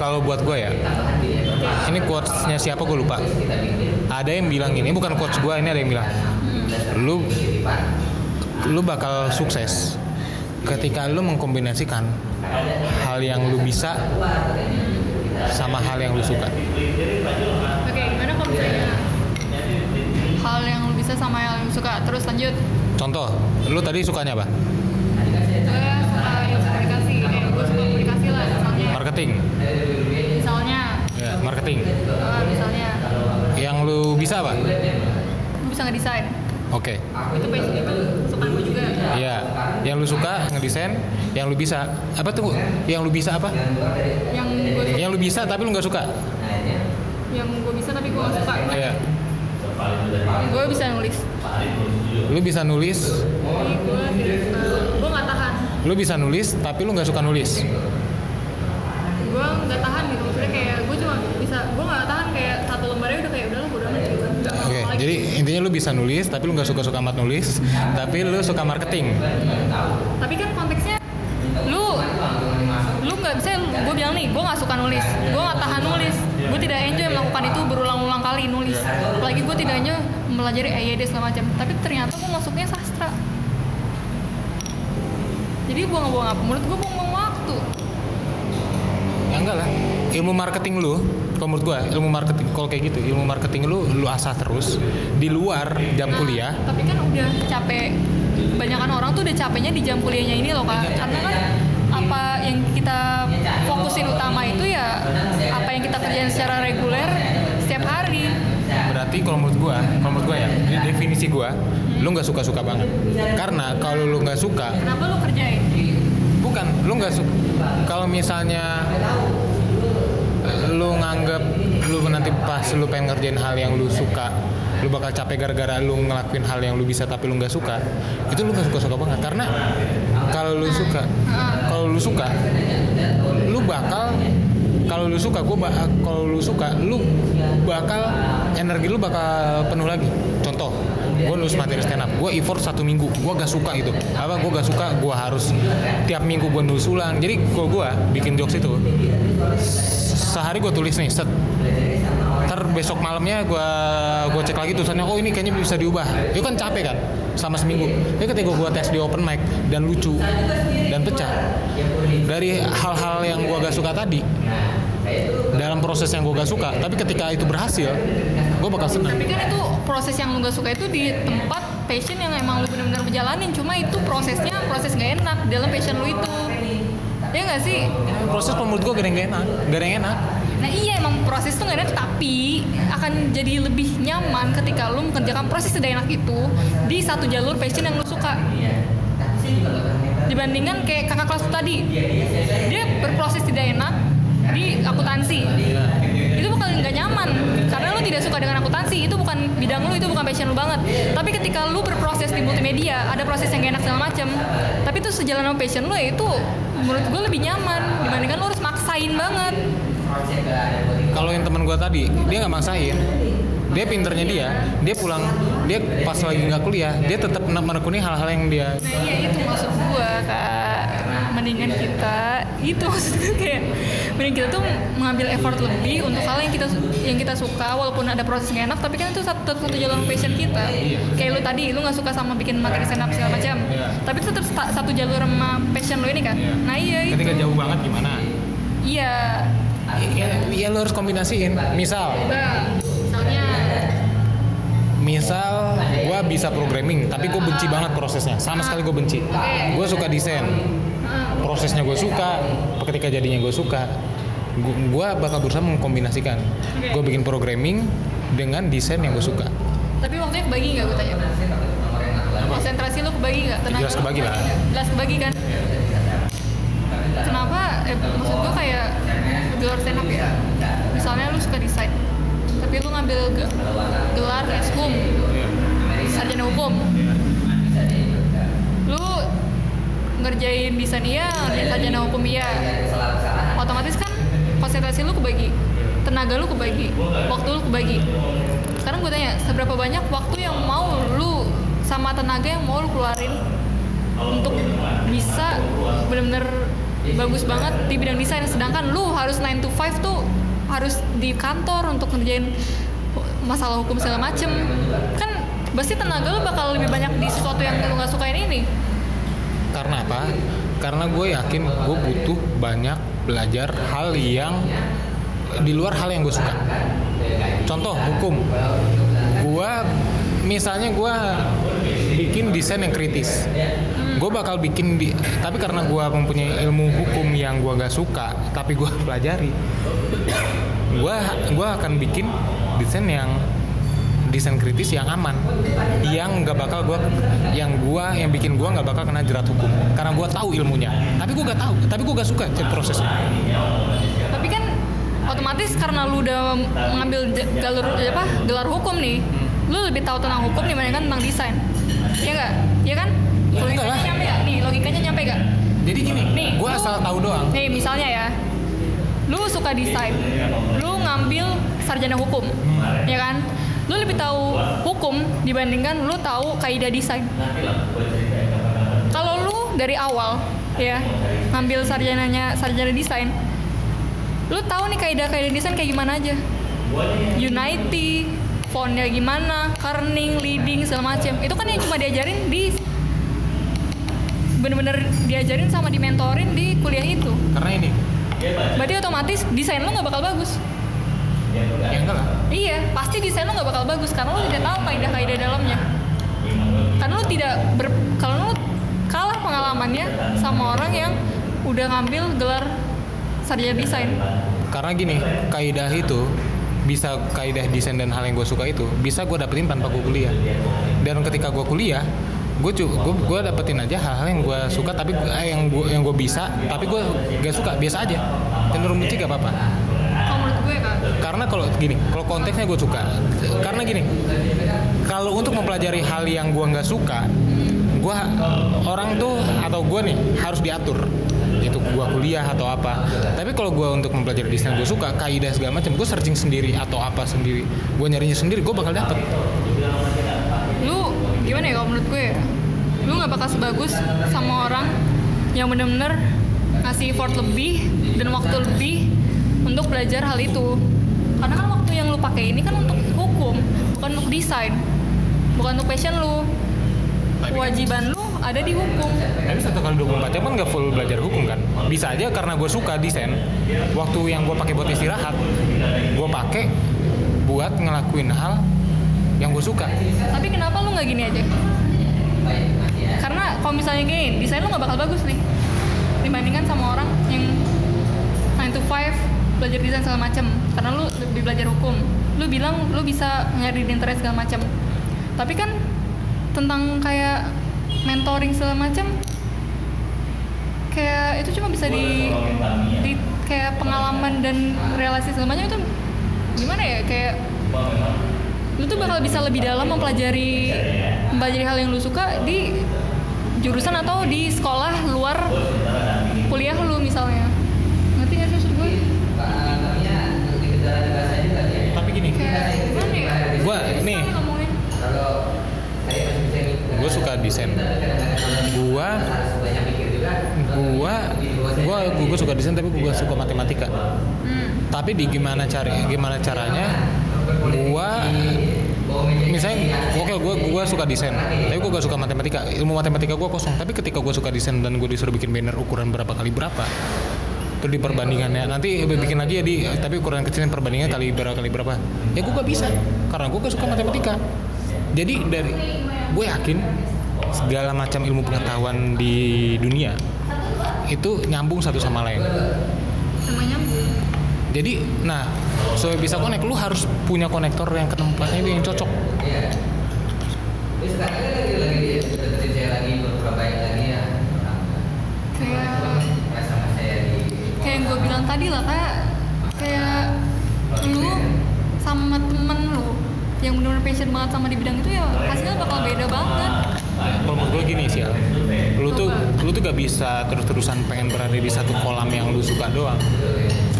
Kalau buat gue ya, ini quotes-nya siapa gue lupa. Ada yang bilang ini bukan quotes gue, ini ada yang bilang, lu lu bakal sukses ketika lu mengkombinasikan hal yang lu bisa sama hal yang lu suka. oke gimana kalau misalnya hal yang lu bisa sama yang lu suka terus lanjut Contoh, lu tadi sukanya apa? gue suka ilmu komunikasi eh gue suka komunikasi lah misalnya Marketing. misalnya Ya, marketing. eh, misalnya Yang lu bisa apa? bisa ngedesain Oke. itu passion itu suka gue juga Iya, yang lu suka ngedesain, yang lu bisa apa tuh? Yang lu bisa apa? yang gue suka Yang lu bisa tapi lu nggak suka. yang gue bisa tapi gue gak suka Iya. gue bisa nulis Lu bisa nulis, gue nggak tahan lu bisa nulis tapi lu nggak suka nulis. Gue nggak tahan gitu. Maksudnya kayak gue cuma bisa gue nggak tahan kayak satu lembarnya udah kayak udahlah bodo amat gitu. Nggak Oke, lagi. jadi intinya lu bisa nulis tapi lu nggak suka-suka amat nulis, tapi lu suka marketing. tapi kan konteksnya lu lu nggak bisa gue bilang nih gue nggak suka nulis. Gue nggak tahan nulis. Gue tidak enjoy melakukan itu berulang-ulang kali nulis. Apalagi gue tidak hanya mempelajari EYD segala macam. Tapi ternyata gue masuknya sastra. Jadi buang-buang apa menurut gue enggak lah. ilmu marketing lu kalau menurut gua ilmu marketing kalau kayak gitu ilmu marketing lu lu asah terus. Di luar jam kuliah. tapi kan udah capek. Banyakan orang tuh udah capeknya di jam kuliahnya ini loh kak. Karena kan apa yang kita fokusin utama itu ya apa yang kita kerjain secara reguler setiap hari. Berarti kalau menurut gua kalau menurut gua ya ini definisi gua lu nggak suka suka banget. Karena kalau lu nggak suka kenapa lu kerjain? Bukan lu nggak suka kalau misalnya lu nganggap lu nanti pas lu pengen ngerjain hal yang lu suka lu bakal capek gara-gara lu ngelakuin hal yang lu bisa tapi lu nggak suka itu lu nggak suka suka banget. Karena kalau lu suka kalau lu suka lu bakal kalau lu suka gue kalau lu suka lu bakal energi lu bakal penuh lagi. Contoh gue nulis materi stand up gue effort satu minggu. Gue gak suka itu apa gue gak suka gue harus tiap minggu gue nulis ulang. Jadi kalau gue bikin jokes itu sehari gue tulis nih set. Ntar besok malamnya gue gue cek lagi tulisannya oh ini kayaknya bisa diubah. Itu kan capek kan sama seminggu. Tapi ketika gue tes di open mic dan lucu dan pecah dari hal-hal yang gue gak suka tadi dalam proses yang gue gak suka tapi ketika itu berhasil gue bakal senang tapi kan itu proses yang lu gak suka itu di tempat passion yang emang lu bener-bener menjalanin cuma itu prosesnya proses gak enak dalam passion lu itu. Ya gak sih? Proses menurut gue gak ada yang enak. Gak ada yang enak. Nah iya emang proses itu gak enak tapi akan jadi lebih nyaman ketika lu mengerjakan proses tidak enak itu di satu jalur passion yang lu suka. Dibandingkan kayak kakak kelas tadi, dia berproses tidak enak di akuntansi. Itu bakal nyaman karena lu tidak suka dengan akuntansi itu bukan bidang lu itu bukan passion lu banget. Tapi ketika lu berproses di multimedia ada proses yang gak enak segala macem, tapi itu sejalan sama passion lu ya itu menurut gue lebih nyaman dibandingkan lu harus maksain banget. kalau yang teman gue tadi dia nggak maksain dia pinternya dia dia pulang dia pas lagi nggak kuliah dia tetap menekuni hal-hal yang dia Nah iya itu maksud gua kak Mendingan kita Itu maksud gue kayak Mending kita tuh mengambil effort lebih Untuk hal yang kita yang kita suka Walaupun ada proses gak enak Tapi kan itu satu, satu jalur passion kita. Kayak lu tadi Lu gak suka sama bikin materi stand up segala macam. Tapi itu tetap satu jalur sama passion lu ini kan? Nah iya itu. ketika jauh banget gimana? Iya. Ya, ya lo harus kombinasiin. Misal. Nah Misalnya. Misal gue bisa programming tapi gue benci banget prosesnya. Sama sekali gue benci. Gue suka desain prosesnya gue suka ketika jadinya gue suka gue bakal berusaha mengkombinasikan gue bikin programming dengan desain yang gue suka Tapi waktunya kebagi gak gue tanya Konsentrasi lu kebagi gak? Tenaga Jelas kebagi lah. Jelas kebagi kan? Kenapa? Eh, maksud gue kayak di luar stand up ya Misalnya lu suka desain Tapi lu ngambil ge- gelar hukum Sarjana hukum Lu ngerjain desain iya, ngerjain sarjana hukum iya. Otomatis kan konsentrasi lu kebagi Tenaga lu kebagi Waktu lu kebagi. Sekarang gue tanya seberapa banyak waktu yang mau lu sama tenaga yang mau lu keluarin untuk bisa bener-bener bagus banget di bidang desain? Sedangkan lu harus 9 to 5 tuh harus di kantor untuk ngerjain masalah hukum segala macem. Kan pasti tenaga lu bakal lebih banyak di sesuatu yang lu nggak sukain ini karena apa? Karena gue yakin gue butuh banyak belajar hal yang di luar hal yang gue suka. Contoh hukum. Gue misalnya gue bikin desain yang kritis. Gue bakal bikin di tapi karena gue mempunyai ilmu hukum yang gue gak suka tapi gue pelajari gue gue akan bikin desain yang desain kritis yang aman yang nggak bakal gue yang gue yang bikin gue nggak bakal kena jerat hukum. Karena gue tahu ilmunya. Tapi gue gak tahu. Tapi gue gak suka prosesnya. Tapi kan otomatis karena lu udah mengambil jalur apa gelar hukum nih lu lebih tahu tentang hukum dibandingkan tentang desain. Ya nggak? Ya kan? Ya, logikanya lah. nyampe gak? nih logikanya nyampe gak jadi gini Nih, gue asal tahu doang. nih misalnya ya. Lu suka desain. Lu ngambil sarjana hukum ya kan lu lebih tahu hukum dibandingkan lu tahu kaidah desain. Kalau lu dari awal ya ngambil sarjananya sarjana desain lu tahu nih kaidah-kaidah desain kayak gimana aja? Unity fontnya gimana kerning leading segala macem. Itu kan yang cuma diajarin di bener-bener diajarin sama dimentorin di kuliah itu. Karena ini. Berarti otomatis desain lo nggak bakal bagus ya enggak? Lah iya pasti desain lo nggak bakal bagus karena lo tidak tahu kaidah-kaidah dalamnya. Karena lo tidak ber kalau lo kalah pengalamannya sama orang yang udah ngambil gelar sarjana desain. Karena gini kaidah itu bisa kaidah desain dan hal yang gue suka itu bisa gue dapetin tanpa gue kuliah. Dan ketika gue kuliah gue gue gue dapetin aja hal-hal yang gue suka tapi eh, yang gue yang gue bisa tapi gue gak suka biasa aja. Cenderung benci gak apa-apa kalau menurut gue kan karena kalau gini kalau konteksnya gue suka. Karena gini kalau untuk mempelajari hal yang gue nggak suka gue orang tuh atau gue nih harus diatur. Itu gue kuliah atau apa. Tapi kalau gue untuk mempelajari desain gue suka kaidah segala macam gue searching sendiri atau apa sendiri. Gue nyarinya sendiri gue bakal dapet. Lu gimana ya kalau menurut gue ya? Lu nggak bakal sebagus sama orang yang bener-bener ngasih effort lebih dan waktu lebih untuk belajar hal itu pakai ini kan untuk hukum bukan untuk desain. Bukan untuk passion lu. Kewajiban lu ada di hukum. Tapi satu kali 24 jam kan nggak full belajar hukum kan? Bisa aja karena gue suka desain. Waktu yang gue pakai buat istirahat gue pakai buat ngelakuin hal yang gue suka. Tapi kenapa lu nggak gini aja? Karena kalau misalnya gini desain lu nggak bakal bagus nih. Dibandingkan sama orang yang 9 to 5 belajar desain segala macam karena lu lebih belajar hukum. Lu bilang lu bisa nyari di internet segala macam tapi kan tentang kayak mentoring segala macam kayak itu cuma bisa di, di kayak pengalaman dan relasi segala macam itu gimana ya? Kayak lu tuh bakal bisa lebih dalam mempelajari mempelajari hal yang lu suka di jurusan atau di sekolah luar kuliah lu misalnya ngerti nggak sih maksud gue Susah nih. gue suka desain gua gua gua gua suka desain tapi gua suka matematika hmm. tapi di gimana cara gimana caranya gua misalnya oke gua gua suka desain tapi gua gak suka matematika ilmu matematika gua kosong tapi ketika gua suka desain dan gua disuruh bikin banner ukuran berapa kali berapa terus di perbandingannya. Nanti bikin lagi ya di. Tapi ukuran kecilnya perbandingan kali berapa kali berapa? Ya gua gak bisa. Karena gua gak suka matematika. Jadi dari gue yakin segala macam ilmu pengetahuan di dunia itu nyambung satu sama lain. Jadi nah supaya bisa connect lu harus punya konektor yang ke tempatnya itu yang cocok kayak kayak yang gue bilang tadi lah kayak kayak lu sama temen lu yang benar-benar passion banget sama di bidang itu ya hasilnya bakal beda banget. Kalau menurut gue gini sih Al. lu tuh lu tuh gak bisa terus-terusan pengen berada di satu kolam yang lu suka doang.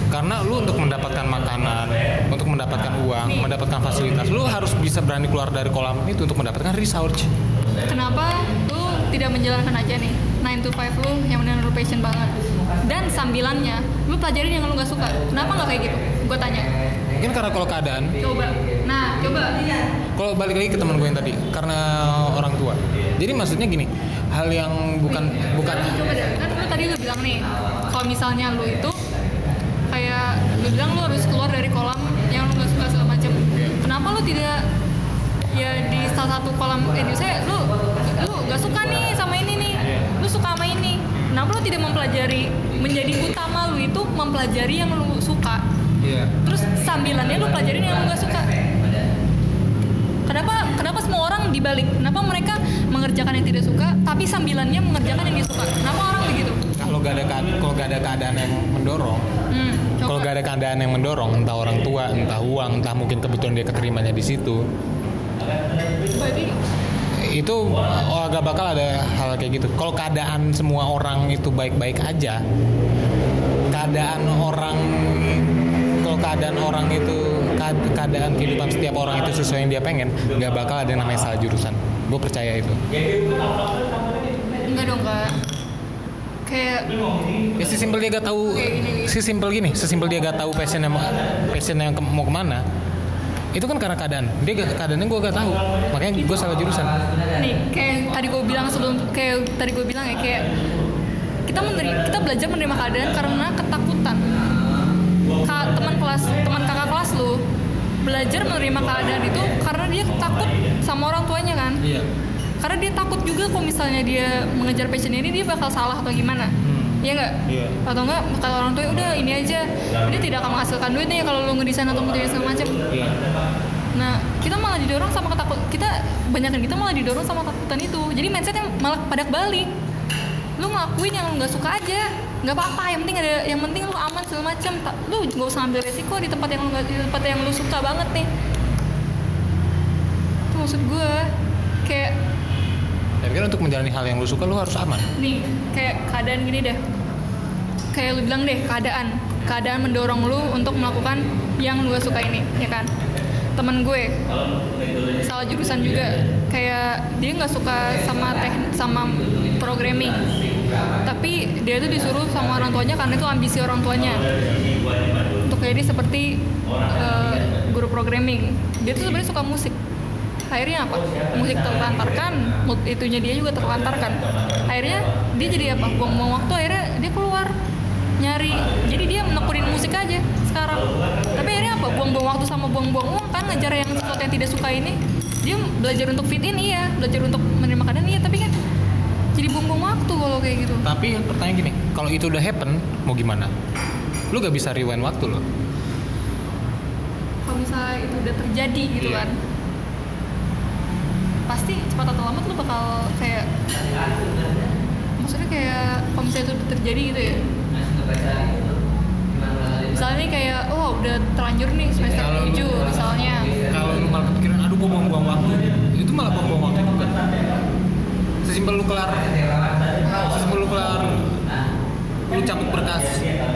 Karena lu untuk mendapatkan makanan untuk mendapatkan uang mendapatkan fasilitas lu harus bisa berani keluar dari kolam itu untuk mendapatkan research. Kenapa lu tidak menjalankan aja nih 9 to 5 lu yang benar-benar passion banget? Dan sambilannya lu pelajarin yang lu gak suka. Kenapa nggak kayak gitu? Gue tanya. Mungkin karena kalau keadaan. Coba. Nah coba. Kalau balik lagi ke teman gue yang tadi karena orang tua. Jadi maksudnya gini hal yang bukan bukan coba deh. Kan lu tadi lu bilang nih kalau misalnya lu itu kayak lu bilang lu harus keluar dari kolam yang lu gak suka segala macam kenapa lu tidak ya di salah satu kolam eh saya lu lu gak suka nih sama ini nih. Lu suka sama ini kenapa lu tidak mempelajari menjadi utama lu itu mempelajari yang lu suka? Iya. terus sambilannya lu pelajarin yang lu gak suka? Kenapa kenapa semua orang dibalik? Kenapa mereka mengerjakan yang tidak suka tapi sambilannya mengerjakan yang dia suka? Kenapa orang begitu? Kalau gak ada kalau gak ada keadaan yang mendorong hmm, kalau gak ada keadaan yang mendorong entah orang tua entah uang entah mungkin kebetulan dia keterimanya di situ. Berarti itu oh, agak bakal ada hal kayak gitu. Kalau keadaan semua orang itu baik-baik aja keadaan orang kalau keadaan orang itu kead- keadaan kehidupan setiap orang itu sesuai yang dia pengen nggak bakal ada yang namanya salah jurusan. Gue percaya itu. Enggak dong kak. Kayak ya si simpel dia gak tahu Kayak gini, gini. si simpel gini sesimpel dia gak tahu passionnya ke- mau ke mana itu kan karena keadaan. Dia gak, keadaannya gue gak tahu. Makanya gue salah jurusan. Nih kayak tadi gue bilang sebelum kayak tadi gue bilang ya kayak kita meneri- kita belajar menerima keadaan karena ketakutan. Ka- teman kelas teman kakak kelas lu belajar menerima keadaan itu karena dia takut sama orang tuanya kan? Iya. karena dia takut juga kalau misalnya dia mengejar passion ini dia bakal salah atau gimana Iya nggak? Iya. Atau enggak kata orang tua udah ini aja dia tidak akan menghasilkan duit nih kalau lu ngedesain atau ngedesain segala macam. Iya. Nah kita malah didorong sama ketakut kita banyak kita malah didorong sama ketakutan itu. Jadi mindsetnya malah pada balik. Lu ngelakuin yang nggak suka aja nggak apa-apa yang penting ada yang penting lu aman segala macam lu gak usah ambil resiko di tempat yang lu nggak- di tempat yang lu suka banget nih itu maksud gue kayak Tapi kan untuk menjalani hal yang lu suka lu harus aman. nih kayak keadaan gini deh. Kayak lu bilang deh keadaan. Keadaan mendorong lu untuk melakukan yang lu suka ini ya kan? Temen gue salah jurusan juga. Kayak dia nggak suka sama teh sama programming. Tapi dia tuh disuruh sama orang tuanya karena itu ambisi orang tuanya. Untuk jadi seperti eh, guru programming. Dia tuh sebenarnya suka musik akhirnya apa? Musik terlantarkan mood itunya dia juga terlantarkan. Akhirnya dia jadi apa? Buang-buang waktu akhirnya dia keluar nyari. Jadi dia menekunin musik aja sekarang. Tapi akhirnya apa? Buang-buang waktu sama buang-buang uang kan? Ngejar yang sesuatu yang tidak suka ini. Dia belajar untuk fit in iya. Belajar untuk menerima keadaan iya. Tapi kan jadi buang-buang waktu kalau kayak gitu. Tapi pertanyaan gini, kalau itu udah happen, mau gimana? Lu gak bisa rewind waktu loh. kalau misalnya itu udah terjadi gitu Iya. kan cepat atau lambat lu bakal kayak maksudnya kayak kalau misalnya itu terjadi gitu ya. Misalnya nih kayak oh udah terlanjur nih semester Kalau- 7 misalnya. Kalau lu malah kepikiran, aduh gua buang-buang waktu, itu malah buang-buang waktu juga. Sesimpel lu kelar, sesimpel lu kelar, lu cabut berkas,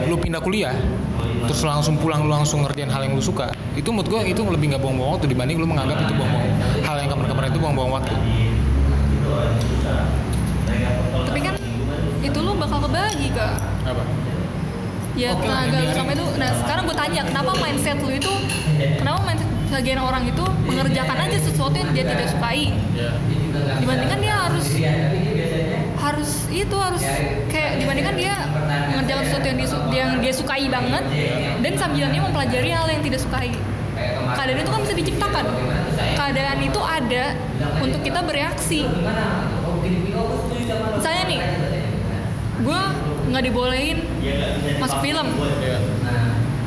lu pindah kuliah, terus langsung pulang, lu langsung ngerjain hal yang lu suka. Itu menurut gua itu lebih nggak buang-buang waktu dibanding lu menganggap itu buang-buang hal yang kemarin-kemarin itu buang-buang waktu. tapi kan itu lu bakal kebagi kak Apa? ya Oke, tenaga lu sama itu nah sekarang gue tanya kenapa mindset lu itu kenapa mindset sebagian orang itu mengerjakan aja sesuatu yang dia tidak sukai Ya. dibandingkan dia harus harus itu harus kayak dibandingkan dia mengerjakan sesuatu yang dia, yang dia sukai banget dan sambil dia mempelajari hal yang tidak sukai. Keadaan itu kan bisa diciptakan. Keadaan itu ada untuk kita bereaksi. Misalnya nih gue nggak dibolehin masuk film. Ya.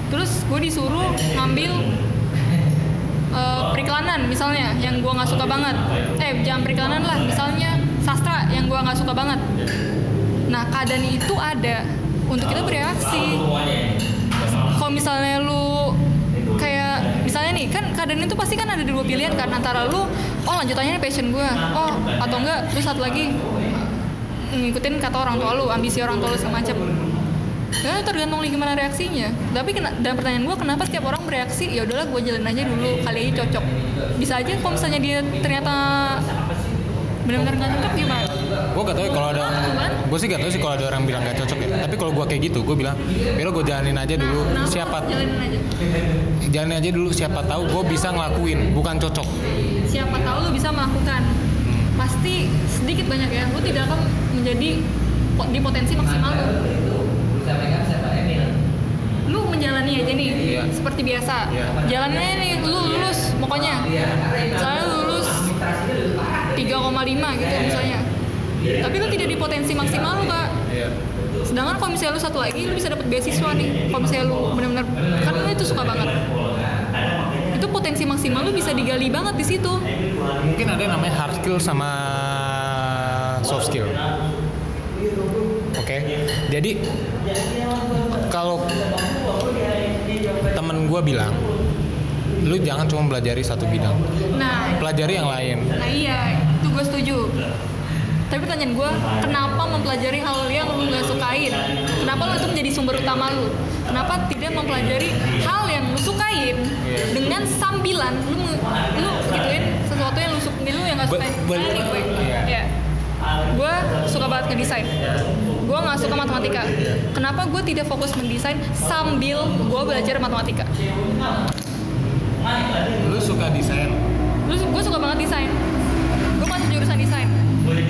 terus gue disuruh ngambil eh, periklanan misalnya yang gue nggak suka banget. Eh jangan periklanan lah misalnya sastra yang gue nggak suka banget. Nah keadaan itu ada untuk kita bereaksi. Kalau misalnya lu kayak misalnya nih kan keadaan itu pasti kan ada dua pilihan kan antara lu oh lanjutannya ini passion gue oh atau enggak terus satu lagi ngikutin kata orang tua lu ambisi orang tua lu segala macam. Ya tergantung lagi gimana reaksinya. Tapi kena, dan pertanyaan gue kenapa setiap orang bereaksi? Ya udahlah gue jalan aja dulu. Kali aja cocok. Bisa aja kalau misalnya dia ternyata benar-benar nggak cocok gimana? Gue gak tau ya kalau ada, Gimana? gue sih gak tau sih kalau ada orang bilang gak cocok ya. Tapi kalau gue kayak gitu, gue bilang, Biro gue jalanin aja dulu. Kenapa? Siapa Jalanin aja. jalanin aja dulu siapa tahu gue bisa ngelakuin bukan cocok Siapa tahu lu bisa melakukan. Pasti sedikit banyak ya. Lu tidak akan menjadi di potensi maksimal lu. Lu menjalani aja nih Iya. seperti biasa. Iya. Jalannya nih lu lulus pokoknya. Misalnya lu lulus 3,5 gitu misalnya. Tapi lu tidak di potensi maksimal lu kak. Iya. Sedangkan kalau misalnya lu satu lagi lu bisa dapat beasiswa nih. Kalau misalnya lu benar-benar kan lu itu suka banget. Itu potensi maksimal lu bisa digali banget di situ. mungkin ada yang namanya hard skill sama soft skill oke jadi kalau temen gue bilang lu jangan cuma belajari satu bidang Nah, pelajari yang lain nah iya, gue setuju. Tapi pertanyaan gue, kenapa mempelajari hal yang lu nggak sukain? Kenapa lu itu menjadi sumber utama lu? Kenapa tidak mempelajari hal yang lu sukain Iya. dengan sambilan lu lu gituin sesuatu yang lu suka lu yang nggak sukain? be- Misalnya nih gue, Iya. ya, gue suka banget ngedesain. Gue nggak suka matematika. Kenapa gue tidak fokus mendesain sambil gue belajar matematika? lu suka desain Lu gue suka banget desain.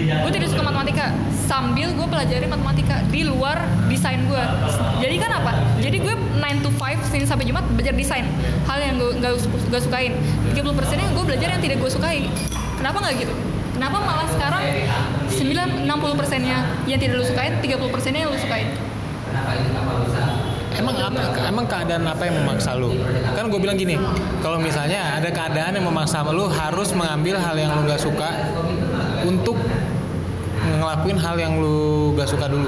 Gue tidak suka matematika. Sambil gue pelajari matematika di luar desain gue jadi kan apa? Jadi gue 9 to 5 Senin sampai Jumat belajar desain. Hal yang gue gak, gak sukain. 30 persennya gue belajar yang tidak gue sukai. Kenapa nggak gitu? Kenapa malah sekarang 9 60 persennya yang tidak lu sukain 30 persennya yang lu sukain? Emang apa? Emang keadaan apa yang memaksa lu? Kan gue bilang gini, kalau misalnya ada keadaan yang memaksa lu harus mengambil hal yang lu gak suka untuk ngelakuin hal yang lu gak suka dulu.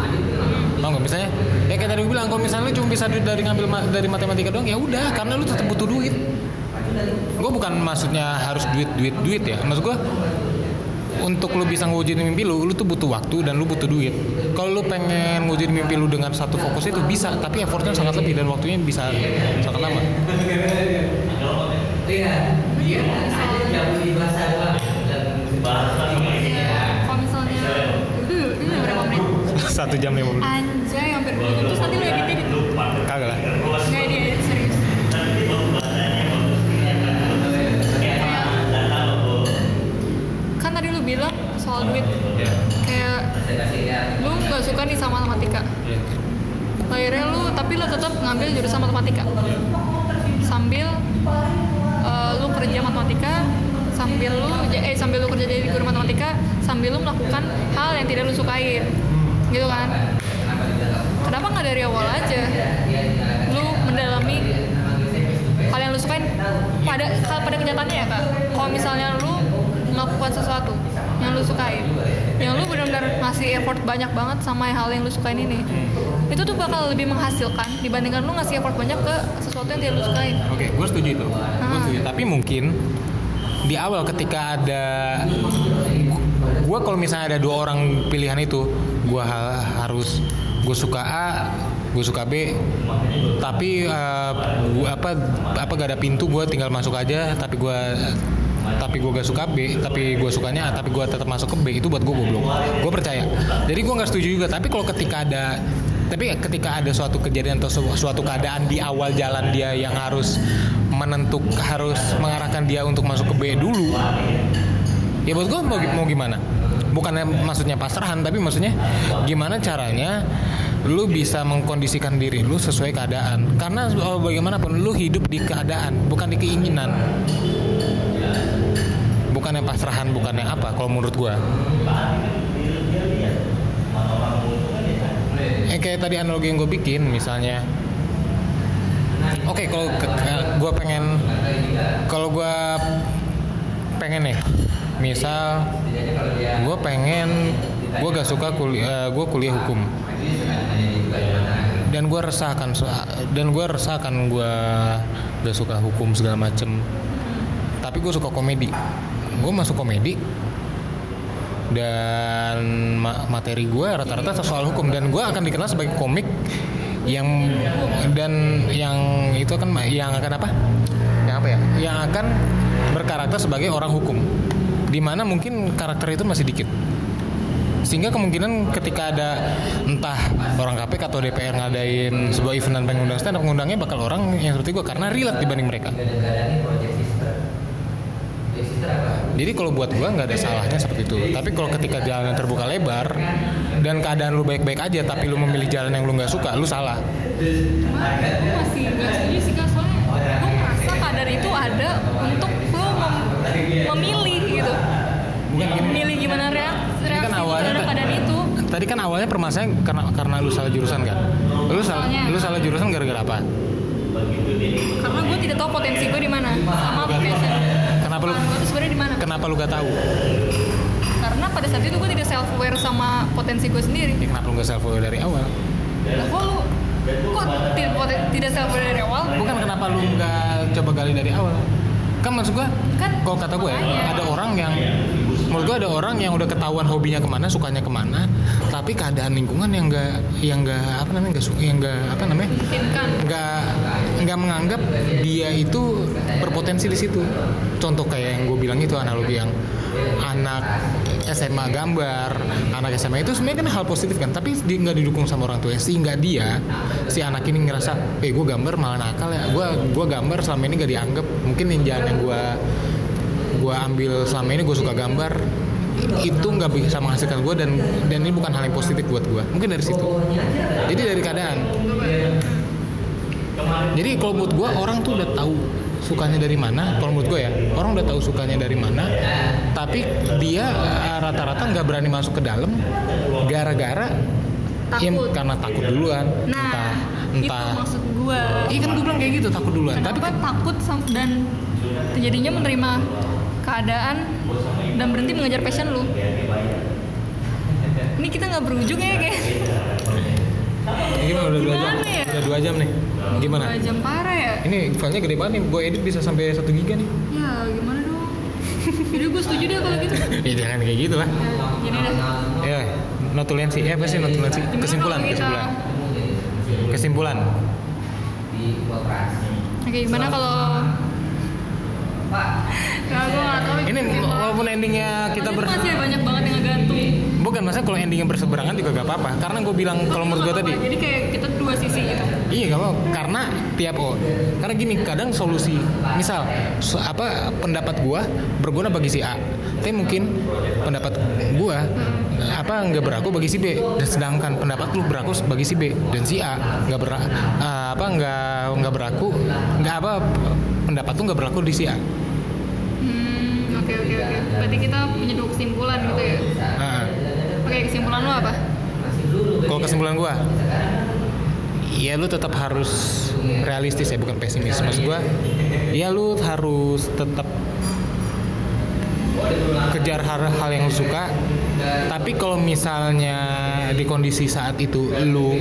Mau nggak? Misalnya, ya kayak tadi gue bilang, kalau misalnya lu cuma bisa dari ngambil ma- dari matematika doang, ya udah, karena lu tetap butuh duit. Gue bukan maksudnya harus duit, duit, duit ya. Maksud gue, untuk lu bisa ngewujudin mimpi lu, lu tuh butuh waktu dan lu butuh duit. Kalau lu pengen ngewujudin mimpi lu dengan satu fokus itu bisa, tapi effortnya sangat lebih dan waktunya bisa sangat lama. kalau misalnya dulu ini udah berapa menit Satu jam lima menit. anjay hampir dua jam. Terus nanti lu editnya gitu Kagak lah. nggak dia serius. Kan tadi lu bilang soal duit. Kayak lu nggak suka nih sama matematika akhirnya lu tapi lu tetap ngambil jurusan matematika sambil eh, lu kerja matematika sambil lu eh sambil lu kerja jadi guru matematika sambil lu melakukan hal yang tidak lu sukain gitu kan kenapa nggak dari awal aja lu mendalami hal yang lu sukain pada pada kenyataannya ya kak kalau misalnya lu melakukan sesuatu yang lu sukain yang lu benar-benar ngasih effort banyak banget sama hal yang lu sukain ini itu tuh bakal lebih menghasilkan dibandingkan lu ngasih effort banyak ke sesuatu yang tidak lu sukain Oke, gue setuju itu. Gue Ah. setuju. Tapi mungkin di awal ketika ada gue kalau misalnya ada dua orang pilihan itu, gue harus gue suka A, gue suka B, tapi eh, gua apa apa gak ada pintu gue tinggal masuk aja, tapi gue tapi gue gak suka B, tapi gue sukanya A, tapi gue tetap masuk ke B itu buat gue goblok. Gue percaya. Jadi gue nggak setuju juga. Tapi kalau ketika ada tapi ketika ada suatu kejadian atau su- suatu keadaan di awal jalan dia yang harus menentuk harus mengarahkan dia untuk masuk ke B dulu ya buat gue mau, mau gimana bukannya maksudnya pasrahan tapi maksudnya gimana caranya lu bisa mengkondisikan diri lu sesuai keadaan. Karena oh, bagaimanapun lu hidup di keadaan bukan di keinginan. Bukannya pasrahan bukannya apa kalau menurut gua. Eh kayak tadi analogi yang gue bikin misalnya. Oke kalau gue pengen kalau gue pengen nih misal gue pengen gue gak suka kuliah gue kuliah hukum. Dan gue resah akan dan gue resah akan gue gak suka hukum segala macem. Tapi gue suka komedi. Gue masuk komedi dan ma- materi gue rata-rata soal hukum. Dan gue akan dikenal sebagai komik yang dan yang itu akan yang akan apa? Yang apa ya? Yang akan berkarakter sebagai orang hukum di mana mungkin karakter itu masih dikit sehingga kemungkinan ketika ada entah orang KPK atau DPR ngadain sebuah event dan pengundang stand up pengundangnya bakal orang yang seperti gue karena relate dibanding mereka jadi kalau buat gua nggak ada salahnya seperti itu. Tapi kalau ketika jalan terbuka lebar dan keadaan lu baik-baik aja, tapi lu memilih jalan yang lu nggak suka, lu salah. Gue masih sih kak gue kadar itu ada untuk mem- memilih Bukan gini. milih gimana reaksi, Ini kan reaksi awalnya terhadap keadaan itu Tadi kan awalnya permasalahan karena karena lu salah jurusan kan. Lu salah Soalnya- lu salah jurusan gara-gara apa? karena gue tidak tahu potensi gue di mana sama passion Kenapa lu gue sebenarnya di mana kenapa lu gak tahu? karena pada saat itu gue tidak self aware sama potensi gue sendiri Ya, kenapa lu gak self aware dari awal? lah kok lu kok tidak, tidak self aware dari awal Bukan kenapa lu nggak coba gali dari awal? Kan maksud gua, Kan, kalau kata gue ya, ada orang yang menurut gua ada orang yang udah ketahuan hobinya ke mana, sukanya ke mana, tapi keadaan lingkungan yang nggak yang nggak apa namanya nggak su- yang nggak apa namanya memungkinkan nggak nggak menganggap dia itu berpotensi di situ. Contoh kayak yang gue bilang itu analogi yang anak SMA gambar, anak SMA itu sebenarnya kan hal positif kan, tapi dia nggak didukung sama orang tua sehingga dia si anak ini ngerasa, eh gue gambar malah nakal ya, gue gue gambar selama ini gak dianggap, mungkin yang jalan yang gue gue ambil selama ini gue suka gambar itu nggak bisa menghasilkan gue dan dan ini bukan hal yang positif buat gue mungkin dari situ. Jadi dari keadaan. Jadi kalau menurut gue orang tuh udah tahu sukanya dari mana kalau menurut gue ya orang udah tahu sukanya dari mana tapi dia eh, rata-rata nggak berani masuk ke dalam gara-gara ya, karena takut duluan Nah, entah itu entah. maksud gue. iya kan gue bilang kayak gitu takut duluan. Tapi Kenapa takut dan jadinya menerima keadaan dan berhenti mengejar passion lu? Ini kita nggak berujung ya kayak. Gimana? Udah dua jam? Ya? udah dua jam nih. Gimana? dua jam parah ya? ini filenya gede banget nih. Gue edit bisa sampai satu giga nih. Ya gimana dong? Jadi gue setuju deh kalau gitu. ya jangan kayak gitu lah. Ya, Jadi deh. ya notulensi. Eh apa sih notulensi? Gimana kesimpulan kesimpulan. Kesimpulan. Oke gimana kalau Nah, gue gak tau ini walaupun endingnya kita ber masih banyak banget yang ngegantung. Bukan masa kalau endingnya berseberangan juga gak apa-apa. Karena gue bilang kalau menurut gue tadi Jadi kayak kita dua sisi gitu. Iya gak apa karena tiap oh karena gini kadang solusi misal so- apa pendapat gua berguna bagi si A tapi mungkin pendapat gua apa nggak berlaku bagi si B. Dan sedangkan pendapat lu berlaku bagi si B dan si A. Nggak ber ah, apa nggak nggak berlaku nggak apa pendapat lu nggak berlaku di si A Hmm, oke oke oke. Berarti kita punya dua kesimpulan gitu ya. Nah, Oke, kesimpulan lo apa? kalau kesimpulan gua ya lu tetap harus realistis ya bukan pesimis maksud gua ya lu harus tetap kejar hal-hal yang lu suka tapi kalau misalnya di kondisi saat itu lu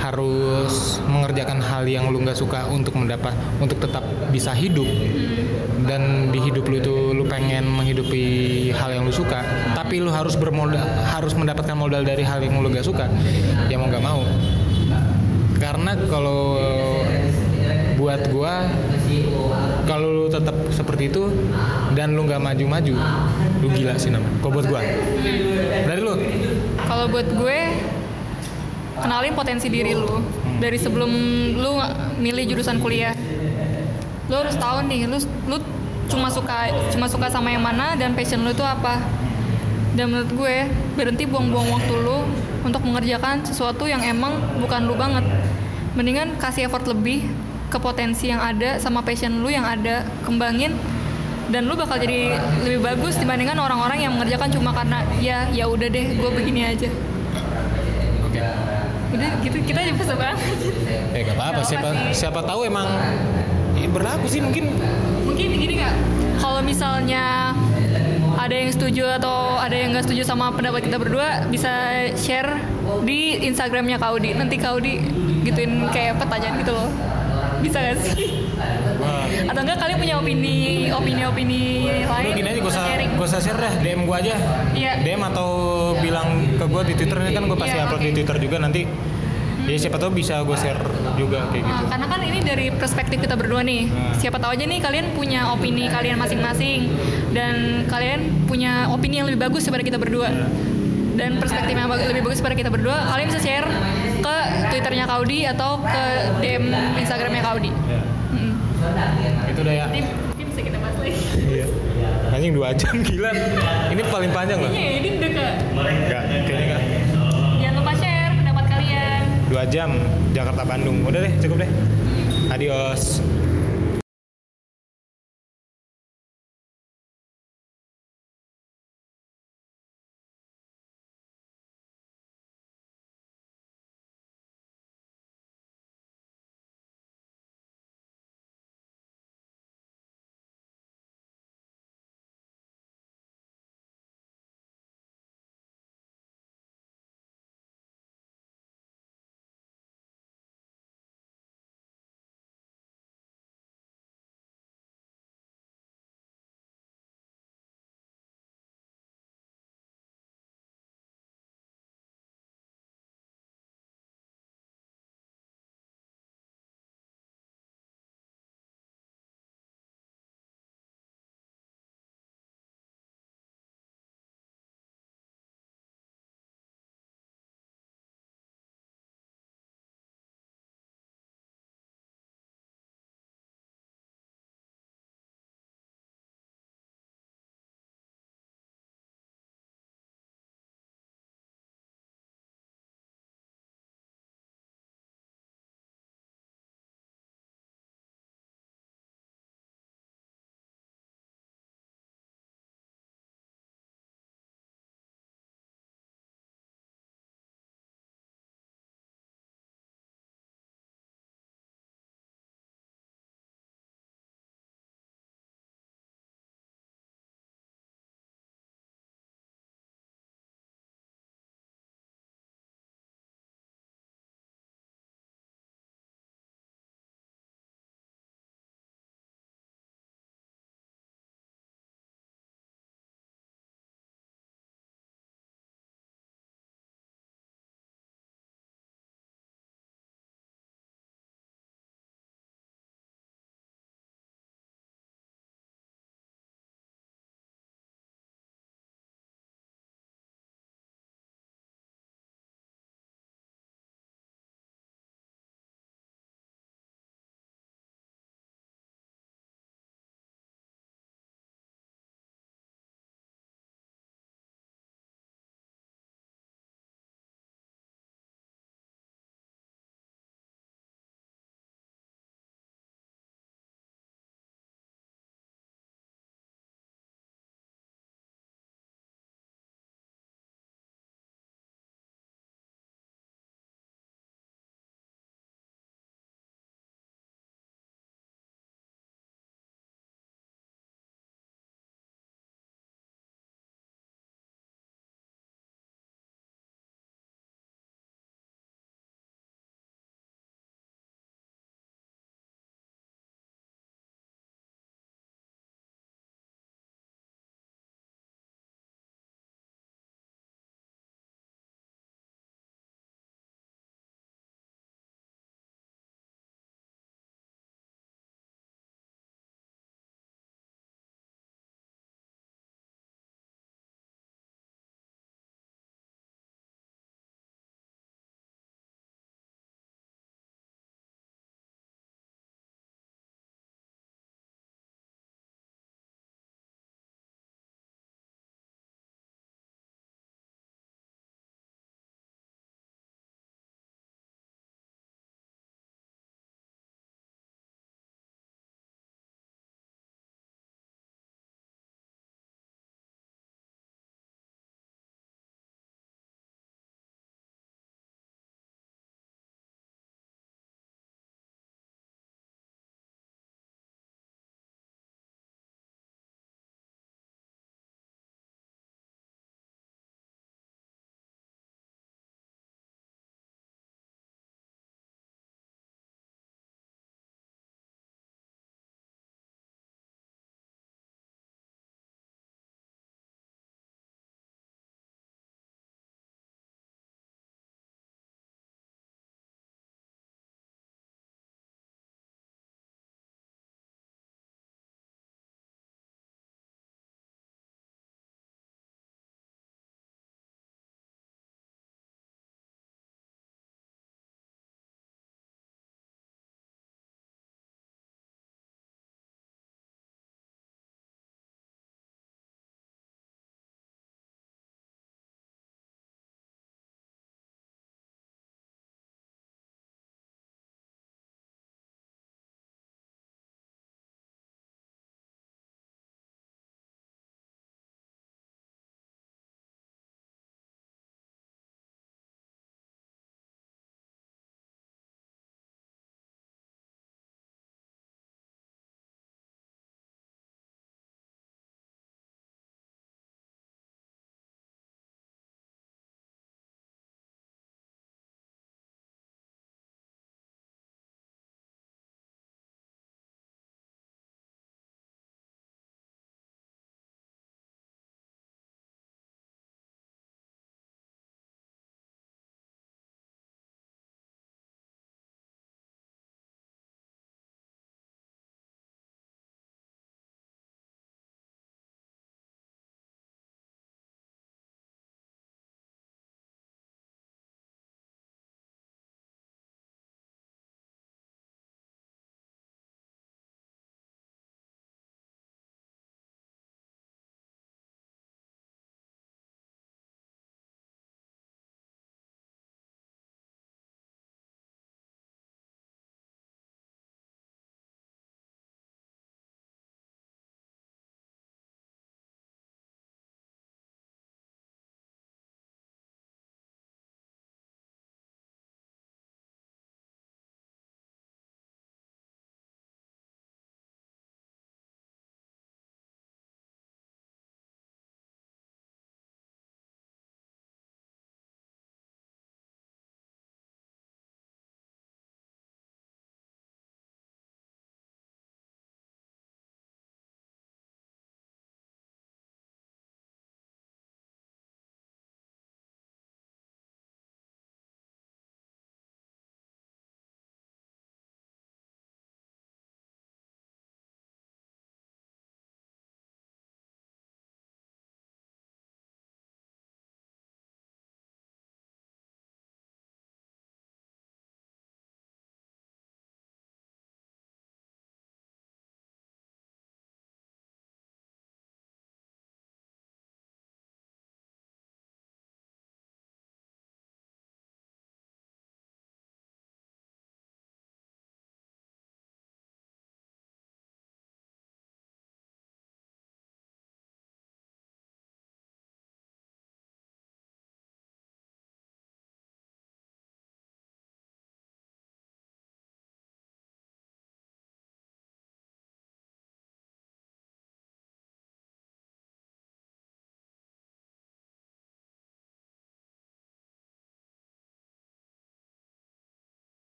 harus mengerjakan hal yang lu nggak suka untuk mendapat untuk tetap bisa hidup dan di hidup lu itu lu pengen menghidupi hal yang lu suka tapi lu harus bermodal harus mendapatkan modal dari hal yang lu gak suka ya mau nggak mau. Karena kalau buat gua kalau lu tetap seperti itu dan lu nggak maju-maju lu gila sih namanya kalau buat gua dari lu Kalau buat gue kenalin potensi diri lu dari sebelum lu milih jurusan kuliah. Lu harus tahu nih, lu lu cuma suka cuma suka sama yang mana dan passion lu itu apa. Dan menurut gue berhenti buang-buang waktu lu untuk mengerjakan sesuatu yang emang bukan lu banget. Mendingan kasih effort lebih ke potensi yang ada sama passion lu yang ada, kembangin dan lu bakal jadi lebih bagus dibandingkan orang-orang yang mengerjakan cuma karena ya ya udah deh gue begini aja. Oke. Udah gitu kita aja bisa banget. Eh gak apa-apa siapa sih. siapa tahu emang ya berlaku sih mungkin. Mungkin gini nggak kalau misalnya ada yang setuju atau ada yang nggak setuju sama pendapat kita berdua bisa share di Instagramnya Kaudi nanti Kaudi gituin kayak pertanyaan gitu loh bisa gak sih? Wah. Atau enggak kalian punya opini opini opini lain Lu gini aja gue usah gue usah share dah DM gue aja. Iya. DM atau bilang ke gue di Twitter ini kan gue pasti Iya, upload oke. di Twitter juga nanti ya siapa tahu bisa gue share juga kayak gitu. Nah, karena kan ini dari perspektif kita berdua nih. Nah. Siapa tahu aja nih kalian punya opini kalian masing-masing. Dan kalian punya opini yang lebih bagus daripada kita berdua. Dan perspektif yang lebih bagus daripada kita berdua, kalian bisa share ke Twitternya Kaudi atau ke DM Instagramnya Kaudi. Ya. Mm. itu udah ya mungkin bisa kita bahas lagi. iya anjing dua jam gila ini paling panjang loh Kayaknya ini udah kak. enggak kayaknya enggak Jangan lupa share pendapat kalian. dua jam Jakarta Bandung udah deh cukup deh adios